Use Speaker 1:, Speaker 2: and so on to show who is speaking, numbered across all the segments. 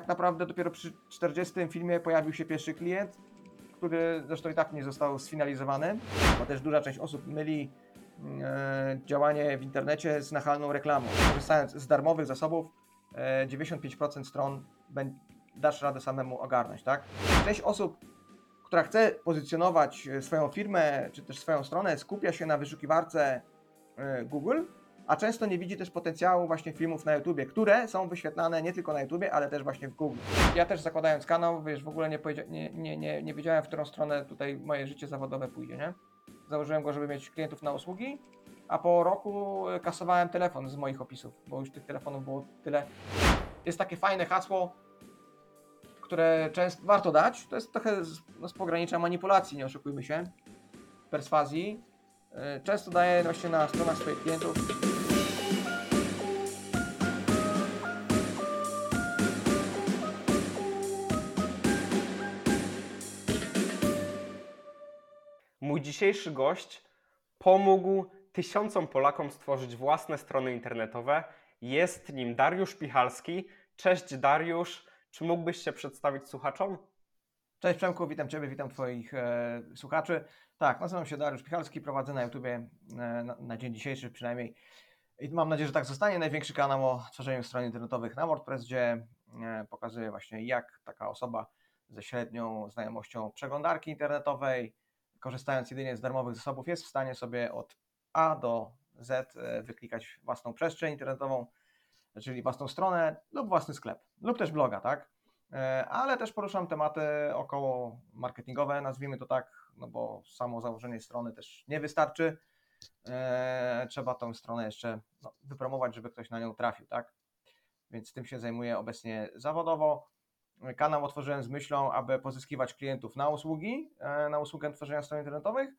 Speaker 1: tak naprawdę dopiero przy 40 filmie pojawił się pierwszy klient, który zresztą i tak nie został sfinalizowany, bo też duża część osób myli e, działanie w internecie z nachalną reklamą. Korzystając z darmowych zasobów, e, 95% stron dasz radę samemu ogarnąć, tak? Część osób, która chce pozycjonować e, swoją firmę czy też swoją stronę, skupia się na wyszukiwarce e, Google, a często nie widzi też potencjału właśnie filmów na YouTubie, które są wyświetlane nie tylko na YouTubie, ale też właśnie w Google. Ja też zakładając kanał, wiesz, w ogóle nie, nie, nie, nie, nie wiedziałem, w którą stronę tutaj moje życie zawodowe pójdzie, nie? Założyłem go, żeby mieć klientów na usługi, a po roku e, kasowałem telefon z moich opisów, bo już tych telefonów było tyle. Jest takie fajne hasło, które często warto dać. To jest trochę z, no, z pogranicza manipulacji, nie oszukujmy się, perswazji. E, Często daję właśnie na stronach swoich klientów.
Speaker 2: Dzisiejszy gość pomógł tysiącom Polakom stworzyć własne strony internetowe. Jest nim Dariusz Pichalski. Cześć Dariusz, czy mógłbyś się przedstawić słuchaczom?
Speaker 1: Cześć Przemku, witam Ciebie, witam Twoich e, słuchaczy. Tak, nazywam się Dariusz Pichalski, prowadzę na YouTubie e, na, na dzień dzisiejszy przynajmniej. I mam nadzieję, że tak zostanie. Największy kanał o tworzeniu stron internetowych na WordPress, gdzie e, pokazuję właśnie jak taka osoba ze średnią znajomością przeglądarki internetowej, korzystając jedynie z darmowych zasobów, jest w stanie sobie od A do Z e, wyklikać własną przestrzeń internetową, czyli własną stronę lub własny sklep, lub też bloga, tak? E, ale też poruszam tematy około marketingowe, nazwijmy to tak, no bo samo założenie strony też nie wystarczy. E, Trzeba tą stronę jeszcze no, wypromować, żeby ktoś na nią trafił, tak? Więc tym się zajmuję obecnie zawodowo. Kanał otworzyłem z myślą, aby pozyskiwać klientów na usługi, e, na usługę tworzenia stron internetowych.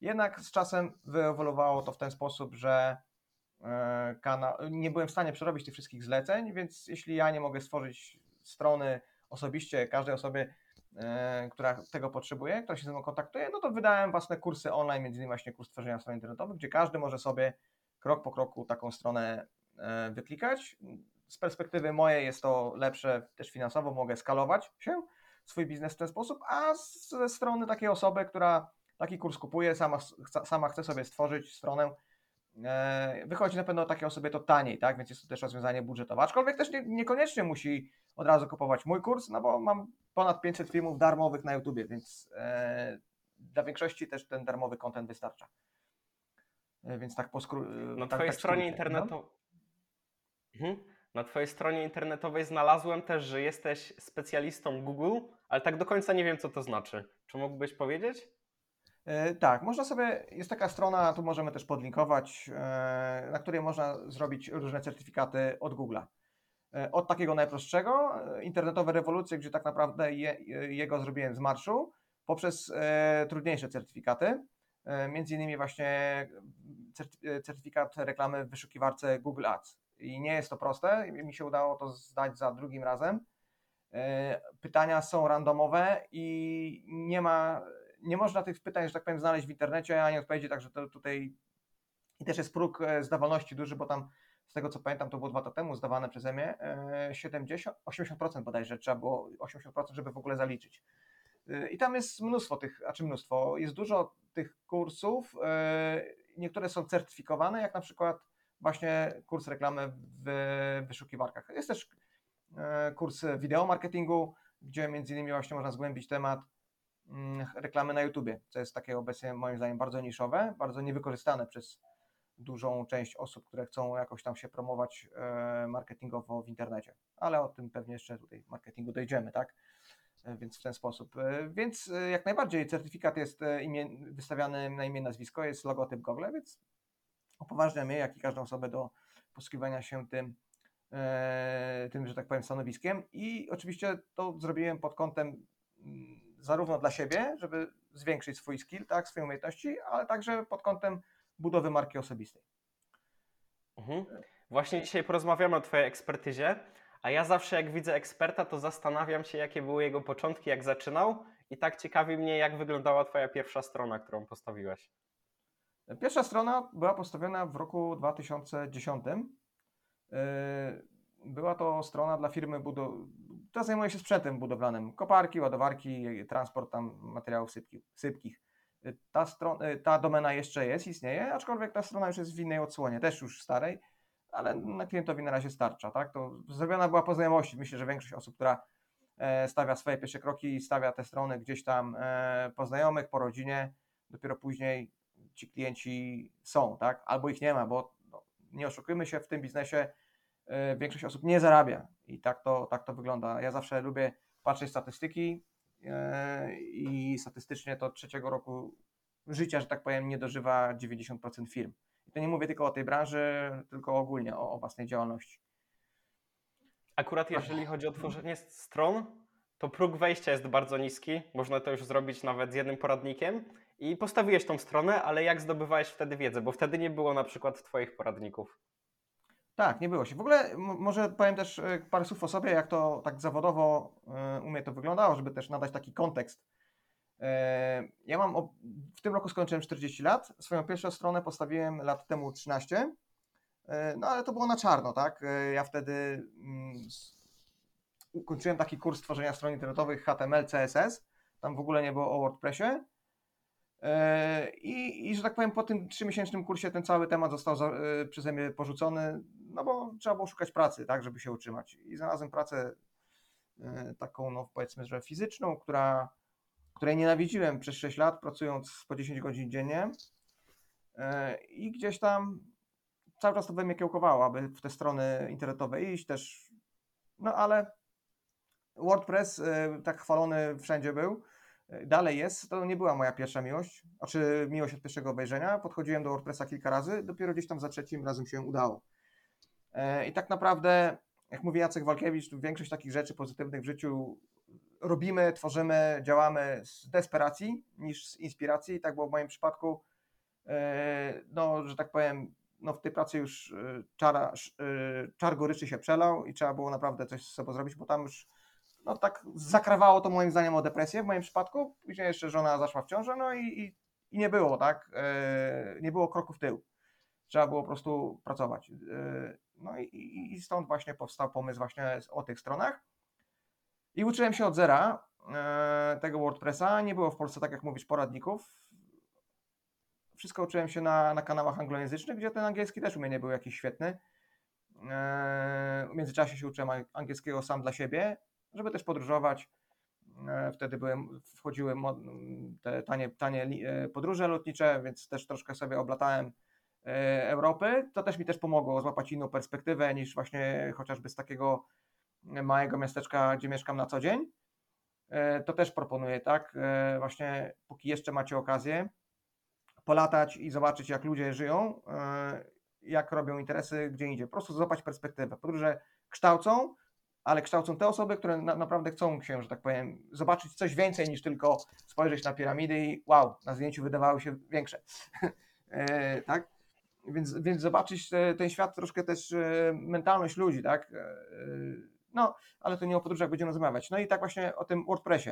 Speaker 1: Jednak z czasem wyewoluowało to w ten sposób, że e, kanał, nie byłem w stanie przerobić tych wszystkich zleceń, więc jeśli ja nie mogę stworzyć strony osobiście każdej osobie, e, która tego potrzebuje, która się ze mną kontaktuje, no to wydałem własne kursy online, między innymi właśnie kurs tworzenia stron internetowych, gdzie każdy może sobie krok po kroku taką stronę wyklikać. Z perspektywy mojej jest to lepsze też finansowo, mogę skalować się, swój biznes w ten sposób, a ze strony takiej osoby, która taki kurs kupuje, sama, sama chce sobie stworzyć stronę, e, wychodzi na pewno takiej osobie to taniej, tak? Więc jest to też rozwiązanie budżetowe. Aczkolwiek też nie, niekoniecznie musi od razu kupować mój kurs, no bo mam ponad 500 filmów darmowych na YouTubie, więc e, dla większości też ten darmowy content wystarcza. E, więc tak po skró-
Speaker 2: Na
Speaker 1: tak,
Speaker 2: Twojej
Speaker 1: tak
Speaker 2: stronie
Speaker 1: skrócie, no.
Speaker 2: internetowej. Mhm. Na Twojej stronie internetowej znalazłem też, że jesteś specjalistą Google, ale tak do końca nie wiem, co to znaczy. Czy mógłbyś powiedzieć?
Speaker 1: E, Tak, można sobie, jest taka strona, tu możemy też podlinkować, e, na której można zrobić różne certyfikaty od Google'a. E, Od takiego najprostszego, internetowe rewolucje, gdzie tak naprawdę je, jego zrobiłem z marszu, poprzez trudniejsze certyfikaty, między innymi właśnie certy- certyfikat reklamy w wyszukiwarce Google Ads. I nie jest to proste, mi się udało to zdać za drugim razem. E, Pytania są randomowe i nie ma, nie można tych pytań, że tak powiem, znaleźć w internecie, ani odpowiedzi, także to tutaj i też jest próg e, zdawalności duży, bo tam z tego co pamiętam, to było dwa lata temu zdawane przeze mnie, e, 70, 80% bodajże trzeba było, 80% żeby w ogóle zaliczyć. E, I tam jest mnóstwo tych, a czy mnóstwo, jest dużo tych kursów, e, niektóre są certyfikowane, jak na przykład właśnie kurs reklamy w wyszukiwarkach. Jest też e, kurs wideo marketingu, gdzie między innymi właśnie można zgłębić temat mm, reklamy na YouTubie, co jest takie obecnie moim zdaniem bardzo niszowe, bardzo niewykorzystane przez dużą część osób, które chcą jakoś tam się promować e, marketingowo w internecie. Ale o tym pewnie jeszcze tutaj marketingu dojdziemy, tak? E, Więc w ten sposób. Więc jak najbardziej certyfikat jest imię, wystawiany na imię, nazwisko, jest logotyp Google, więc upoważnia mnie, jak i każdą osobę do posługiwania się tym, e, tym, że tak powiem, stanowiskiem. I oczywiście to zrobiłem pod kątem mm, zarówno dla siebie, żeby zwiększyć swój skill, tak, swoje umiejętności, ale także pod kątem budowy marki osobistej.
Speaker 2: Mhm. Właśnie dzisiaj porozmawiamy o Twojej ekspertyzie, a ja zawsze jak widzę eksperta, to zastanawiam się, jakie były jego początki, jak zaczynał i tak ciekawi mnie, jak wyglądała Twoja pierwsza strona, którą postawiłeś.
Speaker 1: Pierwsza strona była postawiona w roku 2010. Yy, Była to strona dla firmy teraz zajmuję się sprzętem budowlanym. Koparki, ładowarki, transport tam materiałów sypki, sypkich. Y, Ta, y, ta domena jeszcze jest, istnieje, aczkolwiek ta strona już jest w innej odsłonie, też już starej, ale na klientowi na razie starcza. Tak? To zrobiona była po znajomości. Myślę, że większość osób, która e, stawia swoje pierwsze kroki, stawia te strony gdzieś tam e, po znajomych, po rodzinie, dopiero później ci klienci są, tak? Albo ich nie ma, bo no, nie oszukujmy się, w tym biznesie e, większość osób nie zarabia i tak to, tak to wygląda. Ja zawsze lubię patrzeć statystyki e, i statystycznie to trzeciego roku życia, że tak powiem, nie dożywa 90% firm. I to nie mówię tylko o tej branży, tylko ogólnie o, o własnej działalności.
Speaker 2: Akurat jeżeli chodzi o tworzenie stron, to próg wejścia jest bardzo niski. Można to już zrobić nawet z jednym poradnikiem. I postawiłeś tą stronę, ale jak zdobywałeś wtedy wiedzę? Bo wtedy nie było na przykład Twoich poradników.
Speaker 1: Tak, nie było się. W ogóle może powiem też e, parę słów o sobie, jak to tak zawodowo e, u mnie to wyglądało, żeby też nadać taki kontekst. E, Ja mam, w tym roku skończyłem 40 lat. Swoją pierwszą stronę postawiłem lat temu 13. E, No ale to było na czarno, tak? Ja wtedy mm, ukończyłem taki kurs tworzenia stron internetowych HTML, CSS. Tam w ogóle nie było o WordPressie. E, I, I że tak powiem, po tym trzymiesięcznym kursie ten cały temat został za, e, przeze mnie porzucony, no bo trzeba było szukać pracy, tak, żeby się utrzymać. I znalazłem pracę e, taką, no powiedzmy, że fizyczną, która, której nienawidziłem przez 6 lat, pracując po 10 godzin dziennie. I gdzieś tam cały czas to we mnie kiełkowało, aby w te strony internetowe iść też. No ale WordPress, tak chwalony wszędzie był, dalej jest. To nie była moja pierwsza miłość, znaczy miłość od pierwszego obejrzenia. Podchodziłem do WordPressa kilka razy, dopiero gdzieś tam za trzecim razem się udało. E, I tak naprawdę, jak mówi Jacek Walkiewicz, większość takich rzeczy pozytywnych w życiu robimy, tworzymy, działamy z desperacji niż z inspiracji. Tak było w moim przypadku. E, No, że tak powiem, no w tej pracy już e, czar goryczy się przelał i trzeba było naprawdę coś z sobą zrobić, bo tam już no tak zakrawało to moim zdaniem o depresję w moim przypadku. Później jeszcze żona zaszła w ciążę, no i, i, i nie było, tak? E, nie było kroku w tył. Trzeba było po prostu pracować. E, no i, i, i stąd właśnie powstał pomysł właśnie o tych stronach. I uczyłem się od zera e, tego WordPressa. Nie było w Polsce, tak jak mówisz, poradników. Wszystko uczyłem się na, na kanałach anglojęzycznych, gdzie ten angielski też u mnie nie był jakiś świetny. W międzyczasie się uczyłem ang- angielskiego sam dla siebie, żeby też podróżować. E, Wtedy byłem, wchodziły te tanie, tanie e, podróże lotnicze, więc też troszkę sobie oblatałem e, Europy. To też mi też pomogło złapać inną perspektywę niż właśnie chociażby z takiego małego miasteczka, gdzie mieszkam na co dzień. To też proponuję, tak? Właśnie póki jeszcze macie okazję, polatać i zobaczyć, jak ludzie żyją, jak robią interesy gdzie indziej. Po prostu złapać perspektywę. Podróże kształcą, ale kształcą te osoby, które na, naprawdę chcą się, że tak powiem, zobaczyć coś więcej niż tylko spojrzeć na piramidy i wow, na zdjęciu wydawały się większe. e, tak? Więc, więc zobaczyć e, ten świat, troszkę też e, mentalność ludzi, tak? E, no, ale to nie o podróżach będziemy rozmawiać. No i tak właśnie o tym WordPressie.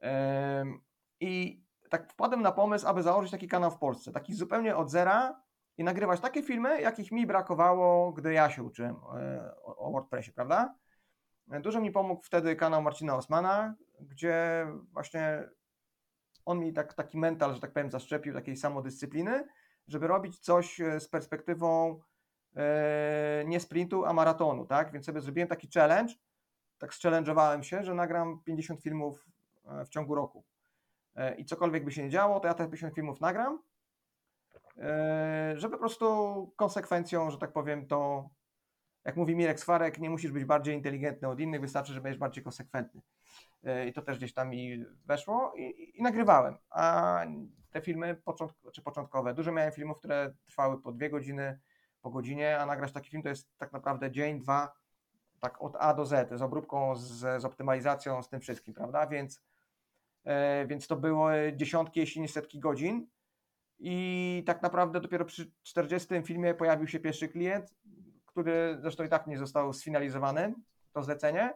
Speaker 1: Em, I tak wpadłem na pomysł, aby założyć taki kanał w Polsce, taki zupełnie od zera i nagrywać takie filmy, jakich mi brakowało, gdy ja się uczyłem e, o, WordPressie, prawda? E, Dużo mi pomógł wtedy kanał Marcina Osmana, gdzie właśnie on mi tak, taki mental, że tak powiem, zaszczepił takiej samodyscypliny, żeby robić coś e, z perspektywą nie sprintu, a maratonu, tak? Więc sobie zrobiłem taki challenge, tak challenge'owałem się, że nagram 50 filmów w ciągu roku. I cokolwiek by się nie działo, to ja te 50 filmów nagram, e, żeby po prostu konsekwencją, że tak powiem, to jak mówi Mirek Swarek, nie musisz być bardziej inteligentny od innych, wystarczy, że będziesz bardziej konsekwentny. E, I to też gdzieś tam mi weszło i, i, nagrywałem. A te filmy początk, czy początkowe, dużo miałem filmów, które trwały po dwie godziny, po godzinie, a nagrać taki film to jest tak naprawdę dzień, dwa, tak od A do Z, z obróbką, z, z optymalizacją, z tym wszystkim, prawda? Więc, e, więc to było dziesiątki, jeśli nie setki godzin. I tak naprawdę dopiero przy 40 filmie pojawił się pierwszy klient, który zresztą i tak nie został sfinalizowany, to zlecenie.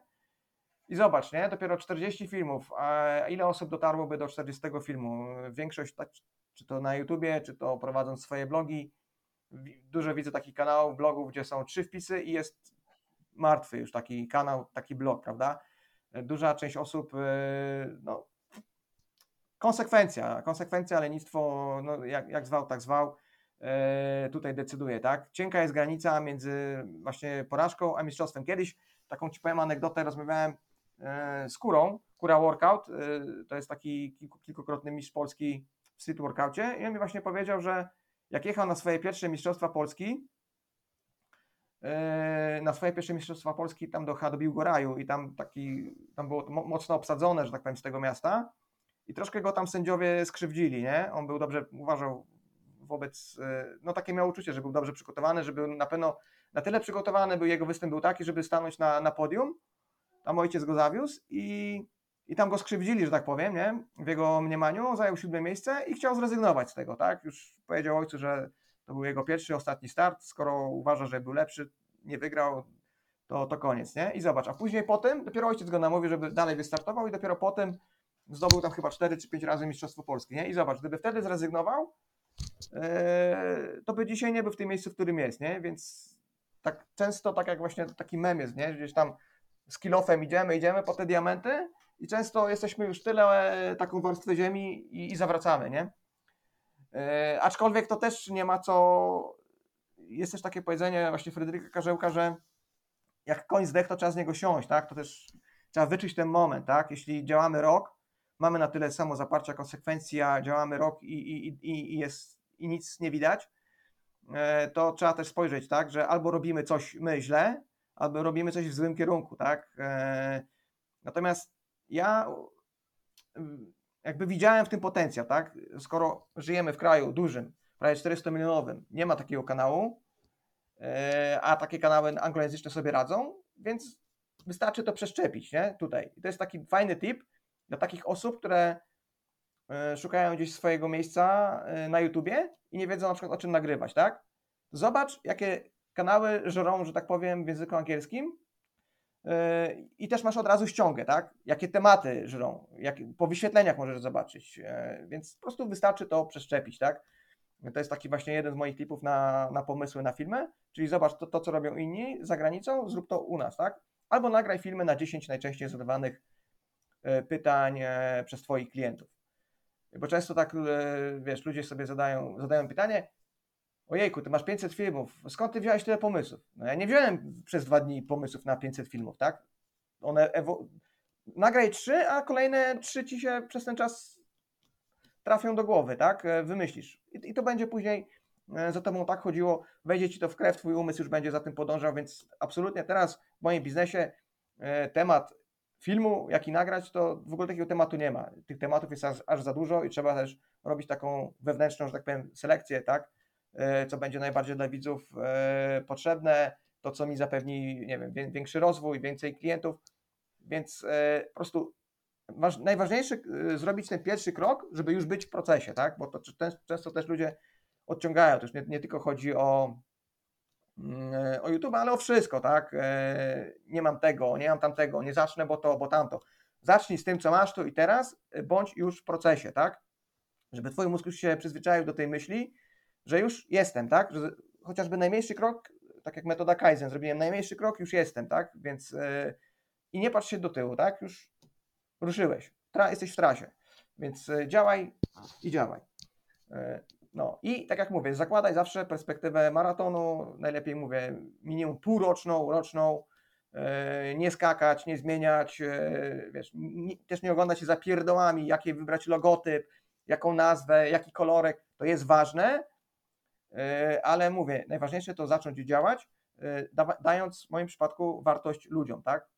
Speaker 1: I zobacz, nie? Dopiero 40 filmów. A ile osób dotarłoby do 40 filmu? Większość, tak, czy to na YouTubie, czy to prowadząc swoje blogi. Dużo widzę takich kanałów, blogów, gdzie są trzy wpisy i jest martwy już taki kanał, taki blog, prawda? Duża część osób, e, no, konsekwencja, konsekwencja, lenistwo, no, jak, jak zwał, tak zwał, e, tutaj decyduje, tak? Cienka jest granica między właśnie porażką a mistrzostwem. Kiedyś, taką ci powiem anegdotę, rozmawiałem e, z Kurą, Kura Workout, e, to jest taki kilku, kilkukrotny mistrz Polski w street workoutie i on mi właśnie powiedział, że jak jechał na swoje pierwsze mistrzostwa Polski, e, na swoje pierwsze mistrzostwa Polski tam do, do Biłgoraju i tam taki, tam było mocno obsadzone, że tak powiem, z tego miasta i troszkę go tam sędziowie skrzywdzili, nie? On był dobrze, uważał wobec, e, no takie miał uczucie, że był dobrze przygotowany, że był na pewno na tyle przygotowany, był jego występ był taki, żeby stanąć na, na podium, tam ojciec go zawiózł i, i tam go skrzywdzili, że tak powiem, nie? W jego mniemaniu zajął siódme miejsce i chciał zrezygnować z tego, tak? Już powiedział ojcu, że to był jego pierwszy, ostatni start, skoro uważa, że był lepszy, nie wygrał, to, to koniec, nie? I zobacz, a później po tym dopiero ojciec go namówił, żeby dalej wystartował i dopiero po tym zdobył tam chyba 4 czy 5 razy Mistrzostwo Polskie, nie? I zobacz, gdyby wtedy zrezygnował, Eee, to by dzisiaj nie był w tym miejscu, w którym jest, nie? Więc tak często, tak jak właśnie taki mem jest, nie? Gdzieś tam z kilofem idziemy, idziemy po te diamenty i często jesteśmy już tyle e, taką warstwę ziemi i, i zawracamy, nie? Eee, aczkolwiek to też nie ma co, jest też takie powiedzenie właśnie Fryderyka Karzełka, że jak koń zdech, to trzeba z niego siąść, tak? To też trzeba wyczuć ten moment, tak? Jeśli działamy rok, mamy na tyle samo zaparcia konsekwencji, a działamy rok i, i, i, i, jest, i nic nie widać, e, to trzeba też spojrzeć, tak, że albo robimy coś my źle, albo robimy coś w złym kierunku, tak. E, Natomiast ja mm, jakby widziałem w tym potencjał, tak, skoro żyjemy w kraju dużym, prawie 400 milionowym, nie ma takiego kanału, e, a takie kanały anglojęzyczne sobie radzą, więc wystarczy to przeszczepić, nie, tutaj. I to jest taki fajny tip, dla takich osób, które e, szukają gdzieś swojego miejsca e, na YouTubie i nie wiedzą na przykład o czym nagrywać, tak? Zobacz, jakie kanały żerą, że tak powiem, w języku angielskim e, i też masz od razu ściągę, tak? Jakie tematy żrą, jak, po wyświetleniach możesz zobaczyć, więc po prostu wystarczy to przeszczepić, tak? To jest taki właśnie jeden z moich tipów na, na pomysły na filmy, czyli zobacz to, to, co robią inni za granicą, zrób to u nas, tak? Albo nagraj filmy na 10 najczęściej zadawanych pytań e, przez Twoich klientów. Bo często tak, e, wiesz, ludzie sobie zadają, zadają pytanie, ojejku, ty masz 500 filmów, skąd ty wziąłeś tyle pomysłów? No ja nie wziąłem przez dwa dni pomysłów na 500 filmów, tak? One ewo- nagraj trzy, a kolejne trzy ci się przez ten czas trafią do głowy, tak? E, Wymyślisz. I, to będzie później e, za tobą tak chodziło, wejdzie ci to w krew, twój umysł już będzie za tym podążał, więc absolutnie teraz w moim biznesie e, temat filmu, jaki nagrać, to w ogóle takiego tematu nie ma. Tych tematów jest aż, aż za dużo i trzeba też robić taką wewnętrzną, że tak powiem, selekcję, tak? E, Co będzie najbardziej dla widzów e, potrzebne, to co mi zapewni, nie wiem, wię- większy rozwój, więcej klientów, więc e, po prostu waż, najważniejsze zrobić ten pierwszy krok, żeby już być w procesie, tak? Bo to czę- często też ludzie odciągają, to już nie, nie tylko chodzi o o YouTube, ale o wszystko, tak? E, Nie mam tego, nie mam tamtego, nie zacznę, bo to, bo tamto. Zacznij z tym, co masz tu i teraz, e, bądź już w procesie, tak? Żeby twój mózg już się przyzwyczaił do tej myśli, że już jestem, tak? Że chociażby najmniejszy krok, tak jak metoda Kaizen, zrobiłem najmniejszy krok, już jestem, tak? Więc e, i nie patrz się do tyłu, tak? Już ruszyłeś, Tra- jesteś w trasie, więc e, działaj i działaj. E, No i tak jak mówię, zakładaj zawsze perspektywę maratonu, najlepiej mówię minimum półroczną, roczną, e, nie skakać, nie zmieniać, e, wiesz, nie, też nie oglądać się za pierdołami, jakie wybrać logotyp, jaką nazwę, jaki kolorek, to jest ważne, e, ale mówię, najważniejsze to zacząć działać, dając w moim przypadku wartość ludziom, tak?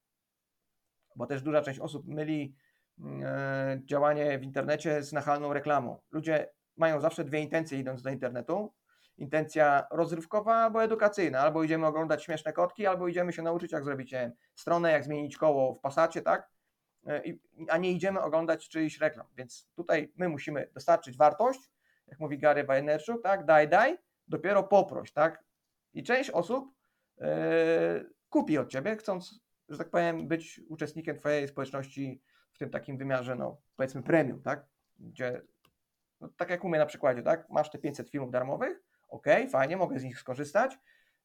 Speaker 1: Bo też duża część osób myli mm, działanie w internecie z nachalną reklamą. Ludzie mają zawsze dwie intencje idąc do internetu. Intencja rozrywkowa albo edukacyjna. Albo idziemy oglądać śmieszne kotki, albo idziemy się nauczyć, jak zrobić stronę, jak zmienić koło w pasacie, tak? E, A nie idziemy oglądać czyichś reklam. Więc tutaj my musimy dostarczyć wartość, jak mówi Gary Vaynerchuk, tak? Daj, daj, dopiero poproś, tak? I część osób e, kupi od ciebie, chcąc, że tak powiem, być uczestnikiem twojej społeczności w tym takim wymiarze, no powiedzmy premium, tak? Gdzie, no, tak jak mnie na przykładzie, tak? Masz te 500 filmów darmowych, ok, fajnie, mogę z nich skorzystać,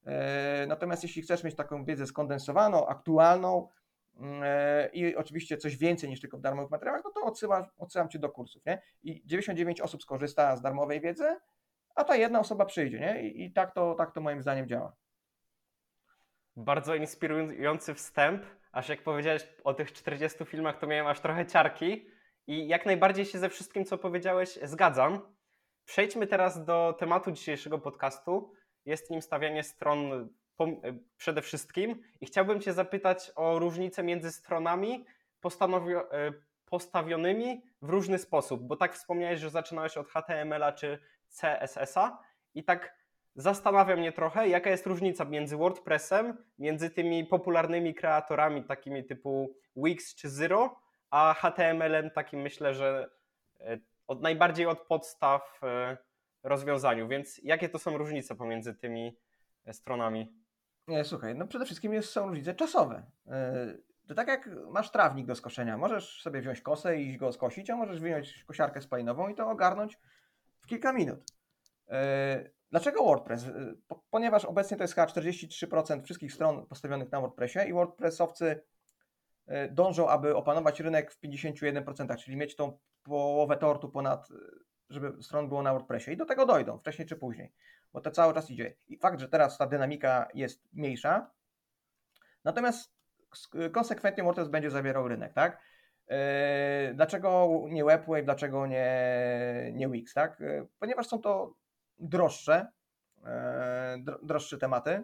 Speaker 1: E, Natomiast jeśli chcesz mieć taką wiedzę skondensowaną, aktualną mm, e, i oczywiście coś więcej niż tylko w darmowych materiałach, no to odsyłam, odsyłam Cię do kursów. Nie? I 99 osób skorzysta z darmowej wiedzy, a ta jedna osoba przyjdzie. Nie? I, i tak, to, tak to moim zdaniem działa.
Speaker 2: Bardzo inspirujący wstęp, aż jak powiedziałeś o tych 40 filmach, to miałem aż trochę ciarki i jak najbardziej się ze wszystkim, co powiedziałeś, zgadzam. Przejdźmy teraz do tematu dzisiejszego podcastu. Jest nim stawianie stron pom- przede wszystkim i chciałbym Cię zapytać o różnicę między stronami e, postawionymi w różny sposób, bo tak wspomniałeś, że zaczynałeś od HTML-a czy CSS-a i tak zastanawia mnie trochę, jaka jest różnica między WordPressem, między tymi popularnymi kreatorami takimi typu Wix czy Zero, a HTML-em takim myślę, że e, od, najbardziej od podstaw e, rozwiązaniu. Więc jakie to są różnice pomiędzy tymi e, stronami?
Speaker 1: Nie, słuchaj, no przede wszystkim jest, są różnice czasowe. To tak jak masz trawnik do skoszenia, możesz sobie wziąć kosę i go skosić, a możesz wyjąć kosiarkę spalinową i to ogarnąć w kilka minut. Dlaczego WordPress? Po- Ponieważ obecnie to jest chyba 43% wszystkich stron postawionych na WordPressie i WordPressowcy dążą, aby opanować rynek w 51%, czyli mieć tą połowę tortu ponad, yy, żeby stron było na WordPressie. I do tego dojdą, wcześniej czy później, bo to cały czas idzie. I fakt, że teraz ta dynamika jest mniejsza, natomiast sk- konsekwentnie WordPress będzie zabierał rynek, tak? Dlaczego nie Webwave, dlaczego nie, nie Wix, tak? Ponieważ są to droższe, dro- droższe tematy.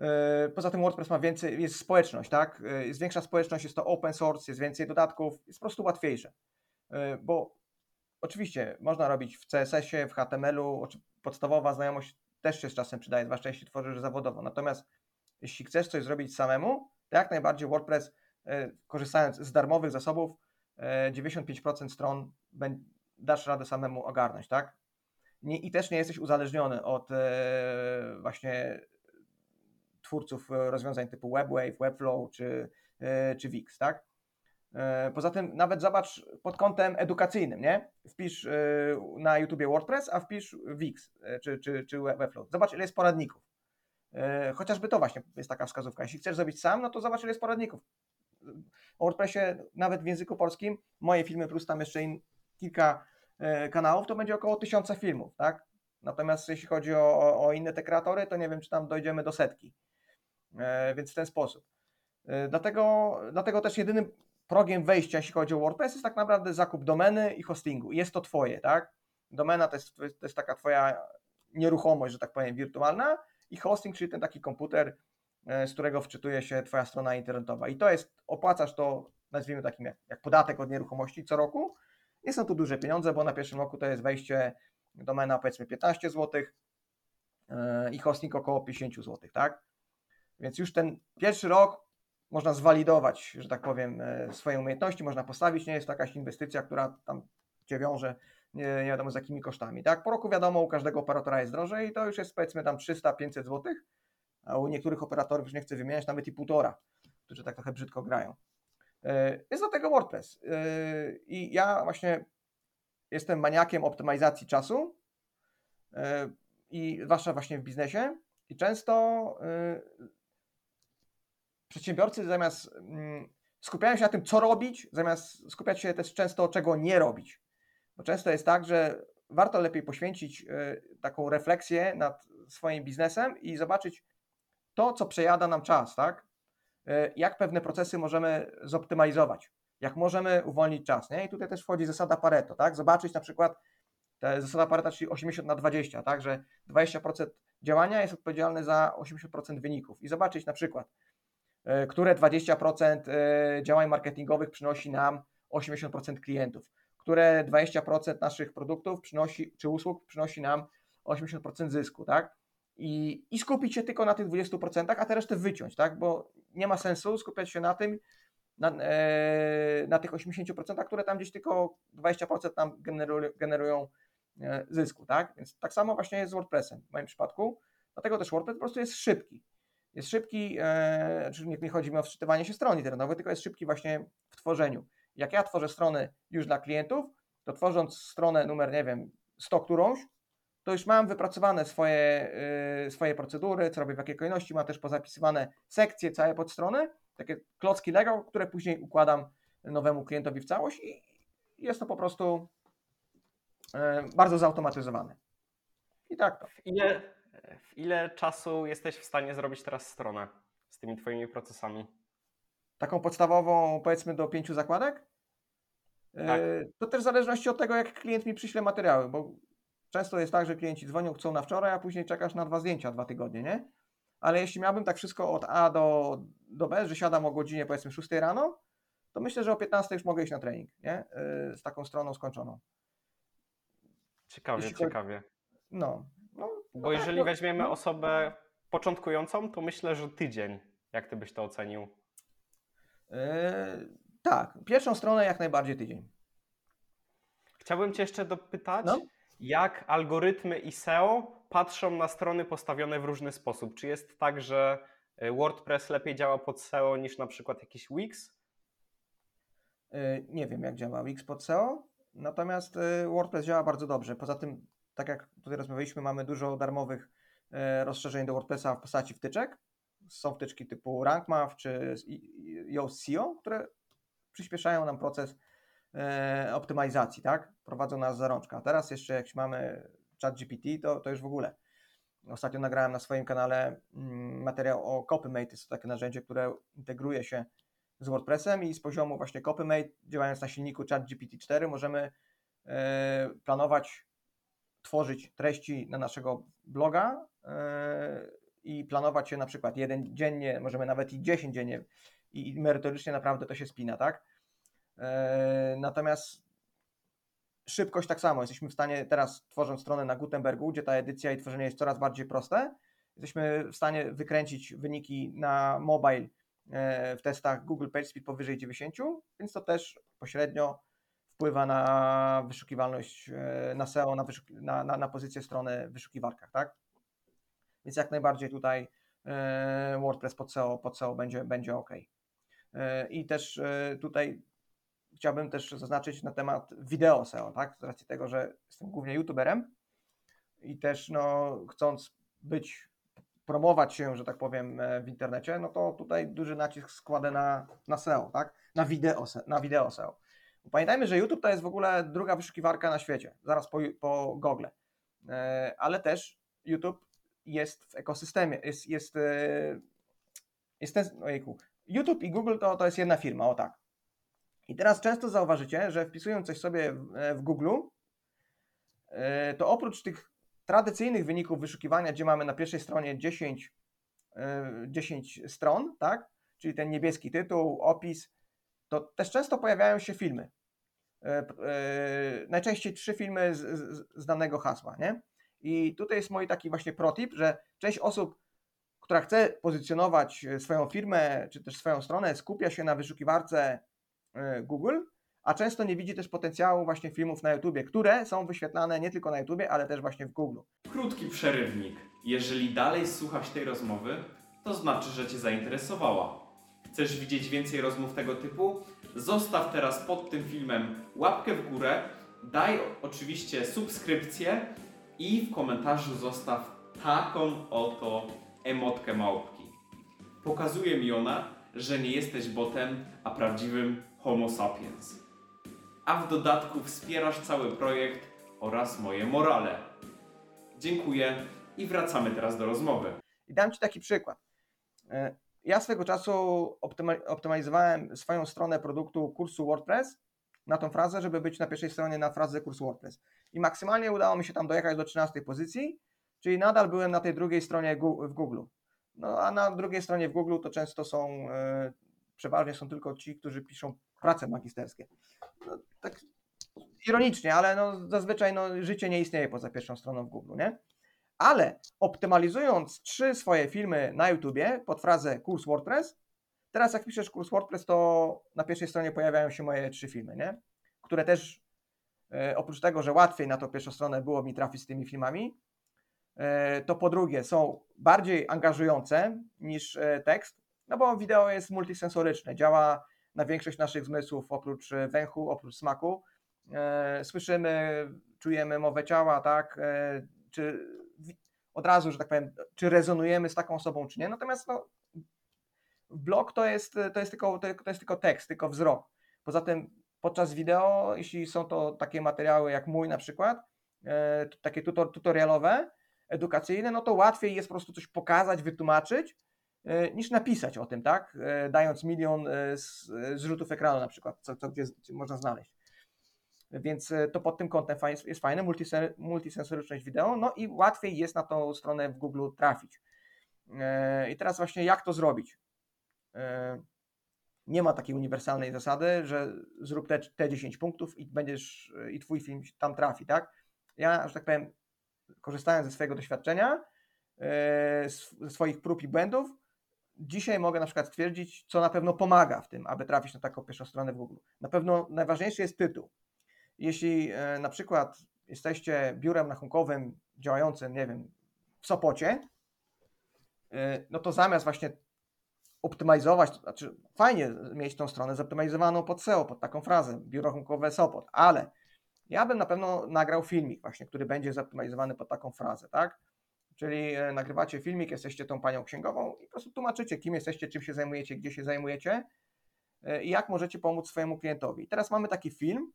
Speaker 1: Yy, Poza tym WordPress ma więcej, jest społeczność, tak? Yy, Jest większa społeczność, jest to open source, jest więcej dodatków, jest po prostu łatwiejsze. Yy, Bo oczywiście można robić w CSS-ie, w HTML-u, podstawowa znajomość też się z czasem przydaje, zwłaszcza jeśli tworzysz zawodowo. Natomiast jeśli chcesz coś zrobić samemu, to jak najbardziej WordPress, e, korzystając z darmowych zasobów, e, 95% stron dasz radę samemu ogarnąć, tak? I też nie jesteś uzależniony od e, właśnie twórców e, rozwiązań typu WebWave, Webflow czy, e, czy Wix, tak? E, Poza tym nawet zobacz pod kątem edukacyjnym, nie? Wpisz na YouTubie WordPress, a wpisz Wix czy, czy, czy Webflow. Zobacz ile jest poradników. Chociażby to właśnie jest taka wskazówka. Jeśli chcesz zrobić sam, no to zobacz ile jest poradników. O WordPressie nawet w języku polskim, moje filmy plus tam jeszcze in, kilka kanałów, to będzie około tysiąca filmów, tak? Natomiast jeśli chodzi o- o inne te kreatory, to nie wiem, czy tam dojdziemy do setki. E, Więc w ten sposób. E, Dlatego, dlatego też jedynym progiem wejścia, jeśli chodzi o WordPress, jest tak naprawdę zakup domeny i hostingu. Jest to twoje, tak? Domena to jest, to jest taka twoja nieruchomość, że tak powiem, wirtualna i hosting, czyli ten taki komputer, e, z którego wczytuje się twoja strona internetowa. I to jest, opłacasz to, nazwijmy takim jak, jak podatek od nieruchomości co roku. Nie są to duże pieniądze, bo na pierwszym roku to jest wejście domena powiedzmy 15 zł i hosting około 50 zł, tak? Więc już ten pierwszy rok można zwalidować, że tak powiem, e, swoje umiejętności, można postawić, nie jest to jakaś inwestycja, która tam cię wiąże nie, nie wiadomo z jakimi kosztami, tak? Po roku wiadomo, u każdego operatora jest drożej i to już jest powiedzmy tam 300-500 zł, a u niektórych operatorów już nie chcę wymieniać nawet i półtora, którzy tak trochę brzydko grają. E, Jest do tego WordPress E, i ja właśnie jestem maniakiem optymalizacji czasu i zwłaszcza właśnie w biznesie i często przedsiębiorcy zamiast mm, skupiają się na tym, co robić, zamiast skupiać się też często, czego nie robić. Bo często jest tak, że warto lepiej poświęcić y, taką refleksję nad swoim biznesem i zobaczyć to, co przejada nam czas, tak? Y, Jak pewne procesy możemy zoptymalizować, jak możemy uwolnić czas, nie? I tutaj też wchodzi zasada Pareto, tak? Zobaczyć na przykład zasada Pareto, czyli 80 na 20, tak? Że 20% działania jest odpowiedzialne za 80% wyników i zobaczyć na przykład, które 20% y, działań marketingowych przynosi nam 80% klientów, które 20% naszych produktów przynosi, czy usług przynosi nam 80% zysku, tak? I, I skupić się tylko na tych 20%, a te resztę wyciąć, tak? Bo nie ma sensu skupiać się na tym, na, e, na tych 80%, które tam gdzieś tylko 20% nam generują, generują e, zysku, tak? Więc tak samo właśnie jest z WordPressem w moim przypadku, dlatego też WordPress po prostu jest szybki. Jest szybki, e, czyli nie, chodzi mi o wczytywanie się stron internetowych, tylko jest szybki właśnie w tworzeniu. Jak ja tworzę strony już dla klientów, to tworząc stronę numer, nie wiem, 100 którąś, to już mam wypracowane swoje, y, swoje procedury, co robię w jakiej kolejności, mam też pozapisywane sekcje całe pod stronę, takie klocki Lego, które później układam nowemu klientowi w całość i jest to po prostu y, bardzo zautomatyzowane. I tak to.
Speaker 2: Ile, w ile czasu jesteś w stanie zrobić teraz stronę z tymi twoimi procesami?
Speaker 1: Taką podstawową, powiedzmy, do pięciu zakładek.
Speaker 2: Tak.
Speaker 1: Y, To też w zależności od tego, jak klient mi przyśle materiały, bo często jest tak, że klienci dzwonią, chcą na wczoraj, a później czekasz na dwa zdjęcia, dwa tygodnie, nie? Ale jeśli miałbym tak wszystko od A do, do B, że siadam o godzinie powiedzmy 6 rano, to myślę, że o 15 już mogę iść na trening, nie? Y, Z taką stroną skończoną.
Speaker 2: Ciekawie,
Speaker 1: Jeśli
Speaker 2: ciekawie.
Speaker 1: No.
Speaker 2: Bo
Speaker 1: no tak,
Speaker 2: jeżeli
Speaker 1: no,
Speaker 2: weźmiemy
Speaker 1: no.
Speaker 2: osobę początkującą, to myślę, że tydzień. Jak ty byś to ocenił?
Speaker 1: y, tak, pierwszą stronę jak najbardziej tydzień.
Speaker 2: Chciałbym cię jeszcze dopytać,
Speaker 1: No.
Speaker 2: jak algorytmy i SEO patrzą na strony postawione w różny sposób. Czy jest tak, że y, WordPress lepiej działa pod SEO niż na przykład jakiś Wix?
Speaker 1: Y, Nie wiem, jak działa Wix pod SEO, natomiast y, WordPress działa bardzo dobrze. Poza tym, tak jak tutaj rozmawialiśmy, mamy dużo darmowych y, rozszerzeń do WordPressa w postaci wtyczek. Są wtyczki typu RankMath czy z- i- i- Yoast SEO, które przyspieszają nam proces e, optymalizacji, tak? Prowadzą nas za rączka. A teraz jeszcze jak mamy ChatGPT, to, to już w ogóle. Ostatnio nagrałem na swoim kanale mm, materiał o CopyMate, jest to takie narzędzie, które integruje się z WordPressem i z poziomu właśnie CopyMate, działając na silniku ChatGPT-4, możemy e, planować, tworzyć treści na naszego bloga e, i planować je na przykład jeden dziennie, możemy nawet i 10 dziennie i i merytorycznie naprawdę to się spina, tak? E, Natomiast szybkość tak samo. Jesteśmy w stanie teraz, tworząc stronę na Gutenbergu, gdzie ta edycja i tworzenie jest coraz bardziej proste, jesteśmy w stanie wykręcić wyniki na mobile e, w testach Google PageSpeed powyżej 90, więc to też pośrednio wpływa na wyszukiwalność, e, na SEO, na, wyszuk- na, na, na pozycję strony w wyszukiwarkach, tak? Więc jak najbardziej tutaj e, WordPress pod SEO, pod SEO będzie, będzie ok. E, I też tutaj chciałbym też zaznaczyć na temat wideo SEO, tak? Z racji tego, że jestem głównie youtuberem i też no, chcąc być, promować się, że tak powiem, w internecie, no to tutaj duży nacisk składę na, na SEO, tak? Na wideo, na wideo SEO. Pamiętajmy, że YouTube to jest w ogóle druga wyszukiwarka na świecie, zaraz po, po Google. E, Ale też YouTube jest w ekosystemie, jest, jest, e, jest ten, ojejku, YouTube i Google to, to jest jedna firma, o tak. I teraz często zauważycie, że wpisując coś sobie w, e, Google, to oprócz tych tradycyjnych wyników wyszukiwania, gdzie mamy na pierwszej stronie 10, e, 10 stron, tak? Czyli ten niebieski tytuł, opis, to też często pojawiają się filmy. E, e, Najczęściej trzy filmy z, z, danego hasła, nie? I tutaj jest mój taki właśnie protip, że część osób, która chce pozycjonować e, swoją firmę czy też swoją stronę, skupia się na wyszukiwarce Google, a często nie widzi też potencjału właśnie filmów na YouTubie, które są wyświetlane nie tylko na YouTubie, ale też właśnie w Google.
Speaker 3: Krótki przerywnik. Jeżeli dalej słuchasz tej rozmowy, to znaczy, że Cię zainteresowała. Chcesz widzieć więcej rozmów tego typu? Zostaw teraz pod tym filmem łapkę w górę, daj oczywiście subskrypcję i w komentarzu zostaw taką oto emotkę małpki. Pokazuje mi ona, że nie jesteś botem, a prawdziwym Homo sapiens. A w dodatku wspierasz cały projekt oraz moje morale. Dziękuję i wracamy teraz do rozmowy.
Speaker 1: I dam Ci taki przykład. Ja swego czasu optyma- optymalizowałem swoją stronę produktu kursu WordPress na tą frazę, żeby być na pierwszej stronie na frazę kurs WordPress. I maksymalnie udało mi się tam dojechać do 13 pozycji, czyli nadal byłem na tej drugiej stronie w Google. No a na drugiej stronie w Google to często są, e, przeważnie są tylko ci, którzy piszą prace magisterskie. No, tak ironicznie, ale no, zazwyczaj no, życie nie istnieje poza pierwszą stroną w Google, nie? Ale optymalizując trzy swoje filmy na YouTubie pod frazę kurs WordPress, teraz jak piszesz kurs WordPress, to na pierwszej stronie pojawiają się moje trzy filmy, nie? które też e, oprócz tego, że łatwiej na tą pierwszą stronę było mi trafić z tymi filmami, e, to po drugie są bardziej angażujące niż e, tekst, no bo wideo jest multisensoryczne, działa na większość naszych zmysłów oprócz węchu, oprócz smaku. Słyszymy, czujemy mowę ciała, tak? Czy od razu, że tak powiem, czy rezonujemy z taką osobą, czy nie. Natomiast no, blog to jest, to, jest tylko, to jest tylko tekst, tylko wzrok. Poza tym podczas wideo, jeśli są to takie materiały jak mój na przykład, e, takie tutor, tutorialowe, edukacyjne, no to łatwiej jest po prostu coś pokazać, wytłumaczyć, e, niż napisać o tym, tak? E, Dając milion zrzutów ekranu na przykład, co, co gdzie można znaleźć. Więc e, to pod tym kątem jest, fajne, multise- multisensoryczność wideo, no i łatwiej jest na tą stronę w Google trafić. E, I teraz właśnie jak to zrobić? E, Nie ma takiej uniwersalnej zasady, że zrób te, te 10 punktów i będziesz, i twój film tam trafi, tak? Ja, że tak powiem, korzystając ze swojego doświadczenia, ze swoich prób i błędów, dzisiaj mogę na przykład stwierdzić, co na pewno pomaga w tym, aby trafić na taką pierwszą stronę w Google. Na pewno najważniejszy jest tytuł. Jeśli e, na przykład jesteście biurem rachunkowym działającym, nie wiem, w Sopocie, e, no to zamiast właśnie optymalizować, to znaczy fajnie mieć tą stronę zoptymalizowaną pod SEO, pod taką frazę, biuro rachunkowe Sopot, ale ja bym na pewno nagrał filmik właśnie, który będzie zoptymalizowany pod taką frazę, tak? Czyli e, nagrywacie filmik, jesteście tą panią księgową i po prostu tłumaczycie, kim jesteście, czym się zajmujecie, gdzie się zajmujecie i jak możecie pomóc swojemu klientowi. Teraz mamy taki film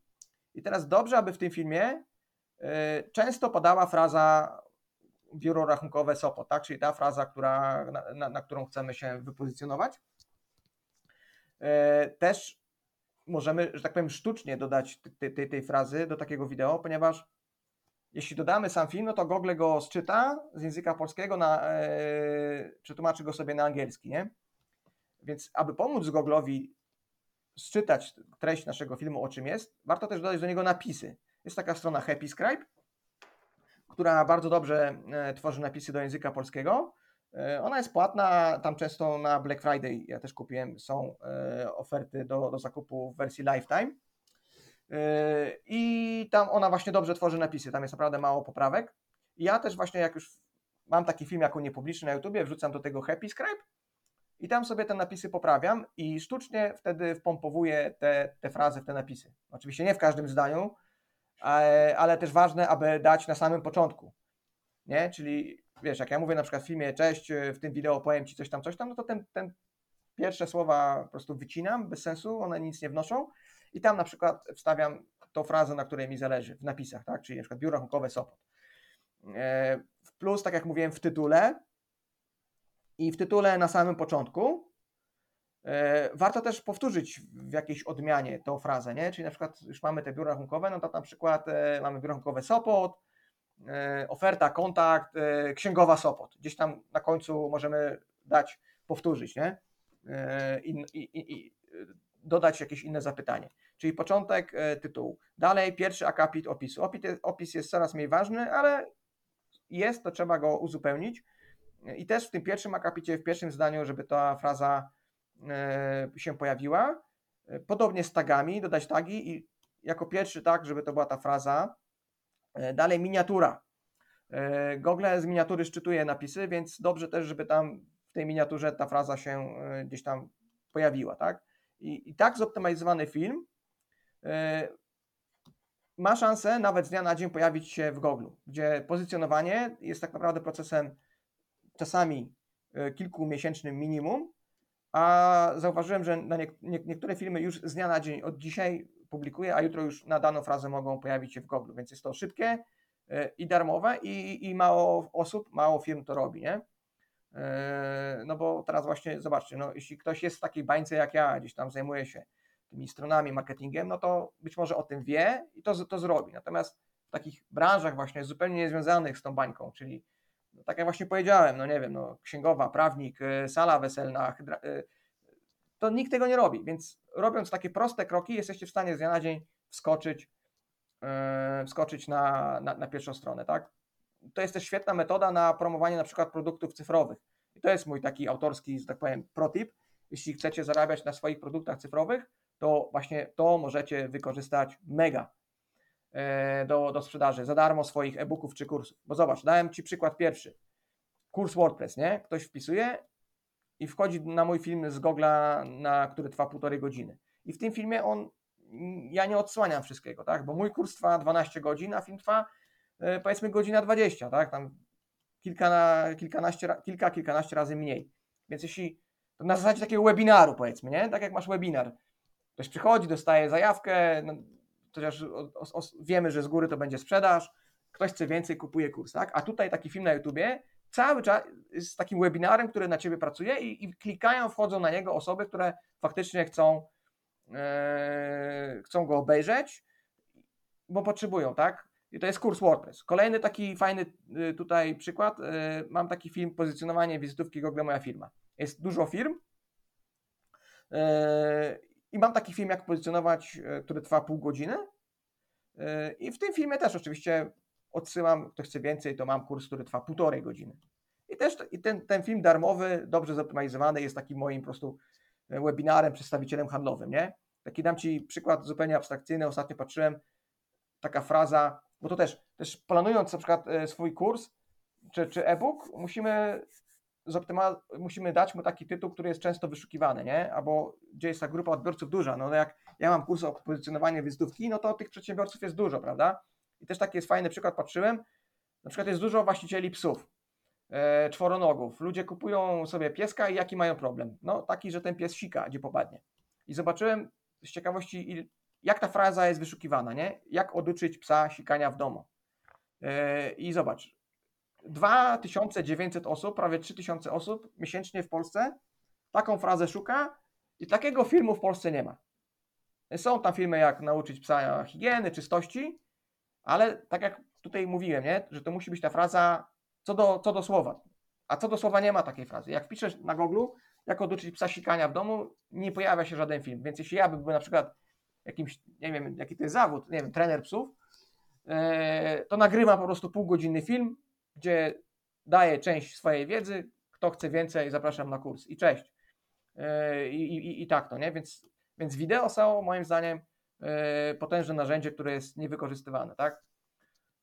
Speaker 1: i teraz dobrze, aby w tym filmie e, często padała fraza biuro rachunkowe Sopot, tak? czyli ta fraza, która, na, na, na którą chcemy się wypozycjonować. E, Też możemy, że tak powiem, sztucznie dodać tej, tej, frazy do takiego wideo, ponieważ jeśli dodamy sam film, no to Google go sczyta z języka polskiego, na, e, przetłumaczy go sobie na angielski, nie? Więc aby pomóc Google'owi sczytać treść naszego filmu, o czym jest, warto też dodać do niego napisy. Jest taka strona Happy Scribe, która bardzo dobrze e, tworzy napisy do języka polskiego. E, Ona jest płatna, tam często na Black Friday, ja też kupiłem, są e, oferty do, do zakupu w wersji Lifetime. I tam ona właśnie dobrze tworzy napisy, tam jest naprawdę mało poprawek. Ja też właśnie jak już mam taki film jako niepubliczny na YouTubie, wrzucam do tego Happy Scribe i tam sobie te napisy poprawiam i sztucznie wtedy wpompowuję te, te frazy w te napisy. Oczywiście nie w każdym zdaniu, ale, też ważne, aby dać na samym początku. Nie? Czyli wiesz, jak ja mówię na przykład w filmie, cześć, w tym wideo powiem ci coś tam, coś tam, no to ten, ten pierwsze słowa po prostu wycinam bez sensu, one nic nie wnoszą i tam na przykład wstawiam tą frazę, na której mi zależy w napisach, tak? Czyli na przykład biuro rachunkowe Sopot. E, Plus, tak jak mówiłem, w tytule i w tytule na samym początku E, Warto też powtórzyć w jakiejś odmianie tą frazę, nie? Czyli na przykład już mamy te biura rachunkowe, no to na przykład e, mamy biuro rachunkowe Sopot, e, oferta, kontakt, księgowa Sopot. Gdzieś tam na końcu możemy dać, powtórzyć, nie? I, i, i, dodać jakieś inne zapytanie. Czyli początek tytułu. Dalej pierwszy akapit opisu. Opis, opis jest coraz mniej ważny, ale jest, to trzeba go uzupełnić. I też w tym pierwszym akapicie, w pierwszym zdaniu, żeby ta fraza e, się pojawiła. E, Podobnie z tagami, dodać tagi i jako pierwszy tag, żeby to była ta fraza. E, Dalej miniatura. Google z miniatury szczytuje napisy, więc dobrze też, żeby tam w tej miniaturze ta fraza się gdzieś tam pojawiła, tak? I, i tak zoptymalizowany film ma szansę nawet z dnia na dzień pojawić się w Google, gdzie pozycjonowanie jest tak naprawdę procesem czasami e, kilkumiesięcznym minimum, a zauważyłem, że na nie, nie, niektóre filmy już z dnia na dzień od dzisiaj publikuję, a jutro już na daną frazę mogą pojawić się w Google, więc jest to szybkie e, i darmowe i, i mało osób, mało firm to robi, nie? E, No bo teraz właśnie zobaczcie, no jeśli ktoś jest w takiej bańce jak ja, gdzieś tam zajmuje się tymi stronami, marketingiem, no to być może o tym wie i to, to zrobi. Natomiast w takich branżach właśnie zupełnie niezwiązanych z tą bańką, czyli no, tak jak właśnie powiedziałem, no nie wiem, no, księgowa, prawnik, y, sala weselna, y, to nikt tego nie robi, więc robiąc takie proste kroki, jesteście w stanie z dnia na dzień wskoczyć, yy, wskoczyć na, na, na pierwszą stronę, tak? To jest też świetna metoda na promowanie na przykład produktów cyfrowych. I to jest mój taki autorski, że tak powiem, protip. Jeśli chcecie zarabiać na swoich produktach cyfrowych, to właśnie to możecie wykorzystać mega do, do sprzedaży, za darmo swoich e-booków czy kursów. Bo zobacz, dałem Ci przykład pierwszy. Kurs WordPress, nie? Ktoś wpisuje i wchodzi na mój film z Google'a, na, który trwa półtorej godziny. I w tym filmie on, ja nie odsłaniam wszystkiego, tak? Bo mój kurs trwa 12 godzin, a film trwa e, powiedzmy godzina 20, tak? Tam kilka, na, kilkanaście, kilka, kilkanaście razy mniej. Więc jeśli to na zasadzie takiego webinaru powiedzmy, nie? Tak jak masz webinar. Ktoś przychodzi, dostaje zajawkę, no, chociaż wiemy, że z góry to będzie sprzedaż, ktoś chce więcej, kupuje kurs, tak? A tutaj taki film na YouTubie cały czas jest takim webinarem, który na ciebie pracuje i, i klikają, wchodzą na niego osoby, które faktycznie chcą, e, chcą go obejrzeć, bo potrzebują, tak? I to jest kurs WordPress. Kolejny taki fajny y, tutaj przykład. y, Mam taki film Pozycjonowanie wizytówki Google Moja firma. Jest dużo firm i mam taki film, jak pozycjonować, y, który trwa pół godziny. Y, I w tym filmie też oczywiście odsyłam, kto chce więcej, to mam kurs, który trwa półtorej godziny. I też i ten, ten film darmowy, dobrze zoptymalizowany, jest takim moim po prostu e, webinarem, przedstawicielem handlowym, nie? Taki dam Ci przykład zupełnie abstrakcyjny. Ostatnio patrzyłem, taka fraza, bo to też, też planując na przykład e, swój kurs czy, czy e-book, musimy, zoptyma- musimy dać mu taki tytuł, który jest często wyszukiwany, nie? Albo gdzie jest ta grupa odbiorców duża. No jak ja mam kurs o pozycjonowaniu wizytówki, no to tych przedsiębiorców jest dużo, prawda? I też taki jest fajny przykład, patrzyłem, na przykład jest dużo właścicieli psów, e, czworonogów. Ludzie kupują sobie pieska i jaki mają problem? No taki, że ten pies sika, gdzie popadnie. I zobaczyłem z ciekawości, jak ta fraza jest wyszukiwana, nie? Jak oduczyć psa sikania w domu. E, I zobacz, 2900 osób, prawie 3000 osób miesięcznie w Polsce taką frazę szuka i takiego filmu w Polsce nie ma. Są tam filmy jak nauczyć psa higieny, czystości, ale tak jak tutaj mówiłem, nie? że to musi być ta fraza co do, co do słowa. A co do słowa nie ma takiej frazy. Jak wpiszesz na Google, jak oduczyć psa sikania w domu, nie pojawia się żaden film. Więc jeśli ja bym był na przykład jakimś, nie wiem, jaki to jest zawód, nie wiem, trener psów, e, to nagrywam po prostu półgodzinny film, gdzie daję część swojej wiedzy. Kto chce więcej, zapraszam na kurs. I cześć. E, I, i, i tak to, nie? Więc, więc wideo są moim zdaniem e, potężne narzędzie, które jest niewykorzystywane, tak?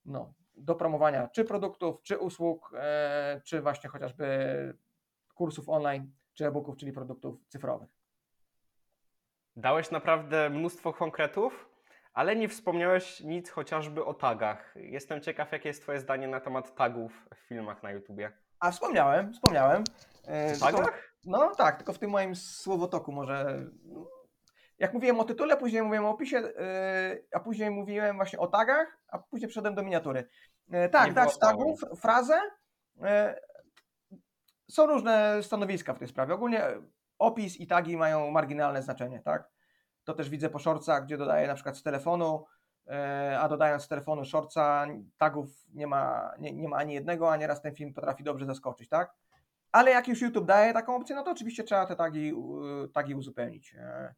Speaker 1: No, do promowania czy produktów, czy usług, e, czy właśnie chociażby kursów online, czy e-booków, czyli produktów cyfrowych.
Speaker 2: Dałeś naprawdę mnóstwo konkretów, ale nie wspomniałeś nic chociażby o tagach. Jestem ciekaw, jakie jest Twoje zdanie na temat tagów w filmach na YouTubie.
Speaker 1: A wspomniałem, wspomniałem. E,
Speaker 2: O tagach?
Speaker 1: No tak, tylko w tym moim słowotoku może. Jak mówiłem o tytule, później mówiłem o opisie, yy, a później mówiłem właśnie o tagach, a później przeszedłem do miniatury. Yy, tak,
Speaker 2: wyłapałem.
Speaker 1: tagów, frazę. Yy, są różne stanowiska w tej sprawie. Ogólnie opis i tagi mają marginalne znaczenie, tak? To też widzę po shortsach, gdzie dodaję na przykład z telefonu, yy, a dodając z telefonu shortsa tagów nie ma, nie, nie ma ani jednego, a nieraz ten film potrafi dobrze zaskoczyć, tak? Ale jak już YouTube daje taką opcję, no to oczywiście trzeba te tagi, tagi uzupełnić. E,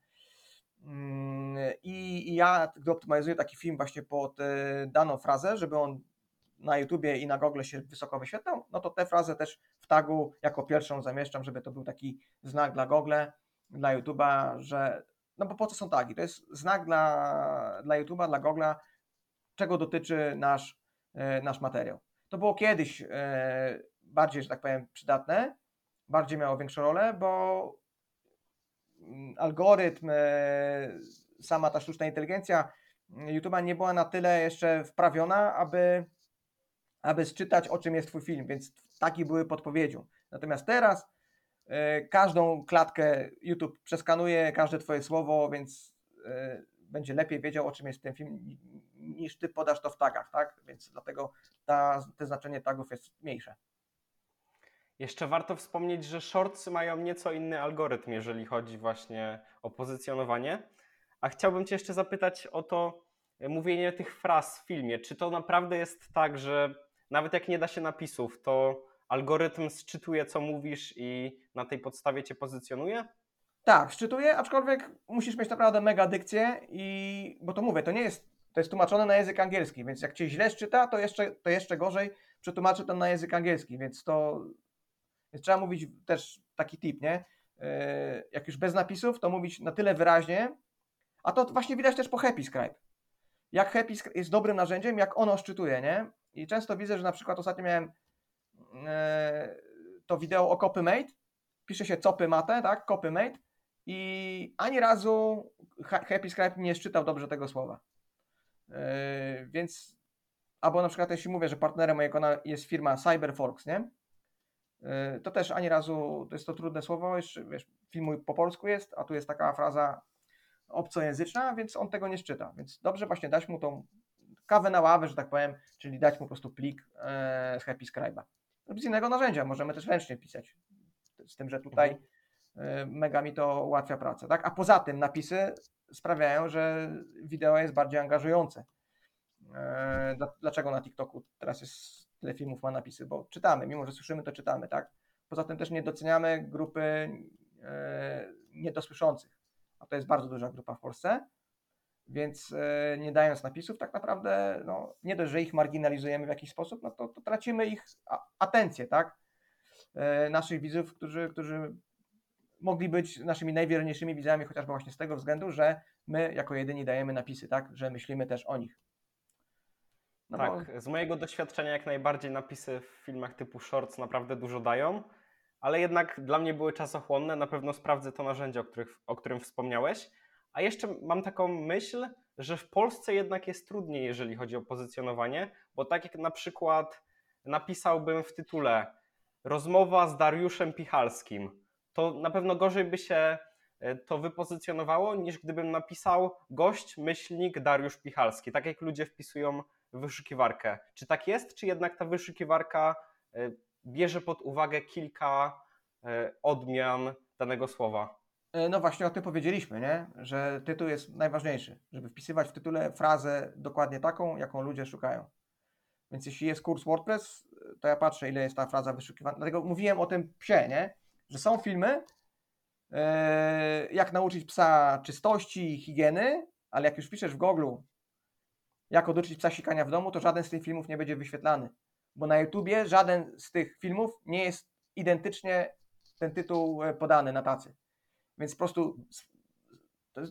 Speaker 1: mm, I, ja gdy optymalizuję taki film właśnie pod e, daną frazę, żeby on na YouTubie i na Google się wysoko wyświetlał, no to tę frazę też w tagu jako pierwszą zamieszczam, żeby to był taki znak dla Google, dla YouTuba, że no bo po co są tagi? To jest znak dla, dla YouTuba, dla Google'a, czego dotyczy nasz, e, nasz materiał. To było kiedyś e, bardziej, że tak powiem, przydatne, bardziej miało większą rolę, bo mm, algorytm, e, sama ta sztuczna inteligencja mm, YouTube'a nie była na tyle jeszcze wprawiona, aby, aby sczytać, o czym jest Twój film, więc takie były podpowiedzią. Natomiast teraz każdą klatkę YouTube przeskanuje, każde Twoje słowo, więc e, będzie lepiej wiedział, o czym jest ten film, ni- niż Ty podasz to w tagach, tak? Więc dlatego ta, te znaczenie tagów jest mniejsze.
Speaker 2: Jeszcze warto wspomnieć, że shortsy mają nieco inny algorytm, jeżeli chodzi właśnie o pozycjonowanie. A chciałbym Cię jeszcze zapytać o to e, mówienie tych fraz w filmie. Czy to naprawdę jest tak, że nawet jak nie da się napisów, to algorytm sczytuje, co mówisz i na tej podstawie Cię pozycjonuje?
Speaker 1: Tak, szczytuję, aczkolwiek musisz mieć naprawdę mega dykcję i, bo to mówię, to nie jest, to jest tłumaczone na język angielski, więc jak cię źle szczyta, to jeszcze, to jeszcze gorzej przetłumaczy to na język angielski, więc to, więc trzeba mówić też taki tip, nie? Yy, Jak już bez napisów, to mówić na tyle wyraźnie, a to właśnie widać też po HappyScribe. Jak HappyScribe jest dobrym narzędziem, jak ono szczytuje, nie? I często widzę, że na przykład ostatnio miałem to wideo o CopyMate, pisze się copy-mate, tak? Copy-mate i ani razu Ha- HappyScribe nie szczytał dobrze tego słowa. Yy, więc albo na przykład jeśli mówię, że partnerem mojego jest firma Cyberfolks, nie? Yy, To też ani razu, to jest to trudne słowo, jeszcze wiesz, film po polsku jest, a tu jest taka fraza obcojęzyczna, więc on tego nie szczyta. Więc dobrze właśnie dać mu tą kawę na ławę, że tak powiem, czyli dać mu po prostu plik e, z Happy Scribe'a. Z innego narzędzia, możemy też ręcznie pisać. Z tym, że tutaj
Speaker 2: Mhm.
Speaker 1: e, mega mi to ułatwia pracę. Tak? A poza tym napisy sprawiają, że wideo jest bardziej angażujące. Dla- Dlaczego na TikToku teraz jest tyle filmów ma napisy? Bo czytamy, mimo że słyszymy, to czytamy, tak? Poza tym też nie doceniamy grupy e, niedosłyszących, a to jest bardzo duża grupa w Polsce, więc e, nie dając napisów, tak naprawdę no, nie dość, że ich marginalizujemy w jakiś sposób, no to, to tracimy ich atencję, tak? E, naszych widzów, którzy, którzy mogli być naszymi najwierniejszymi widzami, chociażby właśnie z tego względu, że my jako jedyni dajemy napisy, tak? Że myślimy też o nich. No bo-
Speaker 2: tak, z mojego doświadczenia jak najbardziej napisy w filmach typu shorts naprawdę dużo dają, ale jednak dla mnie były czasochłonne. Na pewno sprawdzę to narzędzie, o, których, o którym wspomniałeś. A jeszcze mam taką myśl, że w Polsce jednak jest trudniej, jeżeli chodzi o pozycjonowanie, bo tak jak na przykład napisałbym w tytule rozmowa z Dariuszem Pichalskim, to na pewno gorzej by się e, to wypozycjonowało, niż gdybym napisał gość, myślnik Dariusz Pichalski, tak jak ludzie wpisują w wyszukiwarkę. Czy tak jest, czy jednak ta wyszukiwarka e, bierze pod uwagę kilka e, odmian danego słowa?
Speaker 1: E, No właśnie o tym powiedzieliśmy, nie? że tytuł jest najważniejszy, żeby wpisywać w tytule frazę dokładnie taką, jaką ludzie szukają. Więc jeśli jest kurs WordPress, to ja patrzę, ile jest ta fraza wyszukiwana. Dlatego mówiłem o tym psie, nie? że są filmy, e, jak nauczyć psa czystości i higieny, ale jak już piszesz w Google, jak oduczyć psa sikania w domu, to żaden z tych filmów nie będzie wyświetlany. Bo na YouTubie żaden z tych filmów nie jest identycznie ten tytuł e, podany na tacy. Więc po prostu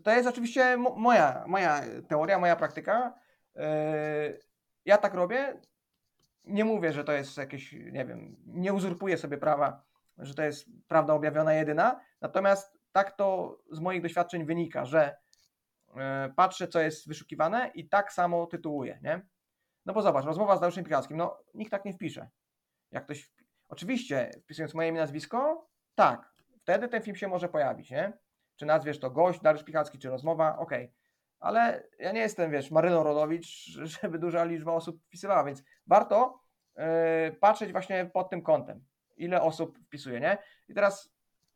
Speaker 1: to, jest oczywiście mo- moja, moja teoria, moja praktyka. Yy, Ja tak robię. Nie mówię, że to jest jakieś, nie wiem, nie uzurpuję sobie prawa, że to jest prawda objawiona jedyna. Natomiast tak to z moich doświadczeń wynika, że yy, patrzę, co jest wyszukiwane i tak samo tytułuję, nie? No bo zobacz, rozmowa z Dariuszem Pichalskim, no nikt tak nie wpisze. Jak ktoś, oczywiście wpisując moje imię, nazwisko, tak, wtedy ten film się może pojawić, nie? Czy nazwiesz to gość, Dariusz Pichalski, czy rozmowa, okej. Ale ja nie jestem, wiesz, Maryną Rodowicz, żeby duża liczba osób wpisywała, więc warto yy, patrzeć właśnie pod tym kątem, ile osób wpisuje, nie? I teraz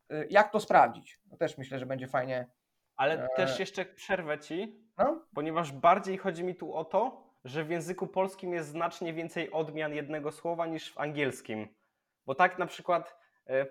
Speaker 1: yy, jak to sprawdzić? No też myślę, że będzie fajnie.
Speaker 2: Ale
Speaker 1: E,
Speaker 2: też jeszcze przerwę ci,
Speaker 1: No,
Speaker 2: ponieważ bardziej chodzi mi tu o to, że w języku polskim jest znacznie więcej odmian jednego słowa niż w angielskim. Bo tak na przykład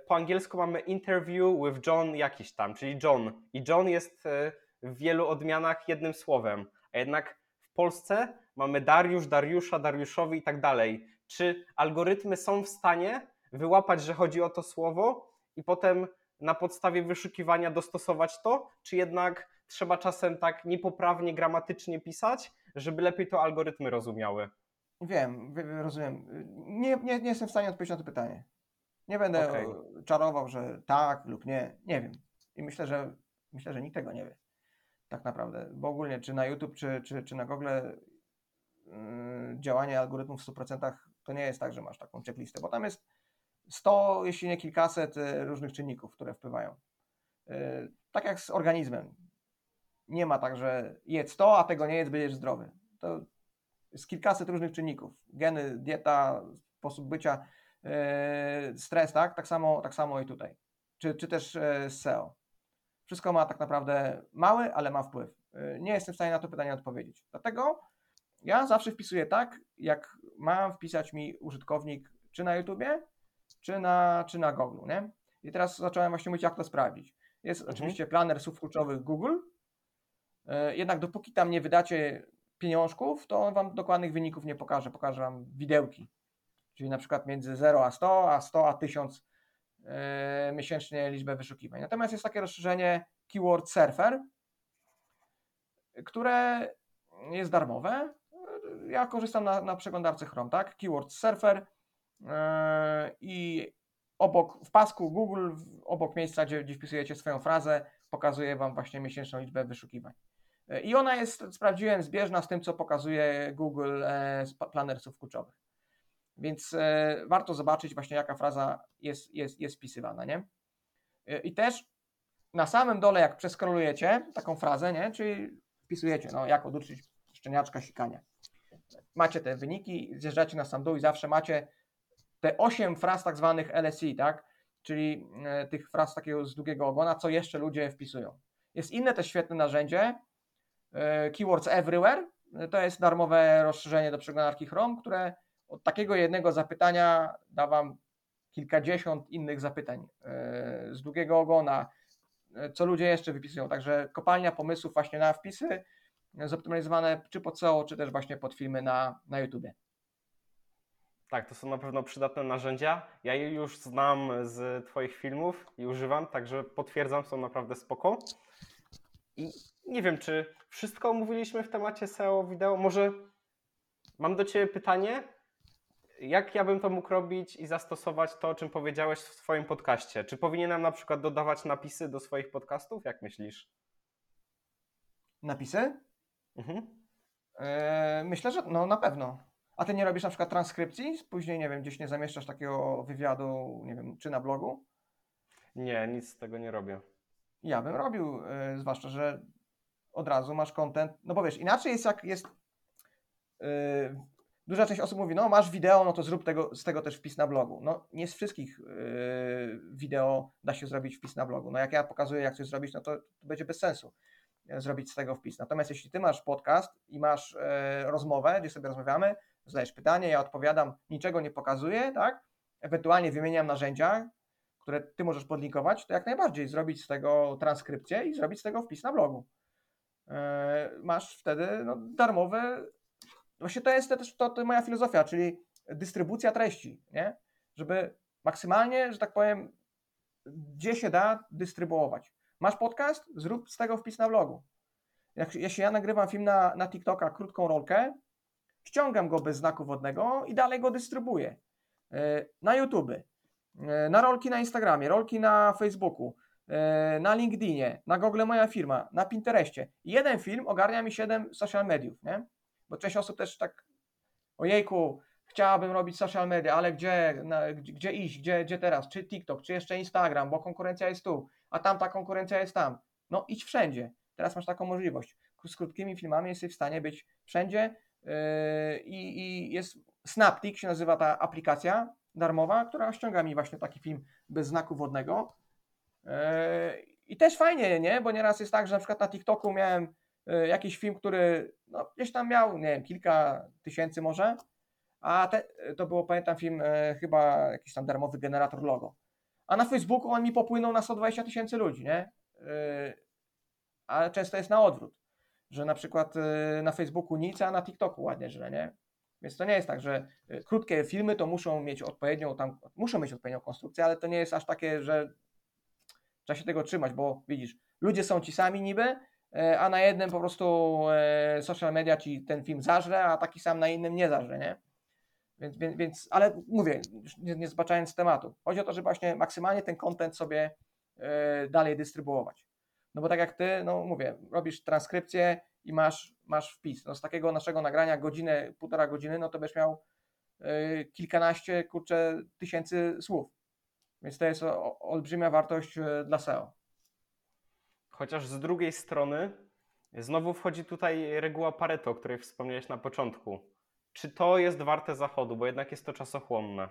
Speaker 2: po angielsku mamy interview with John jakiś tam, czyli John. I John jest e, w wielu odmianach jednym słowem. A jednak w Polsce mamy Dariusz, Dariusza, Dariuszowi i tak dalej. Czy algorytmy są w stanie wyłapać, że chodzi o to słowo i potem na podstawie wyszukiwania dostosować to, czy jednak trzeba czasem tak niepoprawnie gramatycznie pisać, żeby lepiej to algorytmy rozumiały?
Speaker 1: wiem, wie- wie- rozumiem. Nie, nie, nie jestem w stanie odpowiedzieć na to pytanie. Nie będę
Speaker 2: Okej.
Speaker 1: e, czarował, że tak lub nie. Nie wiem. I myślę, że myślę, że nikt tego nie wie. Tak naprawdę. Bo ogólnie, czy na YouTube, czy, czy, czy na Google yy, działanie algorytmów w 100% to nie jest tak, że masz taką checklistę, bo tam jest 100, jeśli nie kilkaset e, różnych czynników, które wpływają. Yy, Tak jak z organizmem. Nie ma tak, że jedz to, a tego nie jedz, będziesz zdrowy. To jest kilkaset różnych czynników. Geny, dieta, sposób bycia, stres, tak? Tak samo, tak samo i tutaj. Czy, czy też yy, SEO. Wszystko ma tak naprawdę mały, ale ma wpływ. Yy, Nie jestem w stanie na to pytanie odpowiedzieć. Dlatego ja zawsze wpisuję tak, jak ma wpisać mi użytkownik czy na YouTubie, czy na, czy na Google, nie? I teraz zacząłem właśnie mówić, jak to sprawdzić. Jest
Speaker 2: Mhm.
Speaker 1: oczywiście planer słów kluczowych Google, jednak dopóki tam nie wydacie pieniążków, to on Wam dokładnych wyników nie pokaże. Pokaże Wam widełki. Czyli na przykład między 0 a 100, a 100 a 1000 yy, miesięcznie liczbę wyszukiwań. Natomiast jest takie rozszerzenie Keyword Surfer, które jest darmowe. Ja korzystam na, na przeglądarce Chrome, tak? Keyword Surfer yy, i obok, w pasku Google, obok miejsca, gdzie, gdzie wpisujecie swoją frazę, pokazuje Wam właśnie miesięczną liczbę wyszukiwań. E, I ona jest, sprawdziłem, zbieżna z tym, co pokazuje Google e, z pa- planer słów kluczowych. Więc e, warto zobaczyć właśnie, jaka fraza jest, jest, jest wpisywana, nie? E, I też na samym dole, jak przeskrolujecie taką frazę, nie? Czyli wpisujecie, no, jak oduczyć szczeniaczka sikania. Macie te wyniki, zjeżdżacie na sam dół i zawsze macie te 8 fraz tak zwanych LSI, tak? Czyli e, tych fraz takiego z długiego ogona, co jeszcze ludzie wpisują. Jest inne też świetne narzędzie, Keywords Everywhere. To jest darmowe rozszerzenie do przeglądarki Chrome, które od takiego jednego zapytania da Wam kilkadziesiąt innych zapytań e, z długiego ogona, e, co ludzie jeszcze wypisują. Także kopalnia pomysłów właśnie na wpisy e, zoptymalizowane czy pod SEO, czy też właśnie pod filmy na, na YouTube.
Speaker 2: Tak, to są na pewno przydatne narzędzia. Ja je już znam z Twoich filmów i używam, także potwierdzam, są naprawdę spoko. I nie wiem, czy wszystko omówiliśmy w temacie SEO wideo. Może mam do Ciebie pytanie. Jak ja bym to mógł robić i zastosować to, o czym powiedziałeś w swoim podcaście? Czy powinienem na przykład dodawać napisy do swoich podcastów? Jak myślisz?
Speaker 1: Napisy?
Speaker 2: Mhm.
Speaker 1: E, myślę, że no na pewno. A ty nie robisz na przykład transkrypcji? Później, nie wiem, gdzieś nie zamieszczasz takiego wywiadu, nie wiem, czy na blogu?
Speaker 2: Nie, nic z tego nie robię.
Speaker 1: Ja bym robił, y, zwłaszcza, że od razu masz content. No bo wiesz, inaczej jest jak jest. y, duża część osób mówi, no masz wideo, no to zrób tego, z tego też wpis na blogu. No nie z wszystkich y, wideo da się zrobić wpis na blogu. No jak ja pokazuję, jak coś zrobić, no to, to będzie bez sensu e, zrobić z tego wpis. Natomiast jeśli ty masz podcast i masz e, rozmowę, gdzie sobie rozmawiamy, zadajesz pytanie, ja odpowiadam, niczego nie pokazuję, tak? Ewentualnie wymieniam narzędzia, które ty możesz podlinkować, to jak najbardziej zrobić z tego transkrypcję i zrobić z tego wpis na blogu. E, Masz wtedy no, darmowe. Właśnie to jest też to, to moja filozofia, czyli dystrybucja treści, nie? Żeby maksymalnie, że tak powiem, gdzie się da dystrybuować. Masz podcast, zrób z tego wpis na blogu. Jak, jeśli ja nagrywam film na, na TikToka, krótką rolkę, ściągam go bez znaku wodnego i dalej go dystrybuję. E, Na YouTube, na rolki na Instagramie, rolki na Facebooku, e, na LinkedInie, na Google Moja Firma, na Pinterestie. Jeden film ogarnia mi 7 social mediów, nie? Bo część osób też tak, ojejku, chciałabym robić social media, ale gdzie, na, gdzie, gdzie iść, gdzie, gdzie teraz, czy TikTok, czy jeszcze Instagram, bo konkurencja jest tu, a tamta konkurencja jest tam. No idź wszędzie. Teraz masz taką możliwość. Z krótkimi filmami jesteś w stanie być wszędzie yy, i, jest Snaptik się nazywa ta aplikacja darmowa, która ściąga mi właśnie taki film bez znaku wodnego. Yy, I też fajnie, nie? Bo nieraz jest tak, że na przykład na TikToku miałem jakiś film, który no, gdzieś tam miał, nie wiem, kilka tysięcy może, a te, to było, pamiętam, film e, chyba jakiś tam darmowy generator logo. A na Facebooku on mi popłynął na 120 tysięcy ludzi, nie? E, ale często jest na odwrót, że na przykład e, na Facebooku nic, a na TikToku ładnie źle, nie? Więc to nie jest tak, że e, krótkie filmy to muszą mieć odpowiednią tam, muszą mieć odpowiednią konstrukcję, ale to nie jest aż takie, że trzeba się tego trzymać, bo widzisz, ludzie są ci sami niby, e, a na jednym po prostu e, social media ci ten film zażre, a taki sam na innym nie zażre, nie? Więc, więc, więc ale mówię, nie, nie zbaczając tematu, chodzi o to, żeby właśnie maksymalnie ten content sobie e, dalej dystrybuować. No bo tak jak ty, no mówię, robisz transkrypcję i masz, masz wpis. No z takiego naszego nagrania godzinę, półtora godziny, no to byś miał e, kilkanaście, kurczę, tysięcy słów. Więc to jest olbrzymia wartość e, dla SEO.
Speaker 2: Chociaż z drugiej strony znowu wchodzi tutaj reguła Pareto, o której wspomniałeś na początku. Czy to jest warte zachodu, bo jednak jest to czasochłonne?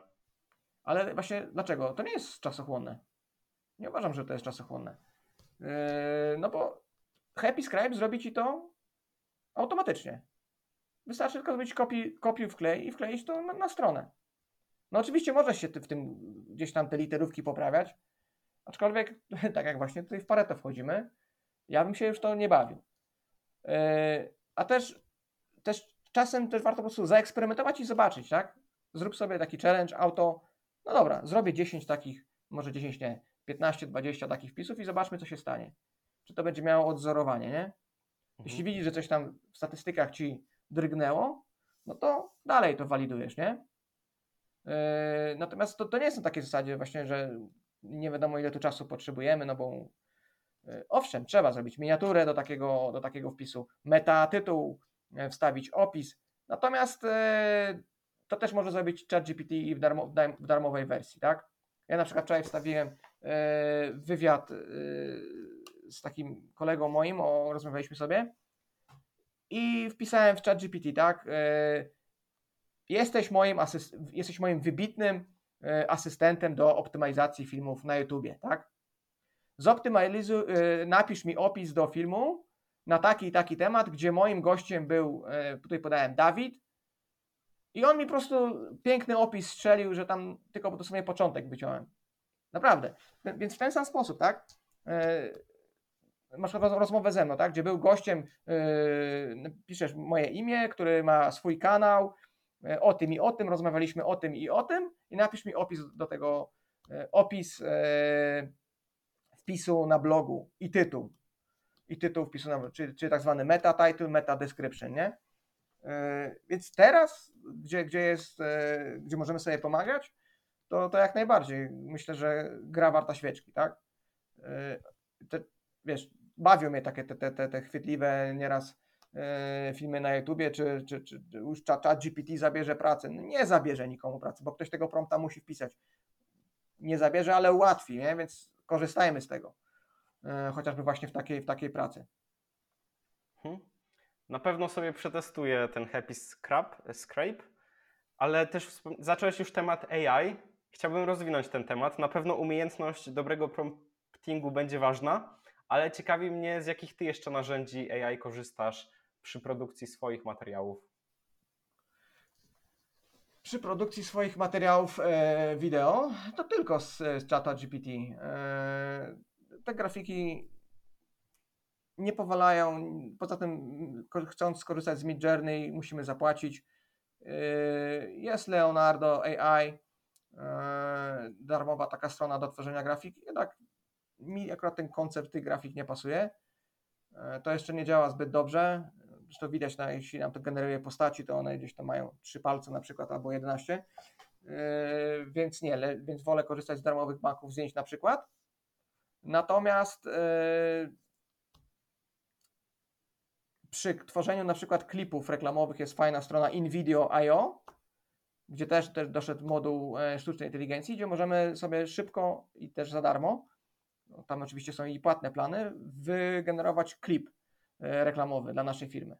Speaker 1: Ale właśnie dlaczego? To nie jest czasochłonne. Nie uważam, że to jest czasochłonne. Yy, no bo Happy Scribe zrobi ci to automatycznie. Wystarczy tylko zrobić kopi, kopiuj wklej i wkleić to na, na stronę. No oczywiście możesz się w tym gdzieś tam te literówki poprawiać, aczkolwiek tak jak właśnie tutaj w Pareto wchodzimy, ja bym się już to nie bawił. Yy, a też, też czasem też warto po prostu zaeksperymentować i zobaczyć, tak? Zrób sobie taki challenge, auto, no dobra, zrobię 10 takich, może 10 nie, 15, 20 takich wpisów i zobaczmy, co się stanie. Czy to będzie miało odzorowanie, nie? Jeśli widzisz, że coś tam w statystykach ci drgnęło, no to dalej to walidujesz, nie? Yy, natomiast to, to nie są takie zasady właśnie, że nie wiadomo ile tu czasu potrzebujemy, no bo E, Owszem, trzeba zrobić miniaturę do takiego, do takiego wpisu, meta tytuł, e, wstawić opis, natomiast e, to też może zrobić ChatGPT i w, darmo, w darmowej wersji, tak? Ja na przykład wczoraj wstawiłem e, wywiad z takim kolegą moim, o, rozmawialiśmy sobie i wpisałem w ChatGPT, tak? Jesteś moim, asyst- jesteś moim wybitnym asystentem do optymalizacji filmów na YouTubie, tak? Zoptymalizuj, e, napisz mi opis do filmu na taki i taki temat, gdzie moim gościem był, e, tutaj podałem Dawid i on mi po prostu piękny opis strzelił, że tam tylko dosłownie początek wyciąłem. Naprawdę. Więc w ten sam sposób, tak? E, Masz roz- rozmowę ze mną, tak? Gdzie był gościem, e, piszesz moje imię, który ma swój kanał, e, o tym i o tym, rozmawialiśmy o tym i o tym i napisz mi opis do tego, e, opis e, wpisu na blogu i tytuł. I tytuł wpisu na blogu, czyli, czyli tak zwany meta title, meta description, nie? E, Więc teraz, gdzie, gdzie jest, e, gdzie możemy sobie pomagać, to, to jak najbardziej. Myślę, że gra warta świeczki, tak? E, Te, wiesz, bawią mnie takie te, te, te, te chwytliwe nieraz e, filmy na YouTubie, czy, czy, czy już chat, GPT zabierze pracę. No nie zabierze nikomu pracy, bo ktoś tego prompta musi wpisać. Nie zabierze, ale ułatwi, nie? więc korzystajmy z tego. E, Chociażby właśnie w takiej, w takiej pracy.
Speaker 2: Mhm. Na pewno sobie przetestuję ten Happy Scrap, Scrape, ale też zacząłeś już temat AI. Chciałbym rozwinąć ten temat. Na pewno umiejętność dobrego promptingu będzie ważna, ale ciekawi mnie, z jakich ty jeszcze narzędzi AI korzystasz przy produkcji swoich materiałów.
Speaker 1: Przy produkcji swoich materiałów e, wideo to tylko z, z czata GPT. E, te grafiki nie powalają. Poza tym, chcąc skorzystać z Midjourney, musimy zapłacić. E, jest Leonardo AI, e, darmowa taka strona do tworzenia grafik. Jednak mi akurat ten koncept tych grafik nie pasuje. E, To jeszcze nie działa zbyt dobrze. Zresztą widać, na, jeśli nam to generuje postaci, to one gdzieś tam mają trzy palce na przykład albo 11. Yy, więc nie, le, więc wolę korzystać z darmowych banków zdjęć na przykład. Natomiast yy, przy tworzeniu na przykład klipów reklamowych jest fajna strona InVideo.io, gdzie też, też doszedł moduł e, sztucznej inteligencji, gdzie możemy sobie szybko i też za darmo, no, tam oczywiście są i płatne plany, wygenerować klip e, reklamowy dla naszej firmy.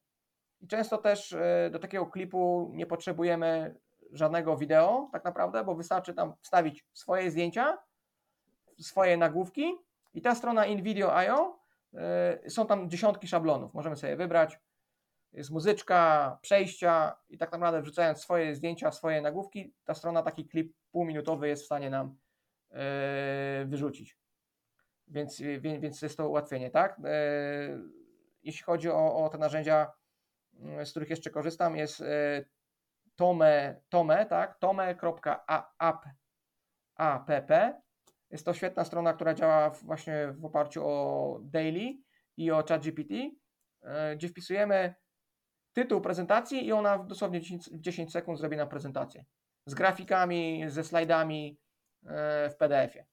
Speaker 1: I często też e, do takiego klipu nie potrzebujemy żadnego wideo, tak naprawdę, bo wystarczy tam wstawić swoje zdjęcia, swoje nagłówki i ta strona InVideo.io e, są tam dziesiątki szablonów. Możemy sobie wybrać. Jest muzyczka, przejścia i tak naprawdę wrzucając swoje zdjęcia, swoje nagłówki, ta strona taki klip półminutowy jest w stanie nam e, wyrzucić. Więc, więc jest to ułatwienie, tak? Jeśli chodzi o, o te narzędzia, mm, z których jeszcze korzystam, jest e, Tome, Tome, tak? Tome.app. Jest to świetna strona, która działa właśnie w oparciu o Daily i o ChatGPT, e, gdzie wpisujemy tytuł prezentacji i ona w dosłownie 10, w 10 sekund zrobi nam prezentację. Z grafikami, ze slajdami e, w PDF-ie.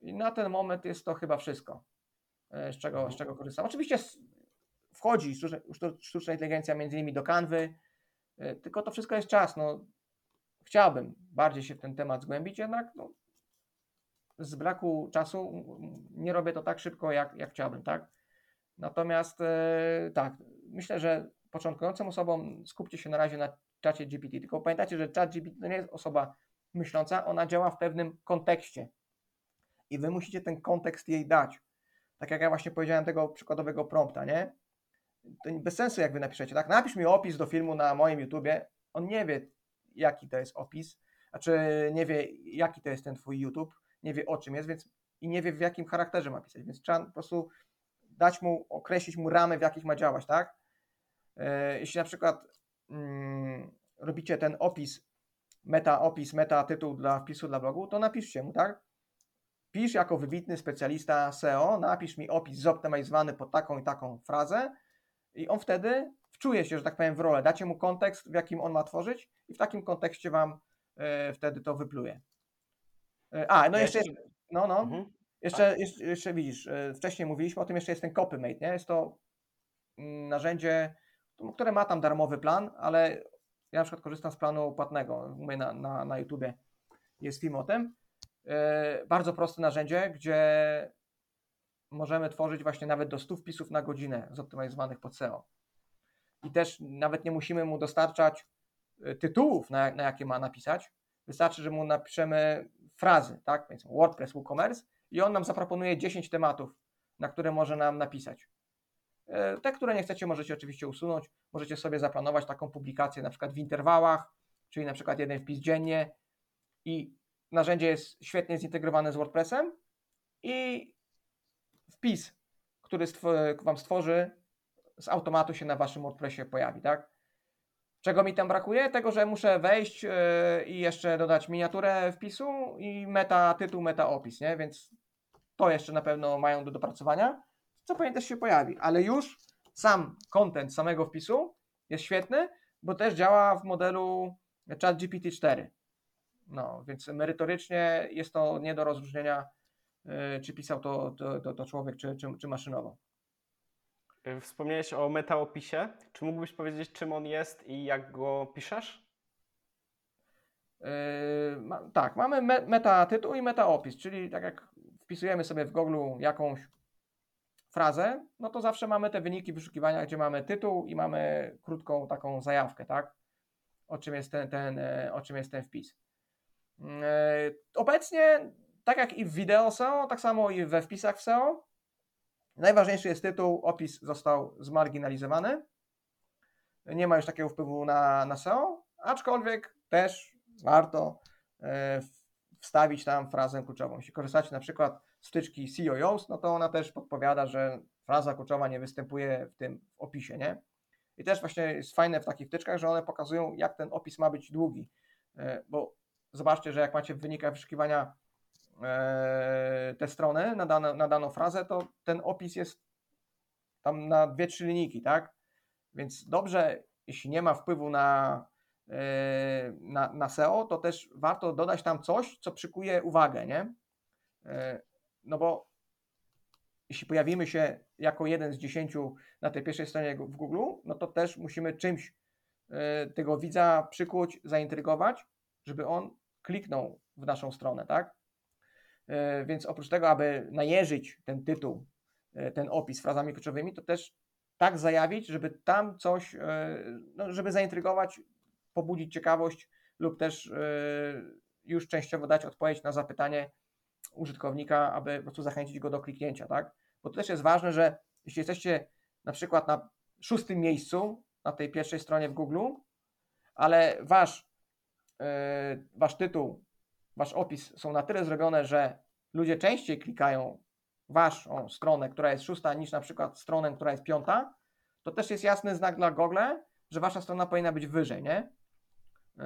Speaker 1: I na ten moment jest to chyba wszystko, z czego, z czego korzystam. Oczywiście wchodzi sztuczna, sztu- sztuczna inteligencja między innymi do kanwy, e, tylko to wszystko jest czas. No, chciałbym bardziej się w ten temat zgłębić, jednak no, z braku czasu nie robię to tak szybko, jak, jak chciałbym, tak? Natomiast e, tak, myślę, że początkującym osobom skupcie się na razie na czacie GPT, tylko pamiętajcie, że chat GPT to nie jest osoba myśląca, ona działa w pewnym kontekście i wy musicie ten kontekst jej dać. Tak jak ja właśnie powiedziałem tego przykładowego prompta, nie? To bez sensu jak wy napiszecie, tak? Napisz mi opis do filmu na moim YouTubie. On nie wie, jaki to jest opis, znaczy nie wie, jaki to jest ten twój YouTube, nie wie o czym jest, więc i nie wie w jakim charakterze ma pisać, więc trzeba po prostu dać mu, określić mu ramy, w jakich ma działać, tak? E, Jeśli na przykład mm, robicie ten opis, meta opis, meta tytuł dla wpisu dla blogu, to napiszcie mu, tak? Pisz jako wybitny specjalista SEO, napisz mi opis zoptymalizowany pod taką i taką frazę i on wtedy wczuje się, że tak powiem, w rolę. Dacie mu kontekst, w jakim on ma tworzyć i w takim kontekście wam e, wtedy to wypluje. E, a, no jeszcze, no, no.
Speaker 2: Mhm.
Speaker 1: Jeszcze, jeszcze, jeszcze widzisz, e, wcześniej mówiliśmy o tym, jeszcze jest ten CopyMate, nie? Jest to mm, narzędzie, które ma tam darmowy plan, ale ja na przykład korzystam z planu płatnego. Mówię na, na, na YouTubie jest film o tym. Bardzo proste narzędzie, gdzie możemy tworzyć właśnie nawet do 100 wpisów na godzinę zoptymalizowanych pod SEO. I też nawet nie musimy mu dostarczać e, tytułów, na, na jakie ma napisać. Wystarczy, że mu napiszemy frazy, tak? Więc WordPress, WooCommerce i on nam zaproponuje 10 tematów, na które może nam napisać. E, Te, które nie chcecie, możecie oczywiście usunąć. Możecie sobie zaplanować taką publikację na przykład w interwałach, czyli na przykład jeden wpis dziennie i narzędzie jest świetnie zintegrowane z WordPressem i wpis, który Wam stworzy, z automatu się na Waszym WordPressie pojawi, tak? Czego mi tam brakuje? Tego, że muszę wejść yy, i jeszcze dodać miniaturę wpisu i meta tytuł, meta opis, nie? Więc to jeszcze na pewno mają do dopracowania, co pewnie też się pojawi, ale już sam content samego wpisu jest świetny, bo też działa w modelu ChatGPT 4. No, więc merytorycznie jest to nie do rozróżnienia, czy pisał to, to, to, to człowiek, czy, czy, czy maszynowo.
Speaker 2: Y, Wspomniałeś o metaopisie. Czy mógłbyś powiedzieć, czym on jest i jak go piszesz?
Speaker 1: Yy, ma, tak, mamy me, meta tytuł i meta opis, czyli tak jak wpisujemy sobie w Google jakąś frazę, no to zawsze mamy te wyniki wyszukiwania, gdzie mamy tytuł i mamy krótką taką zajawkę, tak? O czym jest ten, ten, e, o czym jest ten wpis. Yy, Obecnie, tak jak i w wideo SEO, tak samo i we wpisach w SEO, najważniejszy jest tytuł, opis został zmarginalizowany. Nie ma już takiego wpływu na, na SEO, aczkolwiek też warto e, wstawić tam frazę kluczową. Jeśli korzystacie na przykład z wtyczki SEO Yoast, no to ona też podpowiada, że fraza kluczowa nie występuje w tym opisie, nie? I też właśnie jest fajne w takich wtyczkach, że one pokazują, jak ten opis ma być długi. E, Bo zobaczcie, że jak macie w wynikach wyszukiwania e, te strony na, na daną frazę, to ten opis jest tam na dwie, trzy linijki, tak? Więc dobrze, jeśli nie ma wpływu na, e, na, na SEO, to też warto dodać tam coś, co przykuje uwagę, nie? E, No bo jeśli pojawimy się jako jeden z dziesięciu na tej pierwszej stronie w Google, no to też musimy czymś tego widza przykuć, zaintrygować, żeby on kliknął w naszą stronę, tak? E, Więc oprócz tego, aby najeżyć ten tytuł, e, ten opis frazami kluczowymi, to też tak zajawić, żeby tam coś, e, no, żeby zaintrygować, pobudzić ciekawość lub też już częściowo dać odpowiedź na zapytanie użytkownika, aby po prostu zachęcić go do kliknięcia, tak? Bo to też jest ważne, że jeśli jesteście na przykład na szóstym miejscu na tej pierwszej stronie w Google, ale wasz, wasz tytuł, wasz opis są na tyle zrobione, że ludzie częściej klikają waszą stronę, która jest szósta, niż na przykład stronę, która jest piąta, to też jest jasny znak dla Google, że wasza strona powinna być wyżej, nie? Yy,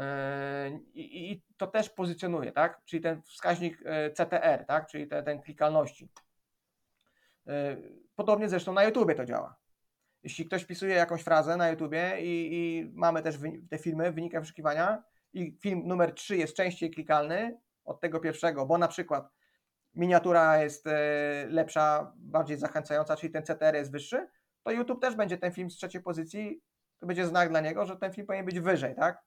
Speaker 1: I, I to też pozycjonuje, tak? Czyli ten wskaźnik e, CTR, tak? Czyli te, ten klikalności. Yy, Podobnie zresztą na YouTubie to działa. Jeśli ktoś wpisuje jakąś frazę na YouTubie i, i mamy też te filmy w wynikach wyszukiwania i film numer 3 jest częściej klikalny od tego pierwszego, bo na przykład miniatura jest e, lepsza, bardziej zachęcająca, czyli ten CTR jest wyższy, to YouTube też będzie ten film z trzeciej pozycji, to będzie znak dla niego, że ten film powinien być wyżej, tak?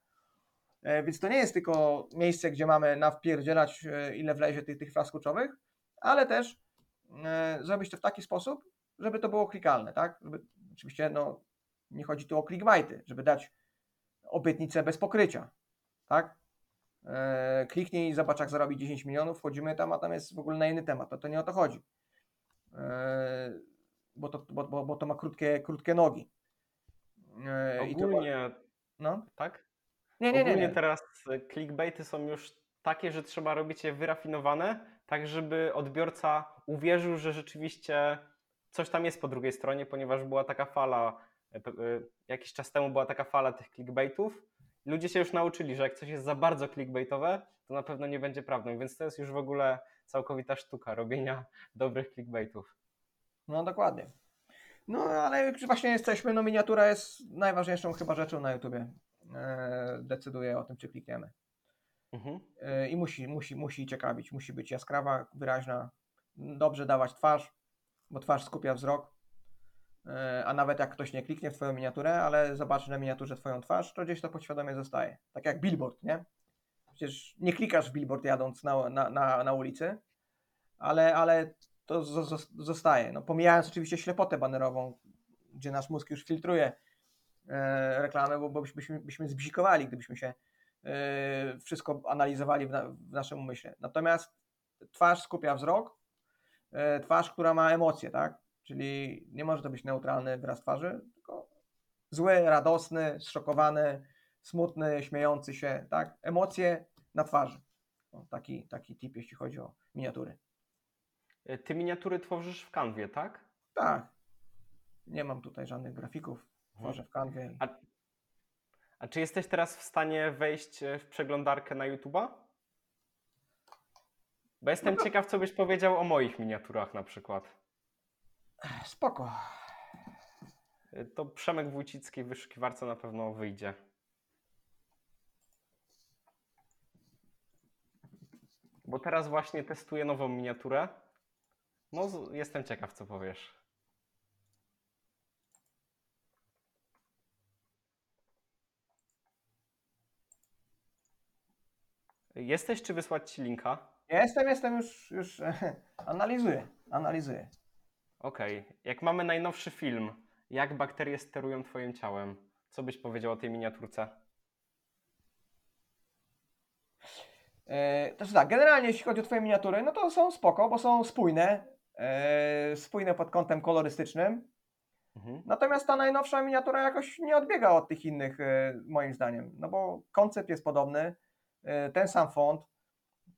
Speaker 1: E, Więc to nie jest tylko miejsce, gdzie mamy nawpierdzielać e, ile wlezie tych, tych fraz kluczowych, ale też zrobić to w taki sposób, żeby to było klikalne, tak? Żeby, oczywiście no, nie chodzi tu o clickbaity, żeby dać obietnicę bez pokrycia, tak? E, kliknij i zobacz jak zarobi 10 milionów, wchodzimy tam, a tam jest w ogóle na inny temat, to, to nie o to chodzi. E, bo, to, bo, bo, bo to ma krótkie, krótkie nogi. E, i to-
Speaker 2: Ogólnie,
Speaker 1: no.
Speaker 2: tak?
Speaker 1: Nie, nie, nie.
Speaker 2: Ogólnie
Speaker 1: nie.
Speaker 2: teraz clickbaity są już takie, że trzeba robić je wyrafinowane, tak żeby odbiorca uwierzył, że rzeczywiście coś tam jest po drugiej stronie, ponieważ była taka fala, jakiś czas temu była taka fala tych clickbaitów. Ludzie się już nauczyli, że jak coś jest za bardzo clickbaitowe, to na pewno nie będzie prawdą, więc to jest już w ogóle całkowita sztuka robienia dobrych clickbaitów.
Speaker 1: No dokładnie. No ale właśnie jesteśmy, no miniatura jest najważniejszą chyba rzeczą na YouTubie. E, decyduje o tym, czy klikniemy.
Speaker 2: Mhm.
Speaker 1: E, I musi, musi, musi ciekawić, musi być jaskrawa, wyraźna. dobrze dawać twarz, bo twarz skupia wzrok. E, A nawet jak ktoś nie kliknie w Twoją miniaturę, ale zobaczy na miniaturze Twoją twarz, to gdzieś to podświadomie zostaje. Tak jak billboard, nie? Przecież nie klikasz w billboard jadąc na, na, na, na ulicy, ale, ale to zo- zostaje. No, pomijając oczywiście ślepotę banerową, gdzie nasz mózg już filtruje e, reklamę, bo, bo byśmy, byśmy zbzikowali, gdybyśmy się e, wszystko analizowali w, na, w naszym umyśle. Natomiast twarz skupia wzrok, e, twarz, która ma emocje, tak? Czyli nie może to być neutralny wyraz twarzy, tylko zły, radosny, zszokowany, smutny, śmiejący się, tak? Emocje na twarzy. O, taki, taki tip, jeśli chodzi o miniatury.
Speaker 2: Y, Ty miniatury tworzysz w kanwie, tak?
Speaker 1: Tak. Nie mam tutaj żadnych grafików. Tworzę w kanwie. i-
Speaker 2: A, a czy jesteś teraz w stanie wejść e, w przeglądarkę na YouTube'a? Bo jestem ciekaw, co byś powiedział o moich miniaturach na przykład.
Speaker 1: Spoko.
Speaker 2: To Przemek Wójcicki w wyszukiwarce na pewno wyjdzie. Bo teraz właśnie testuję nową miniaturę. No, jestem ciekaw, co powiesz. Jesteś, czy wysłać ci linka?
Speaker 1: Jestem, jestem już, już analizuję, analizuję.
Speaker 2: Okej. Jak mamy najnowszy film, jak bakterie sterują twoim ciałem, co byś powiedział o tej miniaturce?
Speaker 1: E, Znaczy tak, generalnie jeśli chodzi o Twoje miniatury, no to są spoko, bo są spójne, e, spójne pod kątem kolorystycznym.
Speaker 2: Mhm.
Speaker 1: Natomiast ta najnowsza miniatura jakoś nie odbiega od tych innych, e, moim zdaniem. No bo koncept jest podobny, e, ten sam font.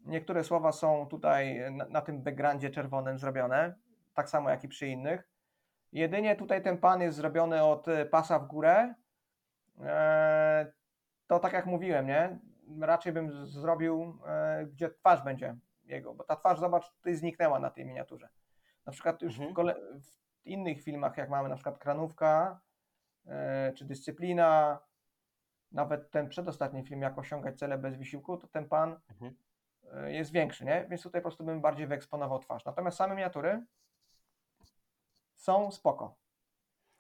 Speaker 1: Niektóre słowa są tutaj na, na tym backgroundzie czerwonym zrobione, tak samo jak i przy innych. Jedynie tutaj ten pan jest zrobiony od e, pasa w górę. E, To tak jak mówiłem, nie? Raczej bym zrobił, e, gdzie twarz będzie jego, bo ta twarz, zobacz, tutaj zniknęła na tej miniaturze. Na przykład już
Speaker 2: Mhm.
Speaker 1: w, kole, w innych filmach, jak mamy na przykład Kranówka, czy Dyscyplina, nawet ten przedostatni film, jak osiągać cele bez wysiłku, to ten pan
Speaker 2: Mhm.
Speaker 1: jest większy, nie? Więc tutaj po prostu bym bardziej wyeksponował twarz. Natomiast same miniatury są spoko.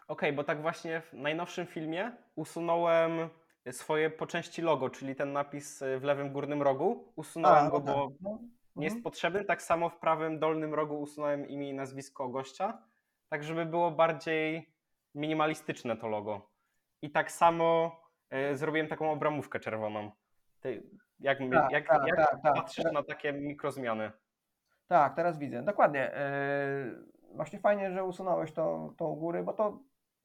Speaker 2: Okej, bo tak właśnie w najnowszym filmie usunąłem swoje po części logo, czyli ten napis y, w lewym górnym rogu. Usunąłem go,
Speaker 1: no tak.
Speaker 2: bo
Speaker 1: No,
Speaker 2: nie jest
Speaker 1: mhm.
Speaker 2: potrzebny. Tak samo w prawym dolnym rogu usunąłem imię i nazwisko gościa, tak żeby było bardziej minimalistyczne to logo. I tak samo y, zrobiłem taką obramówkę czerwoną. Ty, jak
Speaker 1: Tak,
Speaker 2: jak,
Speaker 1: tak,
Speaker 2: jak
Speaker 1: tak, tak.
Speaker 2: patrzysz na takie mikrozmiany?
Speaker 1: Tak, teraz widzę. Dokładnie. Yy, właśnie fajnie, że usunąłeś to, to u góry, bo to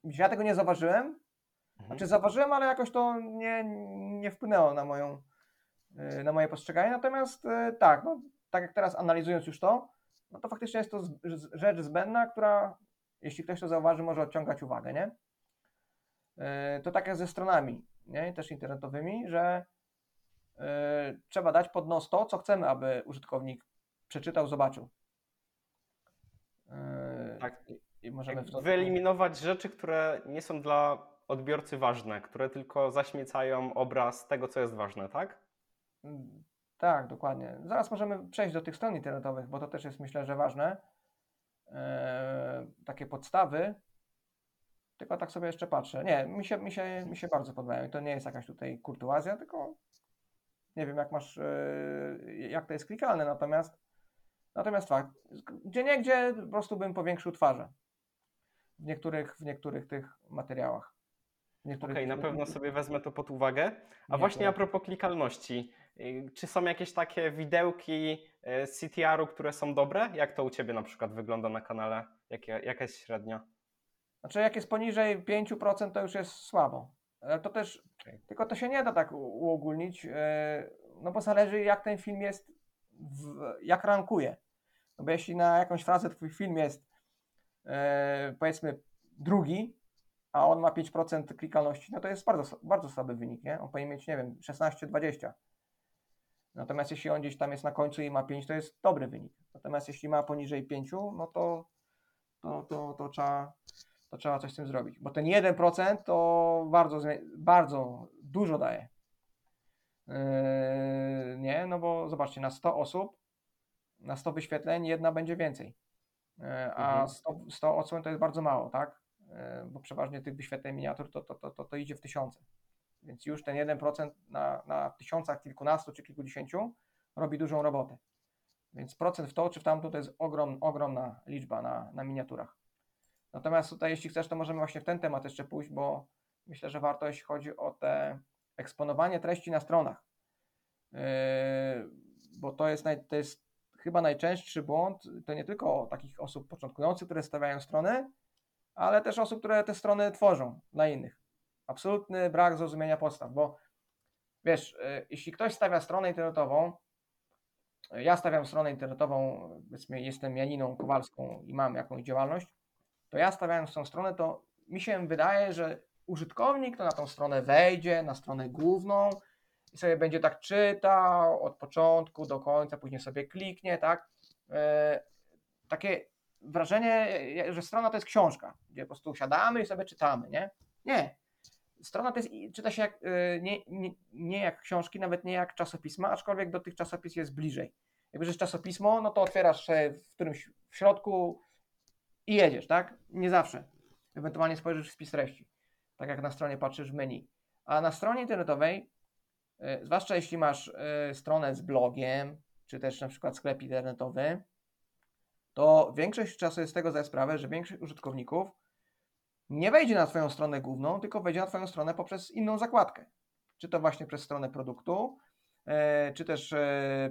Speaker 1: ja tego nie zauważyłem.
Speaker 2: Mhm.
Speaker 1: Znaczy zauważyłem, ale jakoś to nie, nie wpłynęło na moją yy, na moje postrzeganie. Natomiast yy, tak, no, tak jak teraz analizując już to, no to faktycznie jest to rzecz zbędna, która jeśli ktoś to zauważy, może odciągać uwagę, nie? Yy, to tak jak ze stronami, nie? Też internetowymi, że trzeba dać pod nos to, co chcemy, aby użytkownik przeczytał, zobaczył. Yy,
Speaker 2: Tak.
Speaker 1: i- możemy to...
Speaker 2: Wyeliminować rzeczy, które nie są dla odbiorcy ważne, które tylko zaśmiecają obraz tego, co jest ważne, tak?
Speaker 1: Mm, Tak, dokładnie. Zaraz możemy przejść do tych stron internetowych, bo to też jest myślę, że ważne. Eee, takie podstawy. Tylko tak sobie jeszcze patrzę. Nie, mi się, mi się, mi się bardzo podobają. I to nie jest jakaś tutaj kurtuazja, tylko nie wiem jak masz, eee, jak to jest klikalne, natomiast natomiast fakt, gdzie nie gdzie po prostu bym powiększył twarze. W niektórych, w niektórych tych materiałach.
Speaker 2: Okej,
Speaker 1: niektórych,
Speaker 2: na pewno sobie wezmę to pod uwagę. A
Speaker 1: Nie,
Speaker 2: właśnie a propos klikalności, y, czy są jakieś takie widełki y, z CTR-u, które są dobre? Jak to u Ciebie na przykład wygląda na kanale? Jakie, jaka jest średnia?
Speaker 1: Znaczy, jak jest poniżej 5%, to już jest słabo. To też,
Speaker 2: Okej.
Speaker 1: tylko to się nie da tak uogólnić, e, no bo zależy jak ten film jest, w, jak rankuje. No bo jeśli na jakąś frazę twój film jest, e, powiedzmy, drugi, a on ma 5% klikalności, no to jest bardzo, bardzo słaby wynik, nie? On powinien mieć, nie wiem, 16-20. Natomiast jeśli on gdzieś tam jest na końcu i ma 5, to jest dobry wynik. Natomiast jeśli ma poniżej 5, no to, to, to, to trzeba to trzeba coś z tym zrobić. Bo ten 1% to bardzo, bardzo dużo daje. Yy, nie, no bo zobaczcie, na 100 osób na 100 wyświetleń jedna będzie więcej. E, A
Speaker 2: Mhm.
Speaker 1: 100, 100 odsłon to jest bardzo mało, tak? E, Bo przeważnie tych wyświetleń miniatur to, to, to, to, to idzie w tysiące. Więc już ten 1% na, na tysiącach, kilkunastu czy kilkudziesięciu robi dużą robotę. Więc procent w to czy w tamto to jest ogrom, ogromna liczba na, na miniaturach. Natomiast tutaj, jeśli chcesz, to możemy właśnie w ten temat jeszcze pójść, bo myślę, że warto, jeśli chodzi o te eksponowanie treści na stronach. Yy, bo to jest, naj, to jest chyba najczęstszy błąd, to nie tylko takich osób początkujących, które stawiają strony, ale też osób, które te strony tworzą dla innych. Absolutny brak zrozumienia podstaw, bo wiesz, yy, jeśli ktoś stawia stronę internetową, yy, ja stawiam stronę internetową, powiedzmy, jestem Janiną Kowalską i mam jakąś działalność, to ja stawiając tą stronę, to mi się wydaje, że użytkownik to na tą stronę wejdzie, na stronę główną i sobie będzie tak czytał od początku do końca, później sobie kliknie, tak? E, takie wrażenie, że strona to jest książka, gdzie po prostu siadamy i sobie czytamy, nie? Nie. Strona to jest, czyta się jak, e, nie, nie, nie jak książki, nawet nie jak czasopisma, aczkolwiek do tych czasopis jest bliżej. Jak bierzesz czasopismo, no to otwierasz w którymś w środku i jedziesz, tak? Nie zawsze. Ewentualnie spojrzysz w spis treści, tak jak na stronie patrzysz w menu. A na stronie internetowej, e, zwłaszcza jeśli masz e, stronę z blogiem, czy też na przykład sklep internetowy, to większość czasu jest z tego zdaję sprawę, że większość użytkowników nie wejdzie na Twoją stronę główną, tylko wejdzie na Twoją stronę poprzez inną zakładkę. Czy to właśnie przez stronę produktu, e, czy też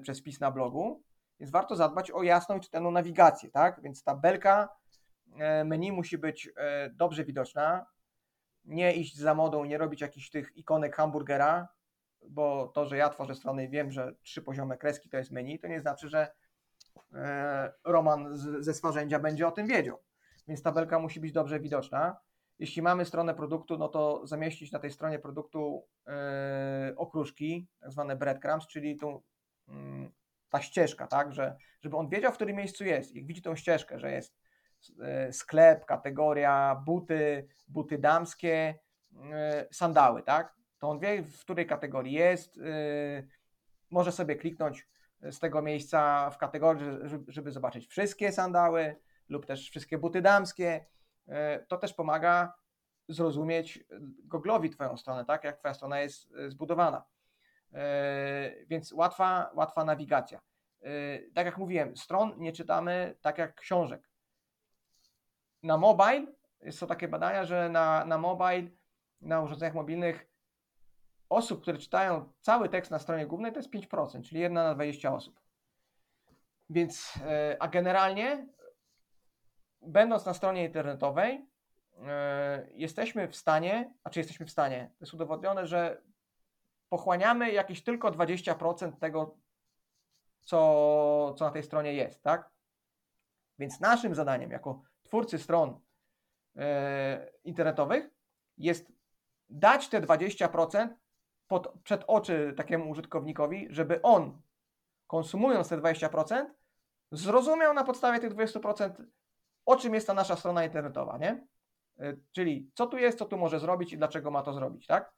Speaker 1: przez wpis na blogu. Więc warto zadbać o jasną i czytelną nawigację, tak? Więc tabelka e, menu musi być dobrze widoczna. Nie iść za modą, nie robić jakichś tych ikonek hamburgera, bo to, że ja tworzę strony i wiem, że trzy poziome kreski to jest menu, to nie znaczy, że e, Roman z, ze Swarzędzia będzie o tym wiedział. Więc tabelka musi być dobrze widoczna. Jeśli mamy stronę produktu, no to zamieścić na tej stronie produktu e, okruszki, tak zwane breadcrumbs, czyli tą, mm, ta ścieżka, tak, że, żeby on wiedział, w którym miejscu jest. Jak widzi tą ścieżkę, że jest sklep, kategoria, buty, buty damskie, e, sandały, tak, to on wie, w której kategorii jest, e, może sobie kliknąć z tego miejsca w kategorii, żeby, zobaczyć wszystkie sandały lub też wszystkie buty damskie. E, To też pomaga zrozumieć Google'owi Twoją stronę, tak jak Twoja strona jest e, zbudowana. E, Więc łatwa, łatwa nawigacja. E, Tak jak mówiłem, stron nie czytamy tak jak książek. Na mobile są takie badania, że na, na mobile, na urządzeniach mobilnych osób, które czytają cały tekst na stronie głównej, to jest 5%, czyli 1 na 20 osób. Więc, e, a generalnie, będąc na stronie internetowej, e, jesteśmy w stanie, a czy jesteśmy w stanie, to jest udowodnione, że pochłaniamy jakieś tylko 20% tego, co, co na tej stronie jest, tak? Więc naszym zadaniem jako twórcy stron e, internetowych jest dać te 20% pod, przed oczy takiemu użytkownikowi, żeby on, konsumując te 20%, zrozumiał na podstawie tych 20%, o czym jest ta nasza strona internetowa, nie? E, Czyli co tu jest, co tu może zrobić i dlaczego ma to zrobić, tak?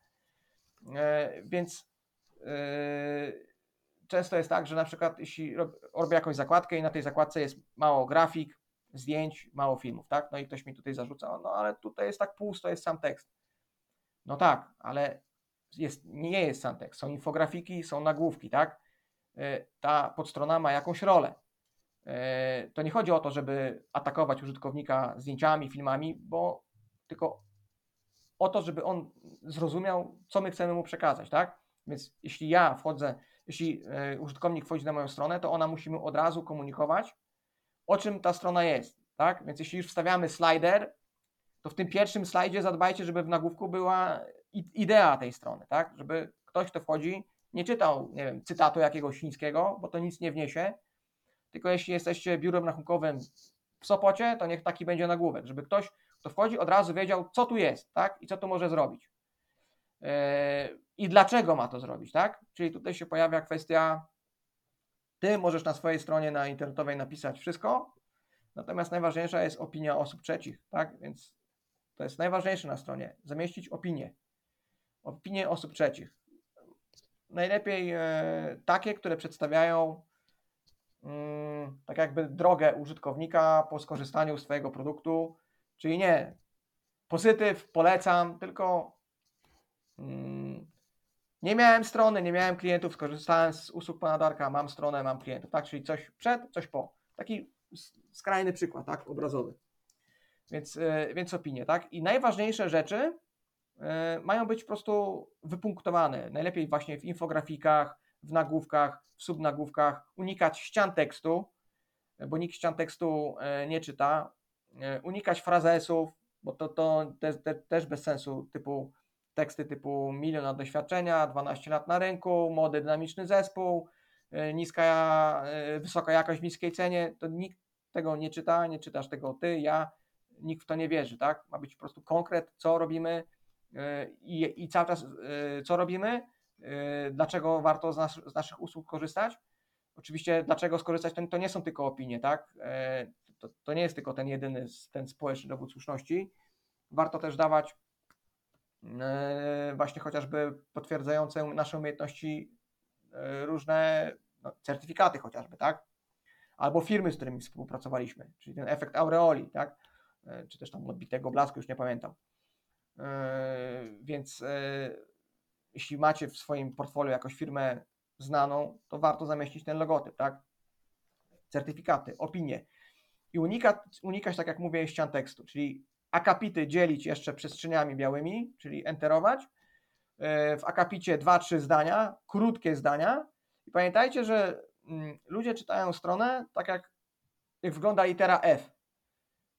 Speaker 1: E, Więc często jest tak, że na przykład jeśli rob- robię jakąś zakładkę i na tej zakładce jest mało grafik, zdjęć, mało filmów, tak? No i ktoś mi tutaj zarzuca, no ale tutaj jest tak pusto, jest sam tekst. No tak, ale jest, nie jest sam tekst, są infografiki, są nagłówki, tak? E, Ta podstrona ma jakąś rolę. E, To nie chodzi o to, żeby atakować użytkownika zdjęciami, filmami, bo tylko o to, żeby on zrozumiał, co my chcemy mu przekazać, tak? Więc jeśli ja wchodzę, jeśli e, użytkownik wchodzi na moją stronę, to ona musi mu od razu komunikować, o czym ta strona jest, tak? Więc jeśli już wstawiamy slider, to w tym pierwszym slajdzie zadbajcie, żeby w nagłówku była idea tej strony, tak? Żeby ktoś, kto wchodzi, nie czytał, nie wiem, cytatu jakiegoś chińskiego, bo to nic nie wniesie, tylko jeśli jesteście biurem rachunkowym w Sopocie, to niech taki będzie nagłówek, żeby ktoś, kto wchodzi, od razu wiedział, co tu jest, tak? I co tu może zrobić. Yy, I dlaczego ma to zrobić, tak? Czyli tutaj się pojawia kwestia, ty możesz na swojej stronie na internetowej napisać wszystko, natomiast najważniejsza jest opinia osób trzecich, tak? Więc to jest najważniejsze na stronie, zamieścić opinię. Opinie osób trzecich. Najlepiej e, takie, które przedstawiają mm, tak jakby drogę użytkownika po skorzystaniu z Twojego produktu, czyli nie pozytyw, polecam, tylko mm, nie miałem strony, nie miałem klientów, skorzystałem z usług pana Darka, mam stronę, mam klientów, tak? Czyli coś przed, coś po. Taki skrajny przykład, tak? Obrazowy. Więc, yy, więc opinie, tak? I najważniejsze rzeczy yy, mają być po prostu wypunktowane. Najlepiej właśnie w infografikach, w nagłówkach, w subnagłówkach, unikać ścian tekstu, bo nikt ścian tekstu yy, nie czyta, unikać frazesów, bo to, to te, te, też bez sensu, typu teksty typu milion lat doświadczenia, 12 lat na rynku, młody, dynamiczny zespół, yy, niska, yy, wysoka jakość w niskiej cenie, to nikt tego nie czyta, nie czytasz tego ty, ja, nikt w to nie wierzy, tak? Ma być po prostu konkret, co robimy yy, i, i cały czas co robimy, dlaczego warto z, nas, z naszych usług korzystać. Oczywiście dlaczego skorzystać, to, to nie są tylko opinie, tak? To, to nie jest tylko ten jedyny, ten społeczny dowód słuszności. Warto też dawać właśnie chociażby potwierdzające nasze umiejętności yy, różne no, certyfikaty chociażby, tak? Albo firmy, z którymi współpracowaliśmy, czyli ten efekt aureoli, tak? Yy, Czy też tam odbitego blasku, już nie pamiętam. Yy, Więc yy, jeśli macie w swoim portfolio jakąś firmę znaną, to warto zamieścić ten logotyp, tak? Certyfikaty, opinie. I unikać, unikać, tak jak mówię, ścian tekstu, czyli akapity dzielić jeszcze przestrzeniami białymi, czyli enterować. Yy, W akapicie 2-3 zdania, krótkie zdania. I pamiętajcie, że mm, ludzie czytają stronę tak jak, jak wygląda litera F.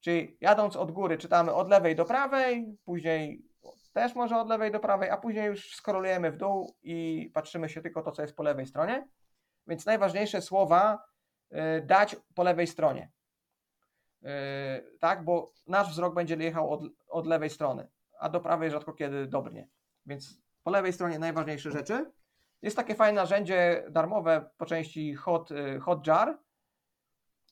Speaker 1: Czyli jadąc od góry czytamy od lewej do prawej, później też może od lewej do prawej, a później już skorolujemy w dół i patrzymy się tylko to, co jest po lewej stronie. Więc najważniejsze słowa yy, dać po lewej stronie. Yy, tak, bo nasz wzrok będzie jechał od, od lewej strony, a do prawej rzadko kiedy dobrnie. Więc po lewej stronie najważniejsze rzeczy. Jest takie fajne narzędzie darmowe po części Hot, yy, Hotjar,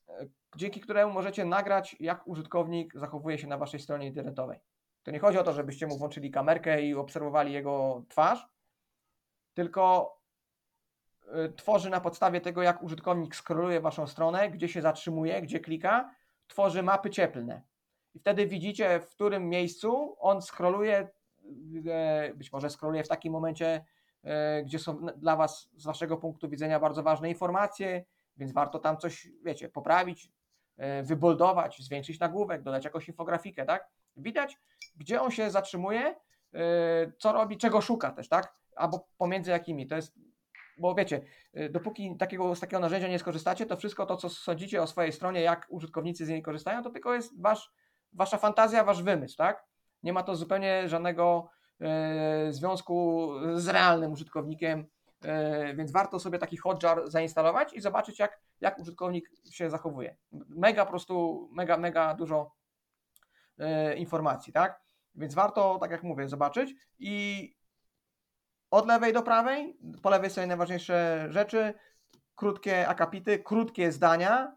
Speaker 1: yy, dzięki któremu możecie nagrać, jak użytkownik zachowuje się na waszej stronie internetowej. To nie chodzi o to, żebyście mu włączyli kamerkę i obserwowali jego twarz, tylko tworzy na podstawie tego, jak użytkownik skroluje waszą stronę, gdzie się zatrzymuje, gdzie klika, tworzy mapy cieplne. I wtedy widzicie, w którym miejscu on skroluje, e, być może skroluje w takim momencie, e, gdzie są dla was z waszego punktu widzenia bardzo ważne informacje, więc warto tam coś, wiecie, poprawić, e, wyboldować, zwiększyć nagłówek, dodać jakąś infografikę, tak? Widać, gdzie on się zatrzymuje, co robi, czego szuka też, tak? Albo pomiędzy jakimi. To jest, bo wiecie, y, dopóki takiego, z takiego narzędzia nie skorzystacie, to wszystko to, co sądzicie o swojej stronie, jak użytkownicy z niej korzystają, to tylko jest wasz, wasza fantazja, wasz wymysł, tak? Nie ma to zupełnie żadnego e, związku z realnym użytkownikiem, e, więc warto sobie taki hotjar zainstalować i zobaczyć, jak, jak użytkownik się zachowuje. Mega po prostu, mega, mega dużo e, informacji, tak? Więc warto, tak jak mówię, zobaczyć i od lewej do prawej, po lewej są najważniejsze rzeczy, krótkie akapity, krótkie zdania,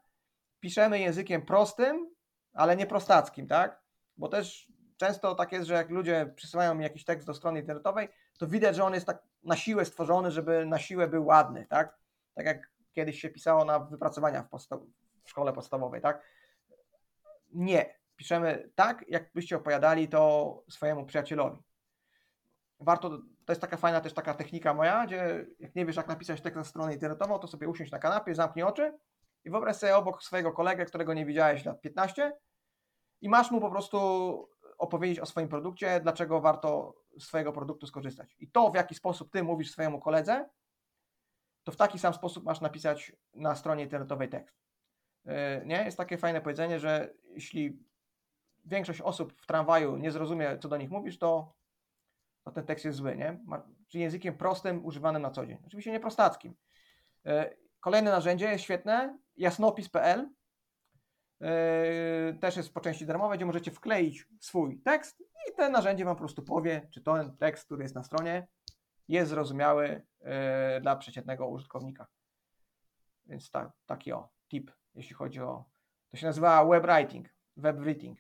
Speaker 1: piszemy językiem prostym, ale nie prostackim, tak? Bo też często tak jest, że jak ludzie przysyłają mi jakiś tekst do strony internetowej, to widać, że on jest tak na siłę stworzony, żeby na siłę był ładny, tak? Tak jak kiedyś się pisało na wypracowania w, w szkole podstawowej, tak? Nie. Piszemy tak, jakbyście opowiadali to swojemu przyjacielowi. Warto, to jest taka fajna też taka technika moja, gdzie jak nie wiesz jak napisać tekst na stronę internetową, to sobie usiądź na kanapie, zamknij oczy i wyobraź sobie obok swojego kolegę, którego nie widziałeś lat 15 i masz mu po prostu opowiedzieć o swoim produkcie, dlaczego warto z swojego produktu skorzystać. I to, w jaki sposób ty mówisz swojemu koledze, to w taki sam sposób masz napisać na stronie internetowej tekst. Yy, Nie? Jest takie fajne powiedzenie, że jeśli większość osób w tramwaju nie zrozumie, co do nich mówisz, to, to ten tekst jest zły, nie? Czyli językiem prostym, używanym na co dzień. Oczywiście nie prostackim. Yy, Kolejne narzędzie jest świetne, jasnopis.pl. Yy, Też jest po części darmowe, gdzie możecie wkleić swój tekst i to narzędzie Wam po prostu powie, czy ten tekst, który jest na stronie, jest zrozumiały yy, dla przeciętnego użytkownika. Więc ta, taki o tip, jeśli chodzi o. To się nazywa web writing, web writing,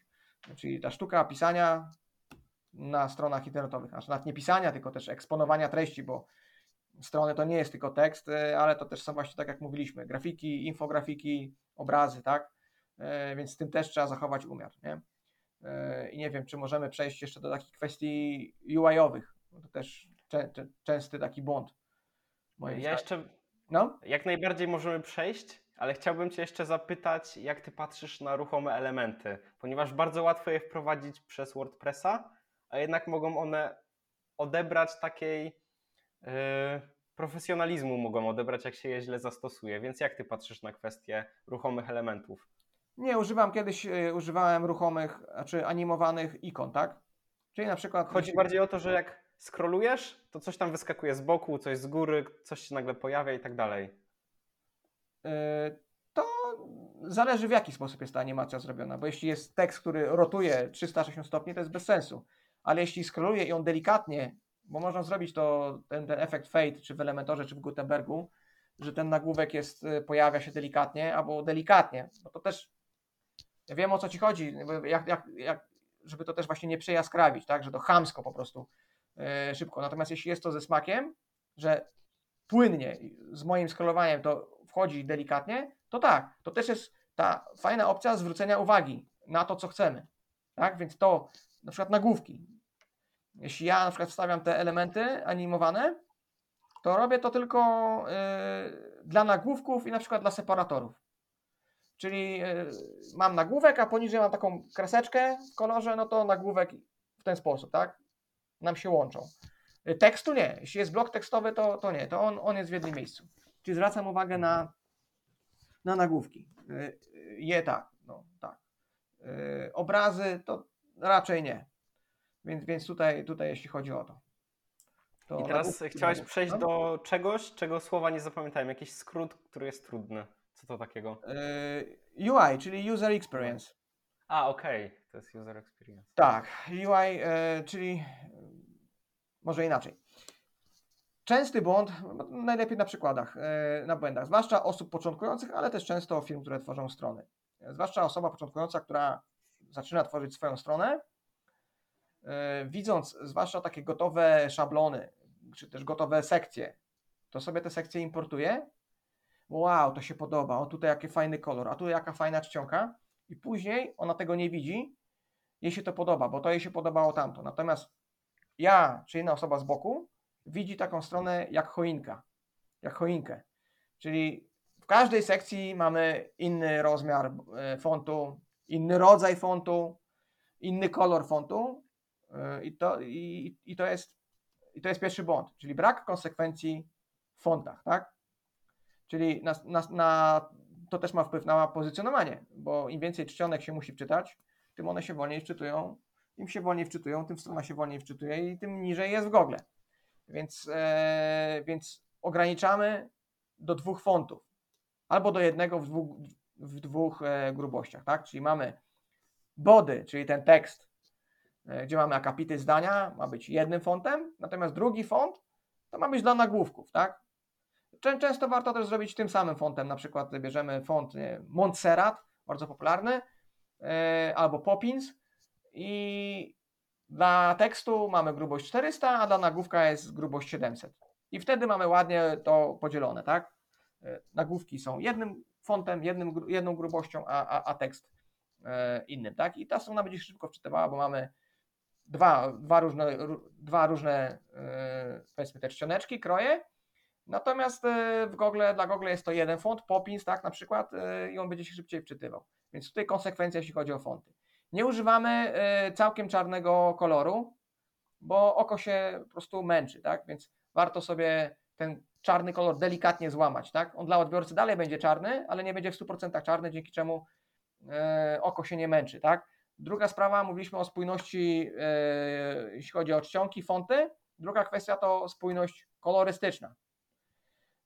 Speaker 1: czyli ta sztuka pisania na stronach internetowych. Znaczy nawet nie pisania, tylko też eksponowania treści, bo strony to nie jest tylko tekst, e, ale to też są właśnie tak jak mówiliśmy, grafiki, infografiki, obrazy, tak? E, Więc z tym też trzeba zachować umiar, nie? E, I nie wiem, czy możemy przejść jeszcze do takich kwestii UI-owych. To też czę, czę, częsty taki błąd.
Speaker 2: Ja
Speaker 1: zdaniem.
Speaker 2: jeszcze
Speaker 1: No,
Speaker 2: jak najbardziej możemy przejść, ale chciałbym Cię jeszcze zapytać, jak Ty patrzysz na ruchome elementy, ponieważ bardzo łatwo je wprowadzić przez WordPressa, a jednak mogą one odebrać takiej yy, profesjonalizmu, mogą odebrać, jak się je źle zastosuje. Więc jak Ty patrzysz na kwestię ruchomych elementów?
Speaker 1: nie, używam kiedyś, e, używałem ruchomych, znaczy animowanych ikon, tak? Czyli na przykład...
Speaker 2: Chodzi bardziej o to, że jak scrollujesz, to coś tam wyskakuje z boku, coś z góry, coś się nagle pojawia i tak dalej.
Speaker 1: Yy, to zależy w jaki sposób jest ta animacja zrobiona, bo jeśli jest tekst, który rotuje 360 stopni, to jest bez sensu. Ale jeśli scrolluje i on delikatnie, bo można zrobić to, ten, ten efekt fade, czy w Elementorze, czy w Gutenbergu, że ten nagłówek jest, y, pojawia się delikatnie, albo delikatnie, bo to też, ja wiem o co Ci chodzi, jak, jak, jak, żeby to też właśnie nie przejaskrawić, tak, że to chamsko po prostu yy, szybko. Natomiast jeśli jest to ze smakiem, że płynnie z moim scrollowaniem to wchodzi delikatnie, to tak, to też jest ta fajna opcja zwrócenia uwagi na to, co chcemy. Tak, więc to na przykład nagłówki. Jeśli ja na przykład wstawiam te elementy animowane, to robię to tylko yy, dla nagłówków i na przykład dla separatorów. Czyli yy, mam nagłówek, a poniżej mam taką kreseczkę w kolorze, no to nagłówek w ten sposób, tak? Nam się łączą. Y, Tekstu nie. Jeśli jest blok tekstowy, to, to nie. To on, on jest w jednym miejscu. Czyli zwracam uwagę na, na nagłówki. Y, y, Je tak, no tak. Y, Obrazy to raczej nie. Więc, więc tutaj, tutaj jeśli chodzi o to. to
Speaker 2: I teraz
Speaker 1: nagłówki
Speaker 2: chciałeś
Speaker 1: będą.
Speaker 2: przejść
Speaker 1: No.
Speaker 2: do czegoś, czego słowa nie zapamiętałem. Jakiś skrót, który jest trudny. Co to takiego?
Speaker 1: Y, UI, czyli User Experience.
Speaker 2: A, okej. To jest user experience.
Speaker 1: Tak, UI, e, czyli e, może inaczej. Częsty błąd, no, najlepiej na przykładach, e, na błędach, zwłaszcza osób początkujących, ale też często firm, które tworzą strony. Zwłaszcza osoba początkująca, która zaczyna tworzyć swoją stronę, e, widząc zwłaszcza takie gotowe szablony, czy też gotowe sekcje, to sobie te sekcje importuje. Wow, to się podoba, o tutaj jaki fajny kolor, a tu jaka fajna czcionka. I później ona tego nie widzi, jej się to podoba, bo to jej się podobało tamto. Natomiast ja, czy inna osoba z boku, widzi taką stronę jak choinka, jak choinkę. Czyli w każdej sekcji mamy inny rozmiar e, fontu, inny rodzaj fontu, inny kolor fontu e, i to, i, i to, jest, i to jest pierwszy błąd, czyli brak konsekwencji w fontach, tak? Czyli na, na, na, to też ma wpływ na pozycjonowanie, bo im więcej czcionek się musi wczytać, tym one się wolniej wczytują, im się wolniej wczytują, tym strona się wolniej wczytuje i tym niżej jest w Google. Więc, e, więc ograniczamy do dwóch fontów, albo do jednego w dwóch, w dwóch e, grubościach, tak? Czyli mamy body, czyli ten tekst, e, gdzie mamy akapity zdania, ma być jednym fontem, natomiast drugi font to ma być dla nagłówków, tak? Czę- Często warto też zrobić tym samym fontem, na przykład bierzemy font Montserrat, bardzo popularny, e, albo Poppins i dla tekstu mamy grubość 400, a dla nagłówka jest grubość 700. I wtedy mamy ładnie to podzielone, tak? Nagłówki są jednym fontem, jednym, jedną grubością, a, a, a tekst e, innym, tak? I ta strona będzie się szybko wczytywała, bo mamy dwa, dwa różne, ró- dwa różne e, powiedzmy te czcioneczki, kroje, Natomiast e, w Google, dla Google jest to jeden font, Poppins, tak na przykład, i on będzie się szybciej wczytywał. Więc tutaj konsekwencja, jeśli chodzi o fonty. Nie używamy całkiem czarnego koloru, bo oko się po prostu męczy, tak? Więc warto sobie ten czarny kolor delikatnie złamać, tak? On dla odbiorcy dalej będzie czarny, ale nie będzie w 100% czarny, dzięki czemu e, oko się nie męczy, tak? Druga sprawa, mówiliśmy o spójności, e, jeśli chodzi o czcionki, fonty. Druga kwestia to spójność kolorystyczna.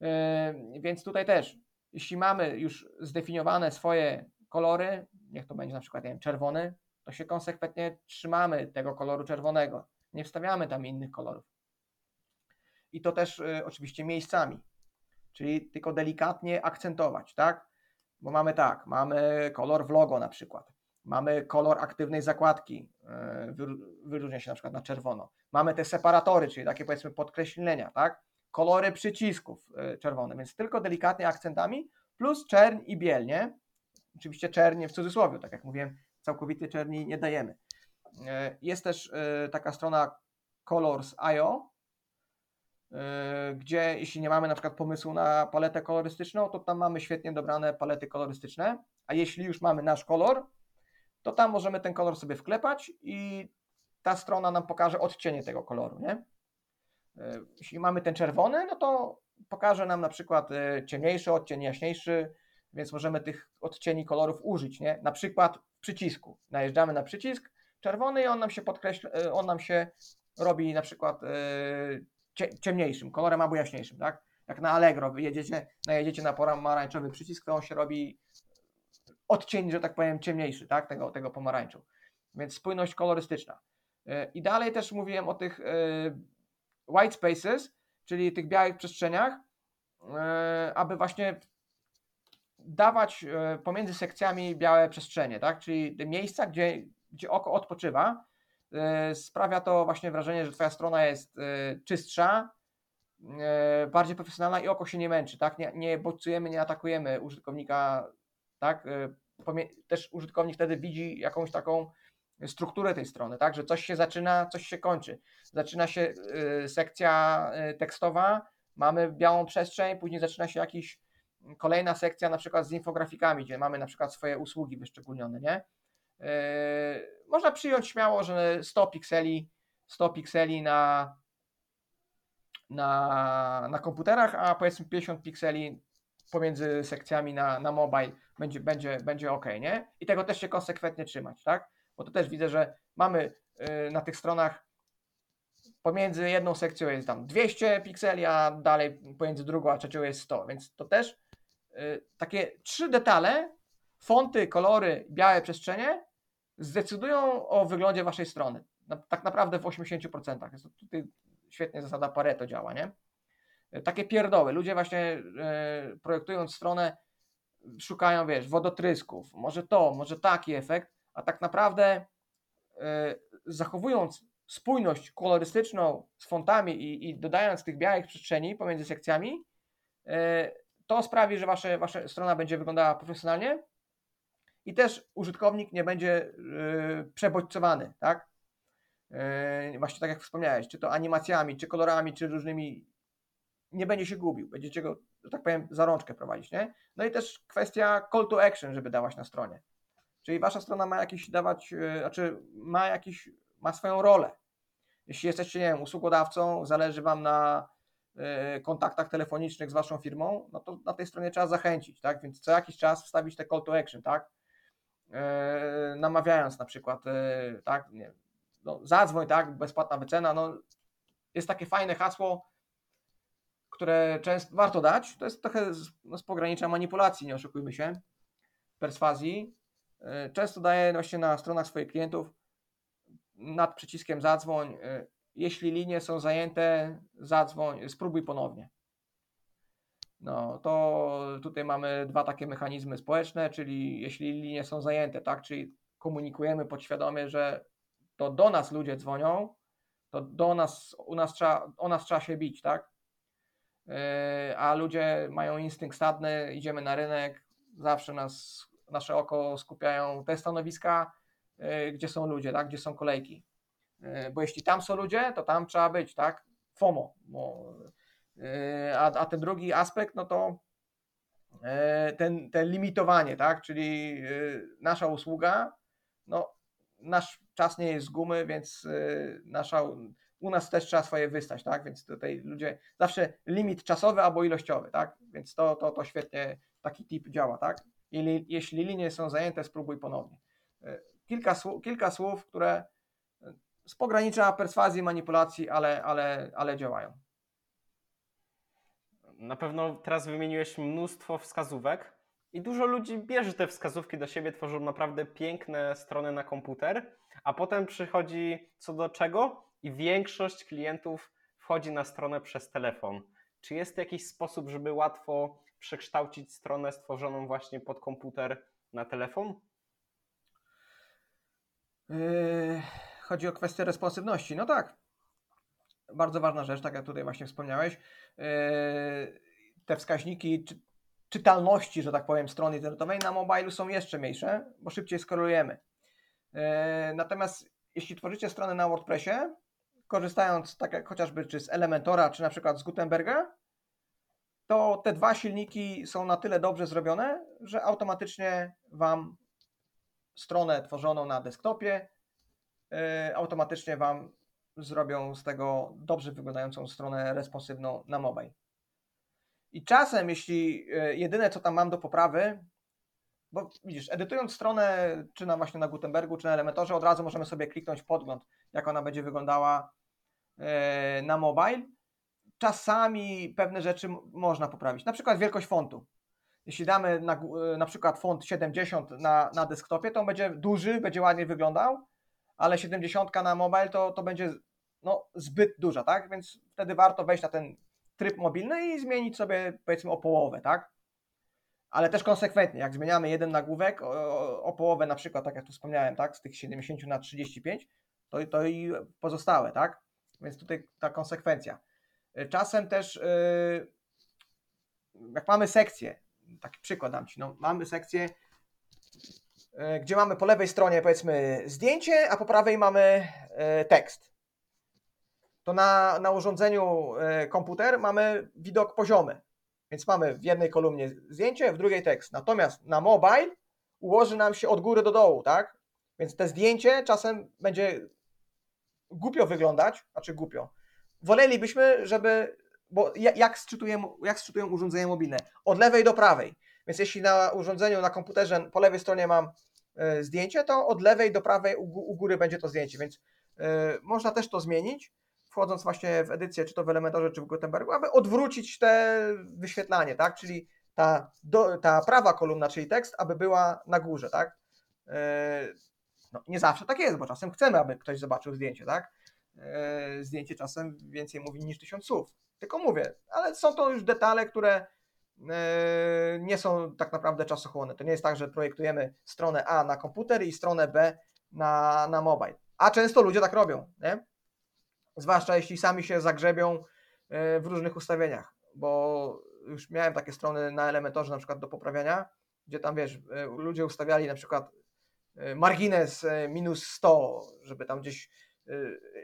Speaker 1: Yy, Więc tutaj też, jeśli mamy już zdefiniowane swoje kolory, niech to będzie na przykład wiem, czerwony, to się konsekwentnie trzymamy tego koloru czerwonego. Nie wstawiamy tam innych kolorów. I to też y, oczywiście miejscami, czyli tylko delikatnie akcentować, tak? Bo mamy tak, mamy kolor w logo na przykład, mamy kolor aktywnej zakładki, y, wyr- wyróżnia się na przykład na czerwono. Mamy te separatory, czyli takie powiedzmy podkreślenia, tak? kolory przycisków y, czerwone, więc tylko delikatnie akcentami, plus czerń i biel, nie? Oczywiście czerń w cudzysłowie, tak jak mówiłem, całkowitej czerni nie dajemy. Jest też taka strona Colors.io, gdzie jeśli nie mamy na przykład pomysłu na paletę kolorystyczną, to tam mamy świetnie dobrane palety kolorystyczne, a jeśli już mamy nasz kolor, to tam możemy ten kolor sobie wklepać i ta strona nam pokaże odcienie tego koloru, nie? E, Jeśli mamy ten czerwony, no to pokaże nam na przykład e, ciemniejszy odcień, jaśniejszy, więc możemy tych odcieni kolorów użyć, nie? Na przykład w przycisku. Najeżdżamy na przycisk czerwony i on nam się podkreśla, on nam się robi na przykład ciemniejszym kolorem albo jaśniejszym, tak? Jak na Allegro wyjedziecie, najedziecie na pomarańczowy przycisk, to on się robi odcień, że tak powiem, ciemniejszy, tak? Tego, tego pomarańczu. Więc spójność kolorystyczna. E, I dalej też mówiłem o tych e, white spaces, czyli tych białych przestrzeniach, e, aby właśnie dawać pomiędzy sekcjami białe przestrzenie, tak? Czyli miejsca, gdzie, gdzie oko odpoczywa. E, Sprawia to właśnie wrażenie, że Twoja strona jest e, czystsza, e, bardziej profesjonalna i oko się nie męczy, tak? Nie, nie bodźcujemy, nie atakujemy użytkownika, tak? Też użytkownik wtedy widzi jakąś taką strukturę tej strony, tak? Że coś się zaczyna, coś się kończy. Zaczyna się sekcja tekstowa, mamy białą przestrzeń, później zaczyna się jakiś kolejna sekcja na przykład z infografikami, gdzie mamy na przykład swoje usługi wyszczególnione, nie? Yy, można przyjąć śmiało, że 100 pikseli, 100 pikseli na, na, na komputerach, a powiedzmy 50 pikseli pomiędzy sekcjami na, na mobile będzie, będzie, będzie ok, nie? I tego też się konsekwentnie trzymać, tak? Bo to też widzę, że mamy yy, na tych stronach pomiędzy jedną sekcją jest tam 200 pikseli, a dalej pomiędzy drugą a trzecią jest 100, więc to też y, takie trzy detale, fonty, kolory, białe przestrzenie zdecydują o wyglądzie waszej strony. Tak naprawdę w 80%. Jest to tutaj świetnie zasada Pareto działa, nie? Y, Takie pierdoły. Ludzie właśnie y, projektując stronę szukają, wiesz, wodotrysków, może to, może taki efekt, a tak naprawdę y, zachowując spójność kolorystyczną z fontami i, i dodając tych białych przestrzeni pomiędzy sekcjami, e, to sprawi, że wasze, wasza strona będzie wyglądała profesjonalnie i też użytkownik nie będzie e, przebodźcowany, tak? E, Właśnie tak jak wspomniałeś, czy to animacjami, czy kolorami, czy różnymi, nie będzie się gubił, będziecie go, że tak powiem, za rączkę prowadzić, nie? No i też kwestia call to action, żeby dawać na stronie. Czyli wasza strona ma jakiś dawać, e, znaczy ma jakiś ma swoją rolę. Jeśli jesteście, nie wiem, usługodawcą, zależy Wam na kontaktach telefonicznych z Waszą firmą, no to na tej stronie trzeba zachęcić, tak? Więc co jakiś czas wstawić te call to action, tak? Y, namawiając na przykład, y, tak? Nie, no, zadzwoń, tak? Bezpłatna wycena, no jest takie fajne hasło, które często warto dać. To jest trochę z, no, z pogranicza manipulacji, nie oszukujmy się, perswazji. Y, Często daję właśnie na stronach swoich klientów nad przyciskiem zadzwoń. Jeśli linie są zajęte, zadzwoń, spróbuj ponownie. No, to tutaj mamy dwa takie mechanizmy społeczne, czyli jeśli linie są zajęte, tak, czyli komunikujemy podświadomie, że to do nas ludzie dzwonią, to do nas, u nas trzeba, o nas trzeba się bić, tak? Yy, A ludzie mają instynkt stadny, idziemy na rynek, zawsze nas, nasze oko skupiają te stanowiska, yy, gdzie są ludzie, tak? Gdzie są kolejki. Yy, Bo jeśli tam są ludzie, to tam trzeba być, tak? FOMO. Bo, a, a ten drugi aspekt, no to yy, ten, ten limitowanie, tak? Czyli yy, nasza usługa, no nasz czas nie jest z gumy, więc nasza, u nas też trzeba swoje wystać, tak? Więc tutaj ludzie zawsze limit czasowy albo ilościowy, tak? Więc to, to, to świetnie taki tip działa, tak? Jeśli linie są zajęte, spróbuj ponownie. Kilka, słów- kilka słów, które z pogranicza perswazji, manipulacji, ale, ale, ale działają.
Speaker 2: Na pewno teraz wymieniłeś mnóstwo wskazówek i dużo ludzi bierze te wskazówki do siebie, tworzą naprawdę piękne strony na komputer, a potem przychodzi co do czego i większość klientów wchodzi na stronę przez telefon. Czy jest jakiś sposób, żeby łatwo przekształcić stronę stworzoną właśnie pod komputer na telefon?
Speaker 1: Yy, chodzi o kwestię responsywności. No tak. Bardzo ważna rzecz, tak jak tutaj właśnie wspomniałeś, yy, te wskaźniki czy, czytalności, że tak powiem, strony internetowej na mobilu są jeszcze mniejsze, bo szybciej skorelujemy. Yy, Natomiast jeśli tworzycie stronę na WordPressie, korzystając tak jak chociażby czy z Elementora, czy na przykład z Gutenberga, to te dwa silniki są na tyle dobrze zrobione, że automatycznie Wam stronę tworzoną na desktopie yy, automatycznie Wam zrobią z tego dobrze wyglądającą stronę responsywną na mobile. I czasem, jeśli yy, jedyne co tam mam do poprawy, bo widzisz, edytując stronę, czy na właśnie na Gutenbergu, czy na Elementorze, od razu możemy sobie kliknąć podgląd, jak ona będzie wyglądała yy, na mobile. Czasami pewne rzeczy można poprawić, na przykład wielkość fontu. Jeśli damy na, gó- na przykład font 70 na, na desktopie, to on będzie duży, będzie ładnie wyglądał, ale 70 na mobile to, to będzie no, zbyt duża, tak? Więc wtedy warto wejść na ten tryb mobilny i zmienić sobie powiedzmy o połowę, tak? Ale też konsekwentnie, jak zmieniamy jeden nagłówek o, o, połowę, na przykład, tak jak tu wspomniałem, tak, z tych 70 na 35, to, to i pozostałe, tak? Więc tutaj ta konsekwencja. Czasem też, yy, jak mamy sekcję, taki przykład dam Ci, no, mamy sekcję, yy, gdzie mamy po lewej stronie powiedzmy zdjęcie, a po prawej mamy yy, tekst. To na, na urządzeniu yy, komputer mamy widok poziomy. Więc mamy w jednej kolumnie zdjęcie, w drugiej tekst. Natomiast na mobile ułoży nam się od góry do dołu, tak? Więc te zdjęcie czasem będzie głupio wyglądać, znaczy głupio. Wolelibyśmy, żeby, bo ja- jak sczytują, jak sczytują urządzenia mobilne? Od lewej do prawej. Więc jeśli na urządzeniu, na komputerze po lewej stronie mam e, zdjęcie, to od lewej do prawej u góry będzie to zdjęcie, więc e, można też to zmienić, wchodząc właśnie w edycję, czy to w Elementorze, czy w Gutenbergu, aby odwrócić te wyświetlanie, tak? Czyli ta, do, ta prawa kolumna, czyli tekst, aby była na górze, tak? E, No, nie zawsze tak jest, bo czasem chcemy, aby ktoś zobaczył zdjęcie, tak? E, Zdjęcie czasem więcej mówi niż tysiąc słów. Tylko mówię, ale są to już detale, które e, nie są tak naprawdę czasochłonne. To nie jest tak, że projektujemy stronę A na komputer i stronę B na, na mobile. A często ludzie tak robią, nie? Zwłaszcza jeśli sami się zagrzebią e, w różnych ustawieniach, bo już miałem takie strony na Elementorze na przykład do poprawiania, gdzie tam wiesz, e, ludzie ustawiali na przykład e, margines minus 100, żeby tam gdzieś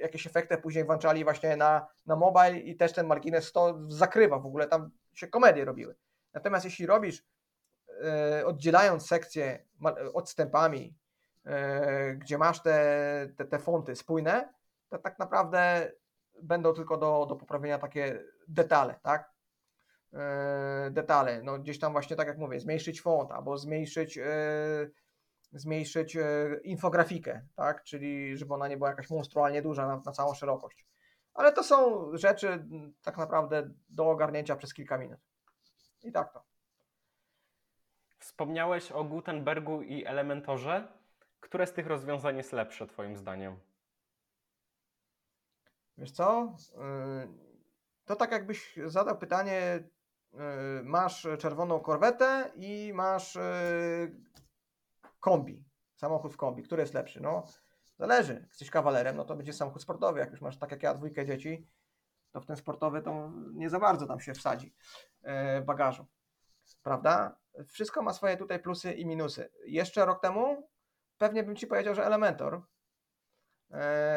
Speaker 1: jakieś efekty później włączali właśnie na, na mobile i też ten margines 100 zakrywa, w ogóle tam się komedie robiły. Natomiast jeśli robisz oddzielając sekcje odstępami, gdzie masz te, te, te fonty spójne, to tak naprawdę będą tylko do, do poprawienia takie detale, tak? E, detale, no gdzieś tam właśnie tak jak mówię, zmniejszyć font albo zmniejszyć e, zmniejszyć e, infografikę, tak? Czyli żeby ona nie była jakaś monstrualnie duża na, na całą szerokość. Ale to są rzeczy tak naprawdę do ogarnięcia przez kilka minut. I tak to.
Speaker 2: Wspomniałeś o Gutenbergu i Elementorze. Które z tych rozwiązań jest lepsze, Twoim zdaniem?
Speaker 1: Wiesz co? Yy, To tak jakbyś zadał pytanie, yy, masz czerwoną korwetę i masz yy, kombi, samochód w kombi, który jest lepszy? No, zależy. Jak jesteś kawalerem, no to będzie samochód sportowy. Jak już masz tak jak ja dwójkę dzieci, to w ten sportowy to nie za bardzo tam się wsadzi bagażu. Prawda? Wszystko ma swoje tutaj plusy i minusy. Jeszcze rok temu pewnie bym Ci powiedział, że Elementor,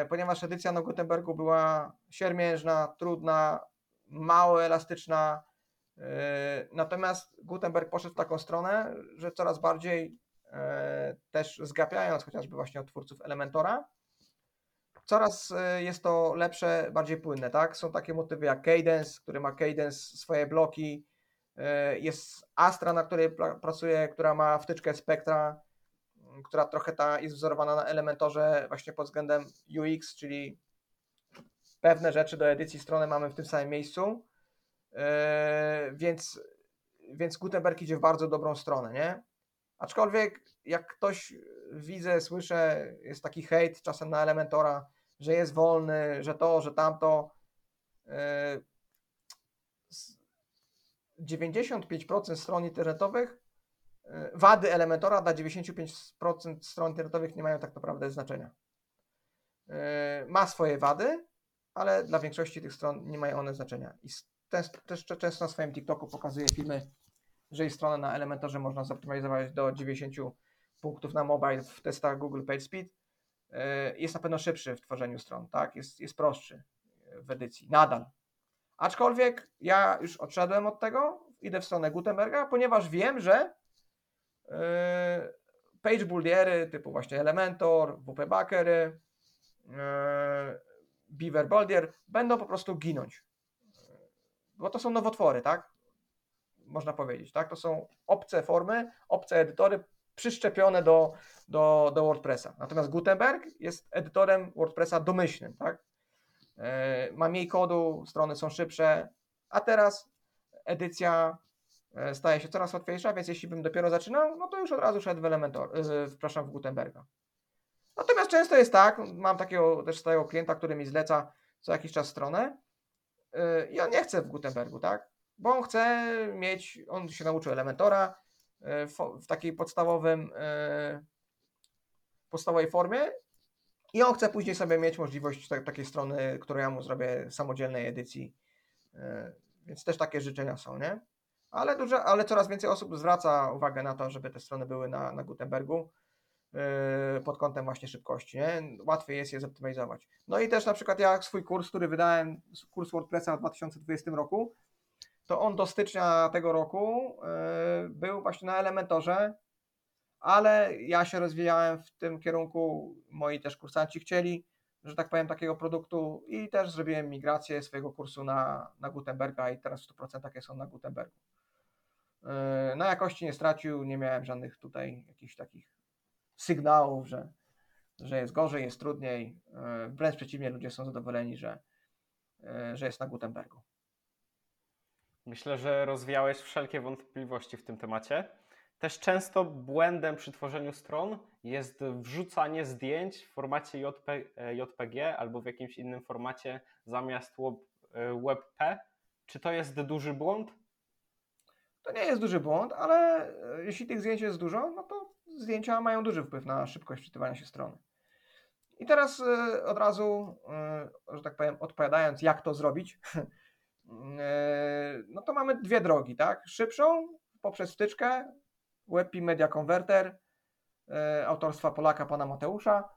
Speaker 1: ponieważ edycja na Gutenbergu była siermiężna, trudna, mało elastyczna. e, Natomiast Gutenberg poszedł w taką stronę, że coraz bardziej e, też zgapiając chociażby właśnie od twórców Elementora, coraz e, jest to lepsze, bardziej płynne, tak? Są takie motywy jak Cadence, który ma Cadence swoje bloki, e, jest Astra, na której pra- pracuje, która ma wtyczkę Spectra, która trochę ta jest wzorowana na Elementorze właśnie pod względem UX, czyli pewne rzeczy do edycji strony mamy w tym samym miejscu, e, więc, więc Gutenberg idzie w bardzo dobrą stronę, nie? Aczkolwiek jak ktoś widzę, słyszę, jest taki hejt czasem na Elementora, że jest wolny, że to, że tamto. e, s- 95% stron internetowych, wady Elementora dla 95% stron internetowych nie mają tak naprawdę znaczenia. E, Ma swoje wady, ale dla większości tych stron nie mają one znaczenia. I też, często na swoim TikToku pokazuję filmy, że i stronę na Elementorze można zoptymalizować do 90 punktów na mobile w testach Google PageSpeed. Yy, Jest na pewno szybszy w tworzeniu stron, tak? Jest, jest prostszy w edycji, nadal. Aczkolwiek ja już odszedłem od tego, idę w stronę Gutenberga, ponieważ wiem, że page buildiery typu właśnie Elementor, WP Backery, yy, Beaver Boldier będą po prostu ginąć. Bo to są nowotwory, tak? Można powiedzieć, tak? To są obce formy, obce edytory przyszczepione do, do, do WordPressa. Natomiast Gutenberg jest edytorem WordPressa domyślnym, tak? E, Ma mniej kodu, strony są szybsze, a teraz edycja e, staje się coraz łatwiejsza, więc jeśli bym dopiero zaczynał, no to już od razu szedł w Elementor, e, przepraszam, w Gutenberga. Natomiast często jest tak, mam takiego też stałego klienta, który mi zleca co jakiś czas stronę yy, i on nie chce w Gutenbergu, tak? Bo on chce mieć, on się nauczył Elementora fo- w takiej podstawowym, podstawowej formie i on chce później sobie mieć możliwość ta, takiej strony, którą ja mu zrobię samodzielnej edycji. Więc też takie życzenia są, nie? Ale, duże, ale coraz więcej osób zwraca uwagę na to, żeby te strony były na, na Gutenbergu yy, pod kątem właśnie szybkości. Nie? Łatwiej jest je zoptymalizować. No i też na przykład ja swój kurs, który wydałem, kurs WordPressa w 2020 roku, to on do stycznia tego roku yy, był właśnie na Elementorze, ale ja się rozwijałem w tym kierunku, moi też kursanci chcieli, że tak powiem, takiego produktu i też zrobiłem migrację swojego kursu na, na Gutenberga i teraz w 100% jest on na Gutenbergu. Yy, Na jakości nie stracił, nie miałem żadnych tutaj jakichś takich sygnałów, że, że jest gorzej, jest trudniej. Yy, Wręcz przeciwnie, ludzie są zadowoleni, że, yy, że jest na Gutenbergu.
Speaker 2: Myślę, że rozwiałeś wszelkie wątpliwości w tym temacie. Też często błędem przy tworzeniu stron jest wrzucanie zdjęć w formacie JP, e, JPG albo w jakimś innym formacie zamiast web- e, WebP. Czy to jest duży błąd?
Speaker 1: To nie jest duży błąd, ale e, jeśli tych zdjęć jest dużo, no to zdjęcia mają duży wpływ na szybkość wczytywania się strony. I teraz e, od razu, e, że tak powiem, odpowiadając, jak to zrobić, no to mamy dwie drogi, tak? Szybszą poprzez wtyczkę WebP Media Converter autorstwa Polaka, pana Mateusza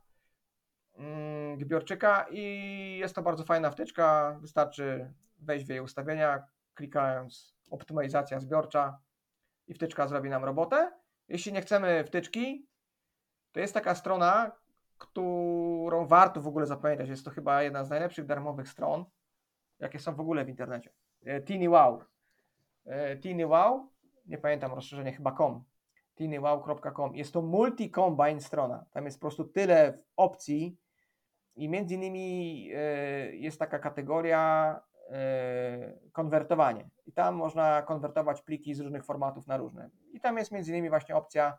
Speaker 1: mm, Gbiorczyka i jest to bardzo fajna wtyczka, wystarczy wejść w jej ustawienia, klikając optymalizacja zbiorcza i wtyczka zrobi nam robotę. Jeśli nie chcemy wtyczki, to jest taka strona, którą warto w ogóle zapamiętać. Jest to chyba jedna z najlepszych darmowych stron, jakie są w ogóle w internecie. E, Teeny Wow. E, Teeny Wow, nie pamiętam rozszerzenie chyba com. teenywow.com. Jest to multi-combine strona. Tam jest po prostu tyle opcji i między innymi e, jest taka kategoria konwertowanie. I tam można konwertować pliki z różnych formatów na różne. I tam jest między innymi właśnie opcja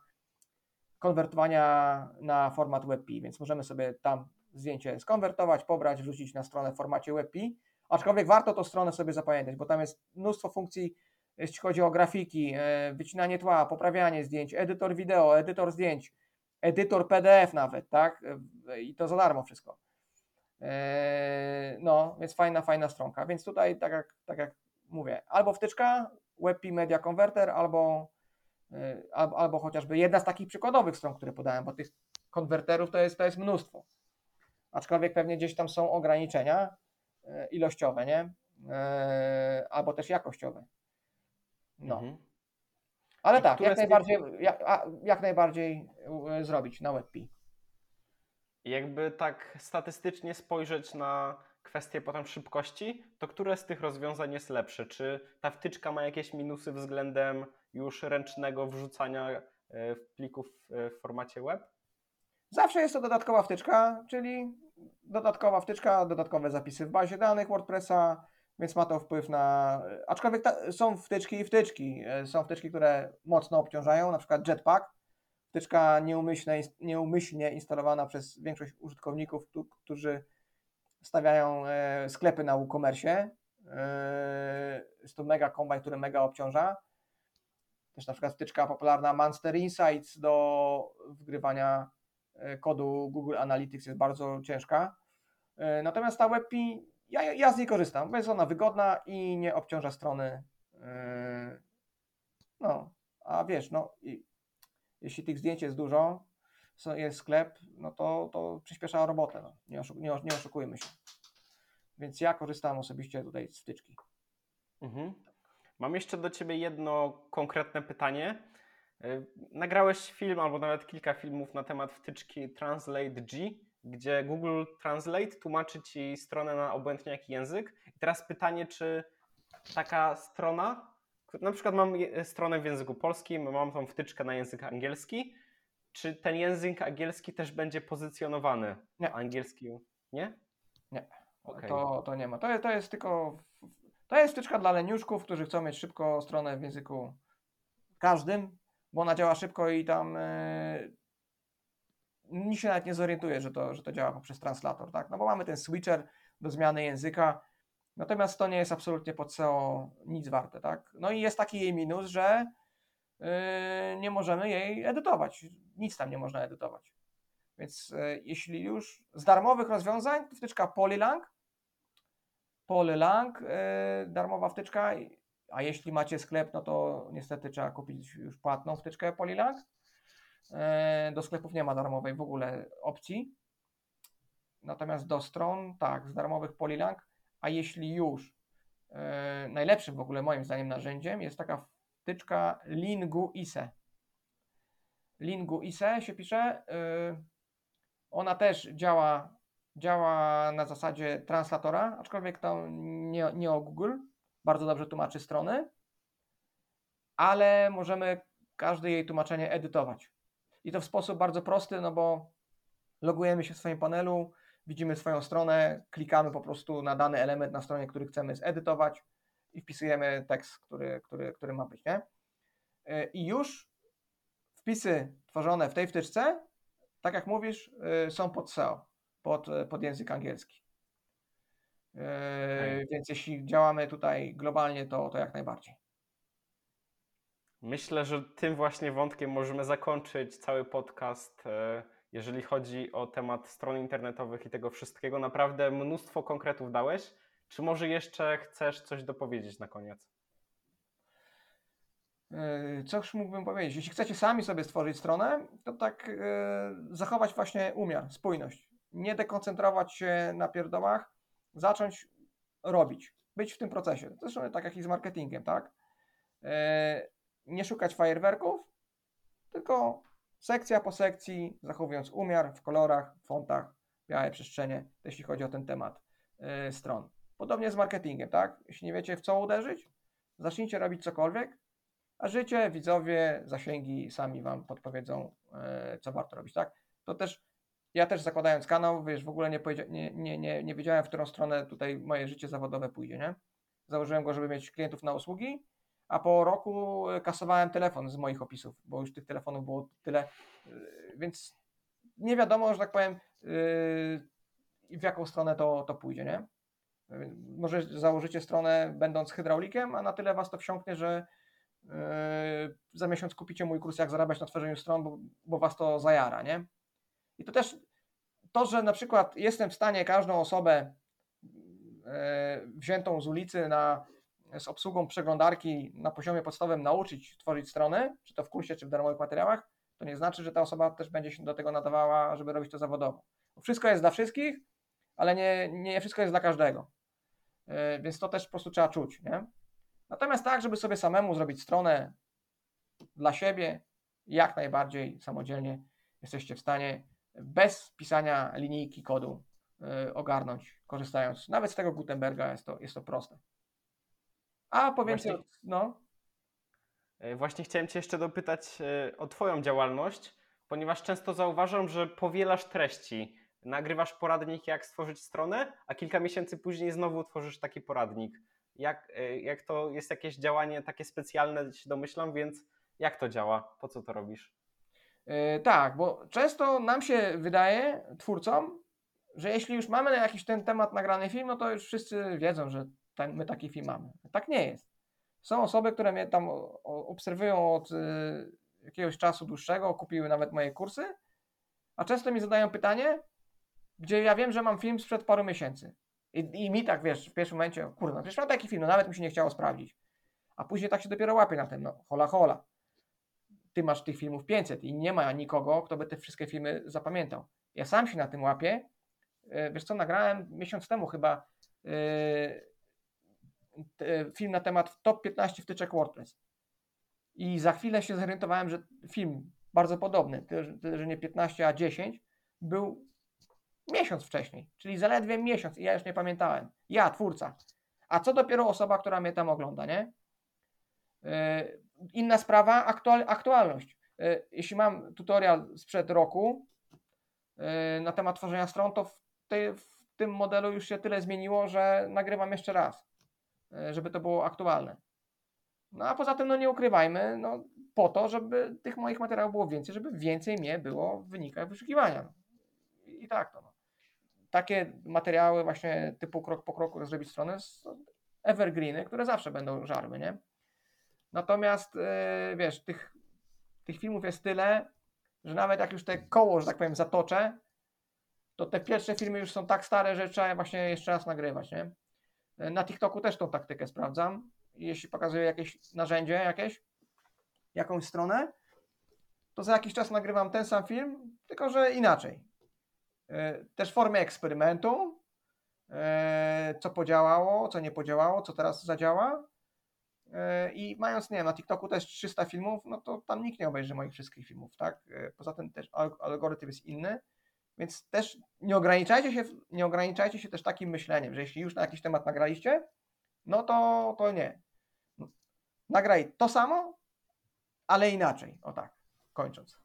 Speaker 1: konwertowania na format WebP, więc możemy sobie tam zdjęcie skonwertować, pobrać, wrzucić na stronę w formacie WebP. Aczkolwiek warto tą stronę sobie zapamiętać, bo tam jest mnóstwo funkcji, jeśli chodzi o grafiki, e, wycinanie tła, poprawianie zdjęć, edytor wideo, edytor zdjęć, edytor PDF nawet, tak? E, I to za darmo wszystko. E, No, więc fajna, fajna stronka. Więc tutaj, tak jak, tak jak mówię, albo wtyczka, WebP Media Converter, albo, e, albo, albo chociażby jedna z takich przykładowych stron, które podałem, bo tych konwerterów to jest, to jest mnóstwo. Aczkolwiek pewnie gdzieś tam są ograniczenia e, ilościowe, nie? Albo też jakościowe. No.
Speaker 2: Mhm.
Speaker 1: Ale
Speaker 2: I
Speaker 1: tak, jak najbardziej, jak, jak najbardziej zrobić na WebP.
Speaker 2: Jakby tak statystycznie spojrzeć na kwestię potem szybkości, to które z tych rozwiązań jest lepsze? Czy ta wtyczka ma jakieś minusy względem już ręcznego wrzucania e, plików e, w formacie web?
Speaker 1: Zawsze jest to dodatkowa wtyczka, czyli dodatkowa wtyczka, dodatkowe zapisy w bazie danych WordPressa, więc ma to wpływ na. Aczkolwiek ta, są wtyczki i wtyczki. E, Są wtyczki, które mocno obciążają, na przykład Jetpack. Wtyczka nieumyślnie, nieumyślnie instalowana przez większość użytkowników, którzy stawiają e, sklepy na WooCommerce. E, Jest to mega kombajn, który mega obciąża. Też na przykład wtyczka popularna Monster Insights do wgrywania e, kodu Google Analytics jest bardzo ciężka. Natomiast ta WebP ja, ja z niej korzystam, bo jest ona wygodna i nie obciąża strony. No, a wiesz, no, jeśli tych zdjęć jest dużo, jest sklep, no to, to przyspiesza robotę. No. Nie, oszuk, nie, nie oszukujmy się. Więc ja korzystam osobiście tutaj z wtyczki.
Speaker 2: Mhm. Mam jeszcze do Ciebie jedno konkretne pytanie. Y, Nagrałeś film albo nawet kilka filmów na temat wtyczki Translate G, gdzie Google Translate tłumaczy Ci stronę na obojętnie jaki język. I teraz pytanie, czy taka strona, na przykład mam stronę w języku polskim, mam tą wtyczkę na język angielski, czy ten język angielski też będzie pozycjonowany?
Speaker 1: Nie.
Speaker 2: Angielski, nie?
Speaker 1: Nie.
Speaker 2: Okej.
Speaker 1: To, to nie ma. To, to jest tylko. To jest wtyczka dla leniuszków, którzy chcą mieć szybko stronę w języku każdym, bo ona działa szybko i tam yy, nikt się nawet nie zorientuje, że to, że to działa poprzez translator, tak? No bo mamy ten switcher do zmiany języka, natomiast to nie jest absolutnie pod SEO nic warte, tak? No i jest taki jej minus, że yy, nie możemy jej edytować. Nic tam nie można edytować. Więc e, jeśli już z darmowych rozwiązań, to wtyczka Polylang. Polylang, e, darmowa wtyczka. A jeśli macie sklep, no to niestety trzeba kupić już płatną wtyczkę Polylang. Do sklepów nie ma darmowej w ogóle opcji. Natomiast do stron, tak, z darmowych Polylang. A jeśli już, e, najlepszym w ogóle moim zdaniem narzędziem jest taka wtyczka Lingu ISE. Lingu ISE się pisze. y, ona też działa, działa na zasadzie translatora, aczkolwiek to nie, nie o Google. Bardzo dobrze tłumaczy strony, ale możemy każde jej tłumaczenie edytować. I to w sposób bardzo prosty, no bo logujemy się w swoim panelu, widzimy swoją stronę, klikamy po prostu na dany element na stronie, który chcemy zedytować i wpisujemy tekst, który, który, który ma być. Nie? Y, I już wpisy tworzone w tej wtyczce tak jak mówisz, y, są pod SEO, pod, y, pod język angielski. Y,
Speaker 2: Okej.
Speaker 1: Więc jeśli działamy tutaj globalnie, to, to jak najbardziej.
Speaker 2: Myślę, że tym właśnie wątkiem możemy zakończyć cały podcast, e, jeżeli chodzi o temat stron internetowych i tego wszystkiego. Naprawdę mnóstwo konkretów dałeś. Czy może jeszcze chcesz coś dopowiedzieć na koniec?
Speaker 1: Y, Coż mógłbym powiedzieć? Jeśli chcecie sami sobie stworzyć stronę, to tak y, zachować właśnie umiar, spójność. Nie dekoncentrować się na pierdołach, zacząć robić, być w tym procesie. Zresztą tak jak i z marketingiem, tak? Y, Nie szukać fajerwerków, tylko sekcja po sekcji, zachowując umiar w kolorach, fontach, białe przestrzenie, jeśli chodzi o ten temat y, stron. Podobnie z marketingiem, tak? Jeśli nie wiecie w co uderzyć, zacznijcie robić cokolwiek, a życie, widzowie, zasięgi sami Wam podpowiedzą, e, co warto robić, tak? To też, ja też zakładając kanał, wiesz, w ogóle nie, nie, nie, nie, nie wiedziałem, w którą stronę tutaj moje życie zawodowe pójdzie, nie? Założyłem go, żeby mieć klientów na usługi, a po roku e, kasowałem telefon z moich opisów, bo już tych telefonów było tyle, e, więc nie wiadomo, że tak powiem, e, w jaką stronę to, to pójdzie, nie? Może założycie stronę będąc hydraulikiem, a na tyle Was to wsiąknie, że za miesiąc kupicie mój kurs, jak zarabiać na tworzeniu stron, bo, bo was to zajara, nie? I to też to, że na przykład jestem w stanie każdą osobę wziętą z ulicy na, z obsługą przeglądarki na poziomie podstawowym nauczyć tworzyć strony, czy to w kursie, czy w darmowych materiałach, to nie znaczy, że ta osoba też będzie się do tego nadawała, żeby robić to zawodowo. Wszystko jest dla wszystkich, ale nie, nie wszystko jest dla każdego. Yy, Więc to też po prostu trzeba czuć, nie? Natomiast tak, żeby sobie samemu zrobić stronę dla siebie, jak najbardziej samodzielnie jesteście w stanie bez pisania linijki kodu y, ogarnąć, korzystając nawet z tego Gutenberga, jest to, jest to proste. A po więcej,
Speaker 2: Właśnie-
Speaker 1: no,
Speaker 2: E, Właśnie chciałem Cię jeszcze dopytać e, o Twoją działalność, ponieważ często zauważam, że powielasz treści. Nagrywasz poradnik, jak stworzyć stronę, a kilka miesięcy później znowu tworzysz taki poradnik. Jak, e, jak to jest jakieś działanie takie specjalne, się domyślam, więc jak to działa? Po co to robisz?
Speaker 1: Yy, tak, bo często nam się wydaje, twórcom, że jeśli już mamy na jakiś ten temat nagrany film, no to już wszyscy wiedzą, że ten, my taki film mamy. Tak nie jest. Są osoby, które mnie tam obserwują od y, jakiegoś czasu dłuższego, kupiły nawet moje kursy, a często mi zadają pytanie, gdzie ja wiem, że mam film sprzed paru miesięcy. I, I mi tak, wiesz, w pierwszym momencie, kurde, no przecież mam taki film, no nawet mi się nie chciało sprawdzić. A później tak się dopiero łapię na tym, no hola hola. Ty masz tych filmów 500 i nie ma nikogo, kto by te wszystkie filmy zapamiętał. Ja sam się na tym łapię. E, Wiesz co, nagrałem miesiąc temu chyba te- film na temat top 15 wtyczek WordPress. I za chwilę się zorientowałem, że film bardzo podobny, tyle, że- nie 15, a 10, był miesiąc wcześniej, czyli zaledwie miesiąc i ja już nie pamiętałem. Ja, twórca. A co dopiero osoba, która mnie tam ogląda, nie? Yy, Inna sprawa, aktual, aktualność. Yy, Jeśli mam tutorial sprzed roku yy, na temat tworzenia stron, to w, w tym modelu już się tyle zmieniło, że nagrywam jeszcze raz, żeby to było aktualne. No a poza tym, no nie ukrywajmy, no po to, żeby tych moich materiałów było więcej, żeby więcej mnie było w wynikach wyszukiwania. I, tak to. No. Takie materiały właśnie typu krok po kroku zrobić stronę są evergreeny, które zawsze będą żarły, nie? Natomiast yy, wiesz, tych, tych filmów jest tyle, że nawet jak już te koło, że tak powiem, zatoczę, to te pierwsze filmy już są tak stare, że trzeba je właśnie jeszcze raz nagrywać, nie? Na TikToku też tą taktykę sprawdzam. Jeśli pokazuję jakieś narzędzie, jakieś, jakąś stronę, to za jakiś czas nagrywam ten sam film, tylko że inaczej. Yy, Też w formie eksperymentu, yy, co podziałało, co nie podziałało, co teraz zadziała. Yy, I mając, nie wiem, na TikToku też 300 filmów, no to tam nikt nie obejrzy moich wszystkich filmów, tak? Poza tym też al- algorytm jest inny, więc też nie ograniczajcie się, nie ograniczajcie się też takim myśleniem, że jeśli już na jakiś temat nagraliście, no to, to nie. Nagraj to samo, ale inaczej. O tak, kończąc.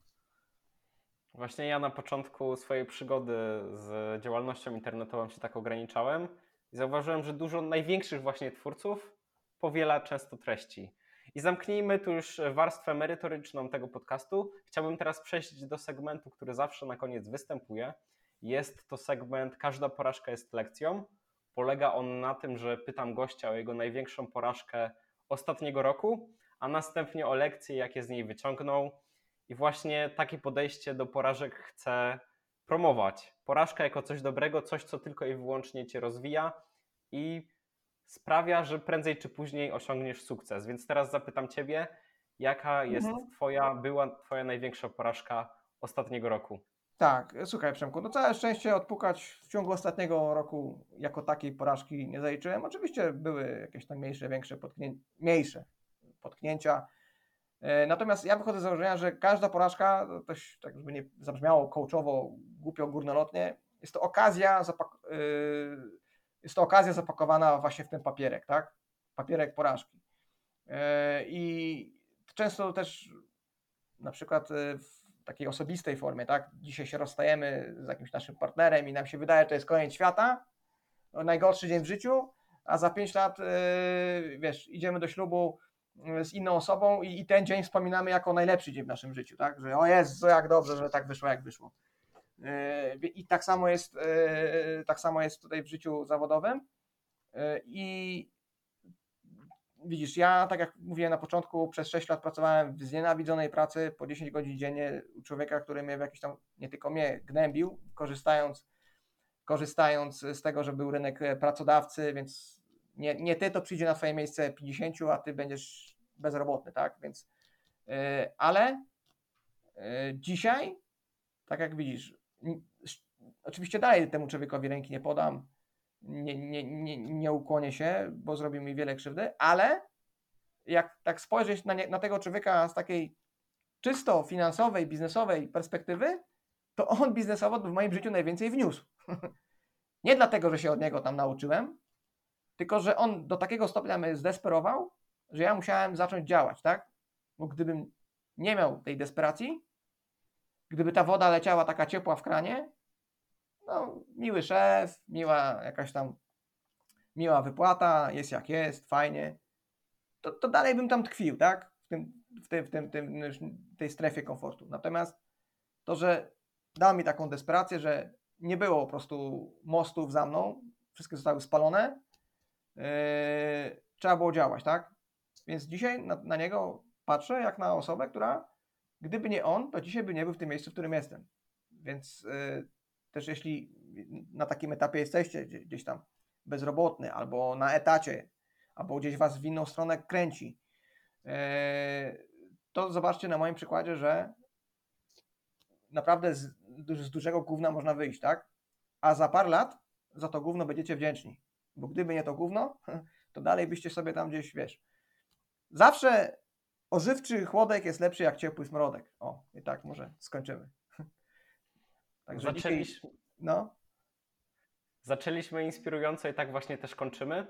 Speaker 2: Właśnie ja na początku swojej przygody z działalnością internetową się tak ograniczałem i zauważyłem, że dużo największych właśnie twórców powiela często treści. I zamknijmy tu już warstwę merytoryczną tego podcastu. Chciałbym teraz przejść do segmentu, który zawsze na koniec występuje. Jest to segment Każda porażka jest lekcją. Polega on na tym, że pytam gościa o jego największą porażkę ostatniego roku, a następnie o lekcje, jakie z niej wyciągnął. I właśnie takie podejście do porażek chcę promować. Porażka jako coś dobrego, coś, co tylko i wyłącznie cię rozwija i sprawia, że prędzej czy później osiągniesz sukces. Więc teraz zapytam ciebie, jaka jest
Speaker 1: Mhm.
Speaker 2: twoja, była twoja największa porażka ostatniego roku?
Speaker 1: Tak, słuchaj Przemku, no całe szczęście odpukać w ciągu ostatniego roku jako takiej porażki nie zaliczyłem. Oczywiście były jakieś tam mniejsze, większe potknię... mniejsze potknięcia. E, Natomiast ja wychodzę z założenia, że każda porażka, to też tak żeby nie zabrzmiało coachowo, głupio, górnolotnie, jest to okazja, zapak... yy, jest to okazja zapakowana właśnie w ten papierek, tak? Papierek porażki. E, I często też na przykład e, w takiej osobistej formie, tak? Dzisiaj się rozstajemy z jakimś naszym partnerem i nam się wydaje, że to jest koniec świata, no, najgorszy dzień w życiu, a za 5 lat, yy, wiesz, idziemy do ślubu z inną osobą i, i ten dzień wspominamy jako najlepszy dzień w naszym życiu, tak? Że o jest, jak dobrze, że tak wyszło, jak wyszło. I tak samo jest, yy, tak samo jest tutaj w życiu zawodowym. Yy, I widzisz, ja, tak jak mówiłem na początku, przez 6 lat pracowałem w znienawidzonej pracy po 10 godzin dziennie u człowieka, który mnie w jakiś tam, nie tylko mnie, gnębił, korzystając, korzystając z tego, że był rynek e, pracodawcy, więc nie, nie ty to przyjdzie na twoje miejsce 50, a ty będziesz bezrobotny, tak? Więc, yy, ale dzisiaj, tak jak widzisz, oczywiście dalej temu człowiekowi ręki nie podam, nie, nie, nie, nie ukłonię się, bo zrobił mi wiele krzywdy, ale jak tak spojrzeć na, nie, na tego człowieka z takiej czysto finansowej, biznesowej perspektywy, to on biznesowo w moim życiu najwięcej wniósł. nie dlatego, że się od niego tam nauczyłem, tylko że on do takiego stopnia mnie zdesperował, że ja musiałem zacząć działać, tak? Bo gdybym nie miał tej desperacji, gdyby ta woda leciała taka ciepła w kranie, no, miły szef, miła jakaś tam miła wypłata, jest jak jest, fajnie, to, to dalej bym tam tkwił, tak? W, tym, w, tym, w tym, tym, tej strefie komfortu. Natomiast to, że dał mi taką desperację, że nie było po prostu mostów za mną, wszystkie zostały spalone, yy, trzeba było działać, tak? Więc dzisiaj na, na niego patrzę jak na osobę, która gdyby nie on, to dzisiaj by nie był w tym miejscu, w którym jestem. Więc yy, też jeśli na takim etapie jesteście gdzie- gdzieś tam bezrobotny, albo na etacie, albo gdzieś was w inną stronę kręci, e, to zobaczcie na moim przykładzie, że naprawdę z, z dużego gówna można wyjść, tak? A za parę lat za to gówno będziecie wdzięczni. Bo gdyby nie to gówno, to dalej byście sobie tam gdzieś, wiesz. Zawsze ożywczy chłodek jest lepszy jak ciepły smrodek. O, i tak może skończymy. Także
Speaker 2: Zaczęliśmy,
Speaker 1: no,
Speaker 2: zaczęliśmy inspirująco i tak właśnie też kończymy.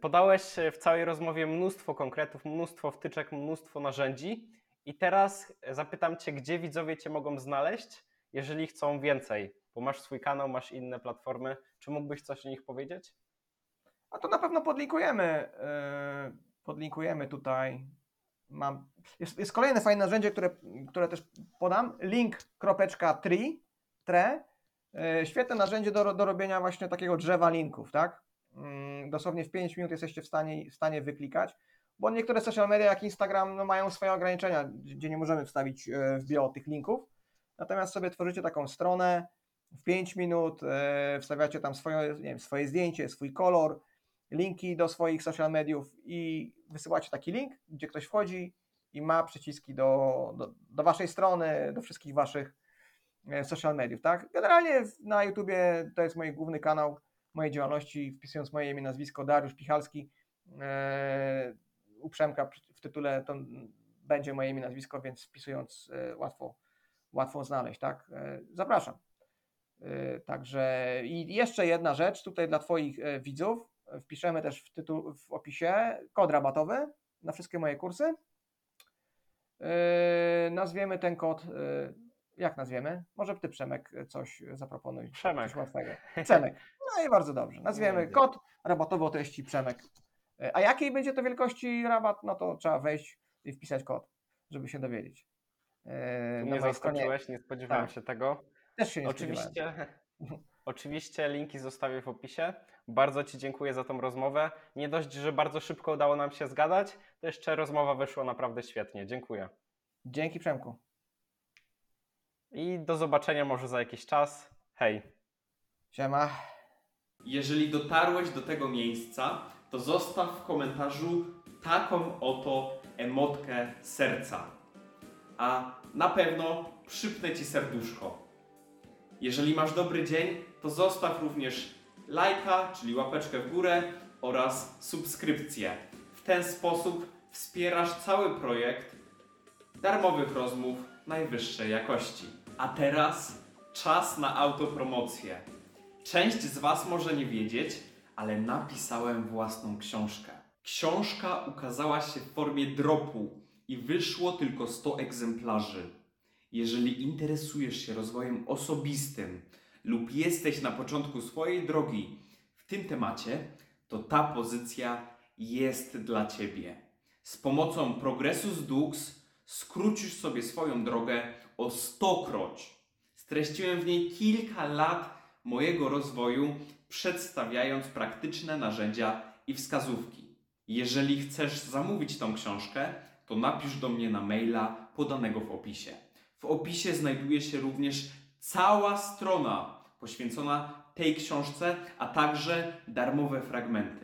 Speaker 2: Podałeś w całej rozmowie mnóstwo konkretów, mnóstwo wtyczek, mnóstwo narzędzi. I teraz zapytam Cię, gdzie widzowie Cię mogą znaleźć, jeżeli chcą więcej? Bo masz swój kanał, masz inne platformy. Czy mógłbyś coś o nich powiedzieć?
Speaker 1: a to na pewno podlinkujemy. Yy, podlinkujemy tutaj. Mam, jest, jest kolejne fajne narzędzie, które, które też podam. Link kropeczka tree, tre. Yy, świetne narzędzie do, do robienia właśnie takiego drzewa linków, tak? Yy, dosłownie w 5 minut jesteście w stanie, w stanie wyklikać, bo niektóre social media jak Instagram no, mają swoje ograniczenia, gdzie nie możemy wstawić yy, w bio tych linków. Natomiast sobie tworzycie taką stronę w 5 minut, yy, wstawiacie tam swoje, nie wiem, swoje zdjęcie, swój kolor, linki do swoich social mediów i wysyłacie taki link, gdzie ktoś wchodzi i ma przyciski do, do, do waszej strony, do wszystkich waszych e, social mediów, tak? Generalnie na YouTubie to jest mój główny kanał mojej działalności, wpisując moje imię, nazwisko Dariusz Pichalski, e, u Przemka w tytule to będzie moje imię, nazwisko, więc wpisując e, łatwo, łatwo znaleźć, tak? E, zapraszam. Także i jeszcze jedna rzecz tutaj dla Twoich widzów. Wpiszemy też w, tytuł, w opisie kod rabatowy na wszystkie moje kursy. E, Nazwiemy ten kod. e, Jak nazwiemy? Może Ty, Przemek, coś zaproponuj.
Speaker 2: Przemek.
Speaker 1: Coś łatwego. Przemek. No i bardzo dobrze. Nazwiemy kod rabatowy o treści Przemek. E, A jakiej będzie to wielkości rabat? No to trzeba wejść i wpisać kod, żeby się dowiedzieć. E, mojej stronie
Speaker 2: zaskoczyłeś, nie spodziewałem
Speaker 1: Tak.
Speaker 2: się tego.
Speaker 1: Też się nie spodziewałem.
Speaker 2: Oczywiście, linki zostawię w opisie. Bardzo Ci dziękuję za tą rozmowę. Nie dość, że bardzo szybko udało nam się zgadać, to jeszcze rozmowa wyszła naprawdę świetnie. Dziękuję.
Speaker 1: Dzięki Przemku.
Speaker 2: I do zobaczenia może za jakiś czas. Hej.
Speaker 1: Siema.
Speaker 3: Jeżeli dotarłeś do tego miejsca, to zostaw w komentarzu taką oto emotkę serca. A na pewno przypnę ci serduszko. Jeżeli masz dobry dzień, to zostaw również lajka, czyli łapeczkę w górę oraz subskrypcję. W ten sposób wspierasz cały projekt darmowych rozmów najwyższej jakości. A teraz czas na autopromocję. Część z Was może nie wiedzieć, ale napisałem własną książkę. Książka ukazała się w formie dropu i wyszło tylko 100 egzemplarzy. Jeżeli interesujesz się rozwojem osobistym lub jesteś na początku swojej drogi w tym temacie, to ta pozycja jest dla Ciebie. Z pomocą Progressus Dux skrócisz sobie swoją drogę o stokroć. Streściłem w niej kilka lat mojego rozwoju, przedstawiając praktyczne narzędzia i wskazówki. Jeżeli chcesz zamówić tą książkę, to napisz do mnie na maila podanego w opisie. W opisie znajduje się również cała strona poświęcona tej książce, a także darmowe fragmenty.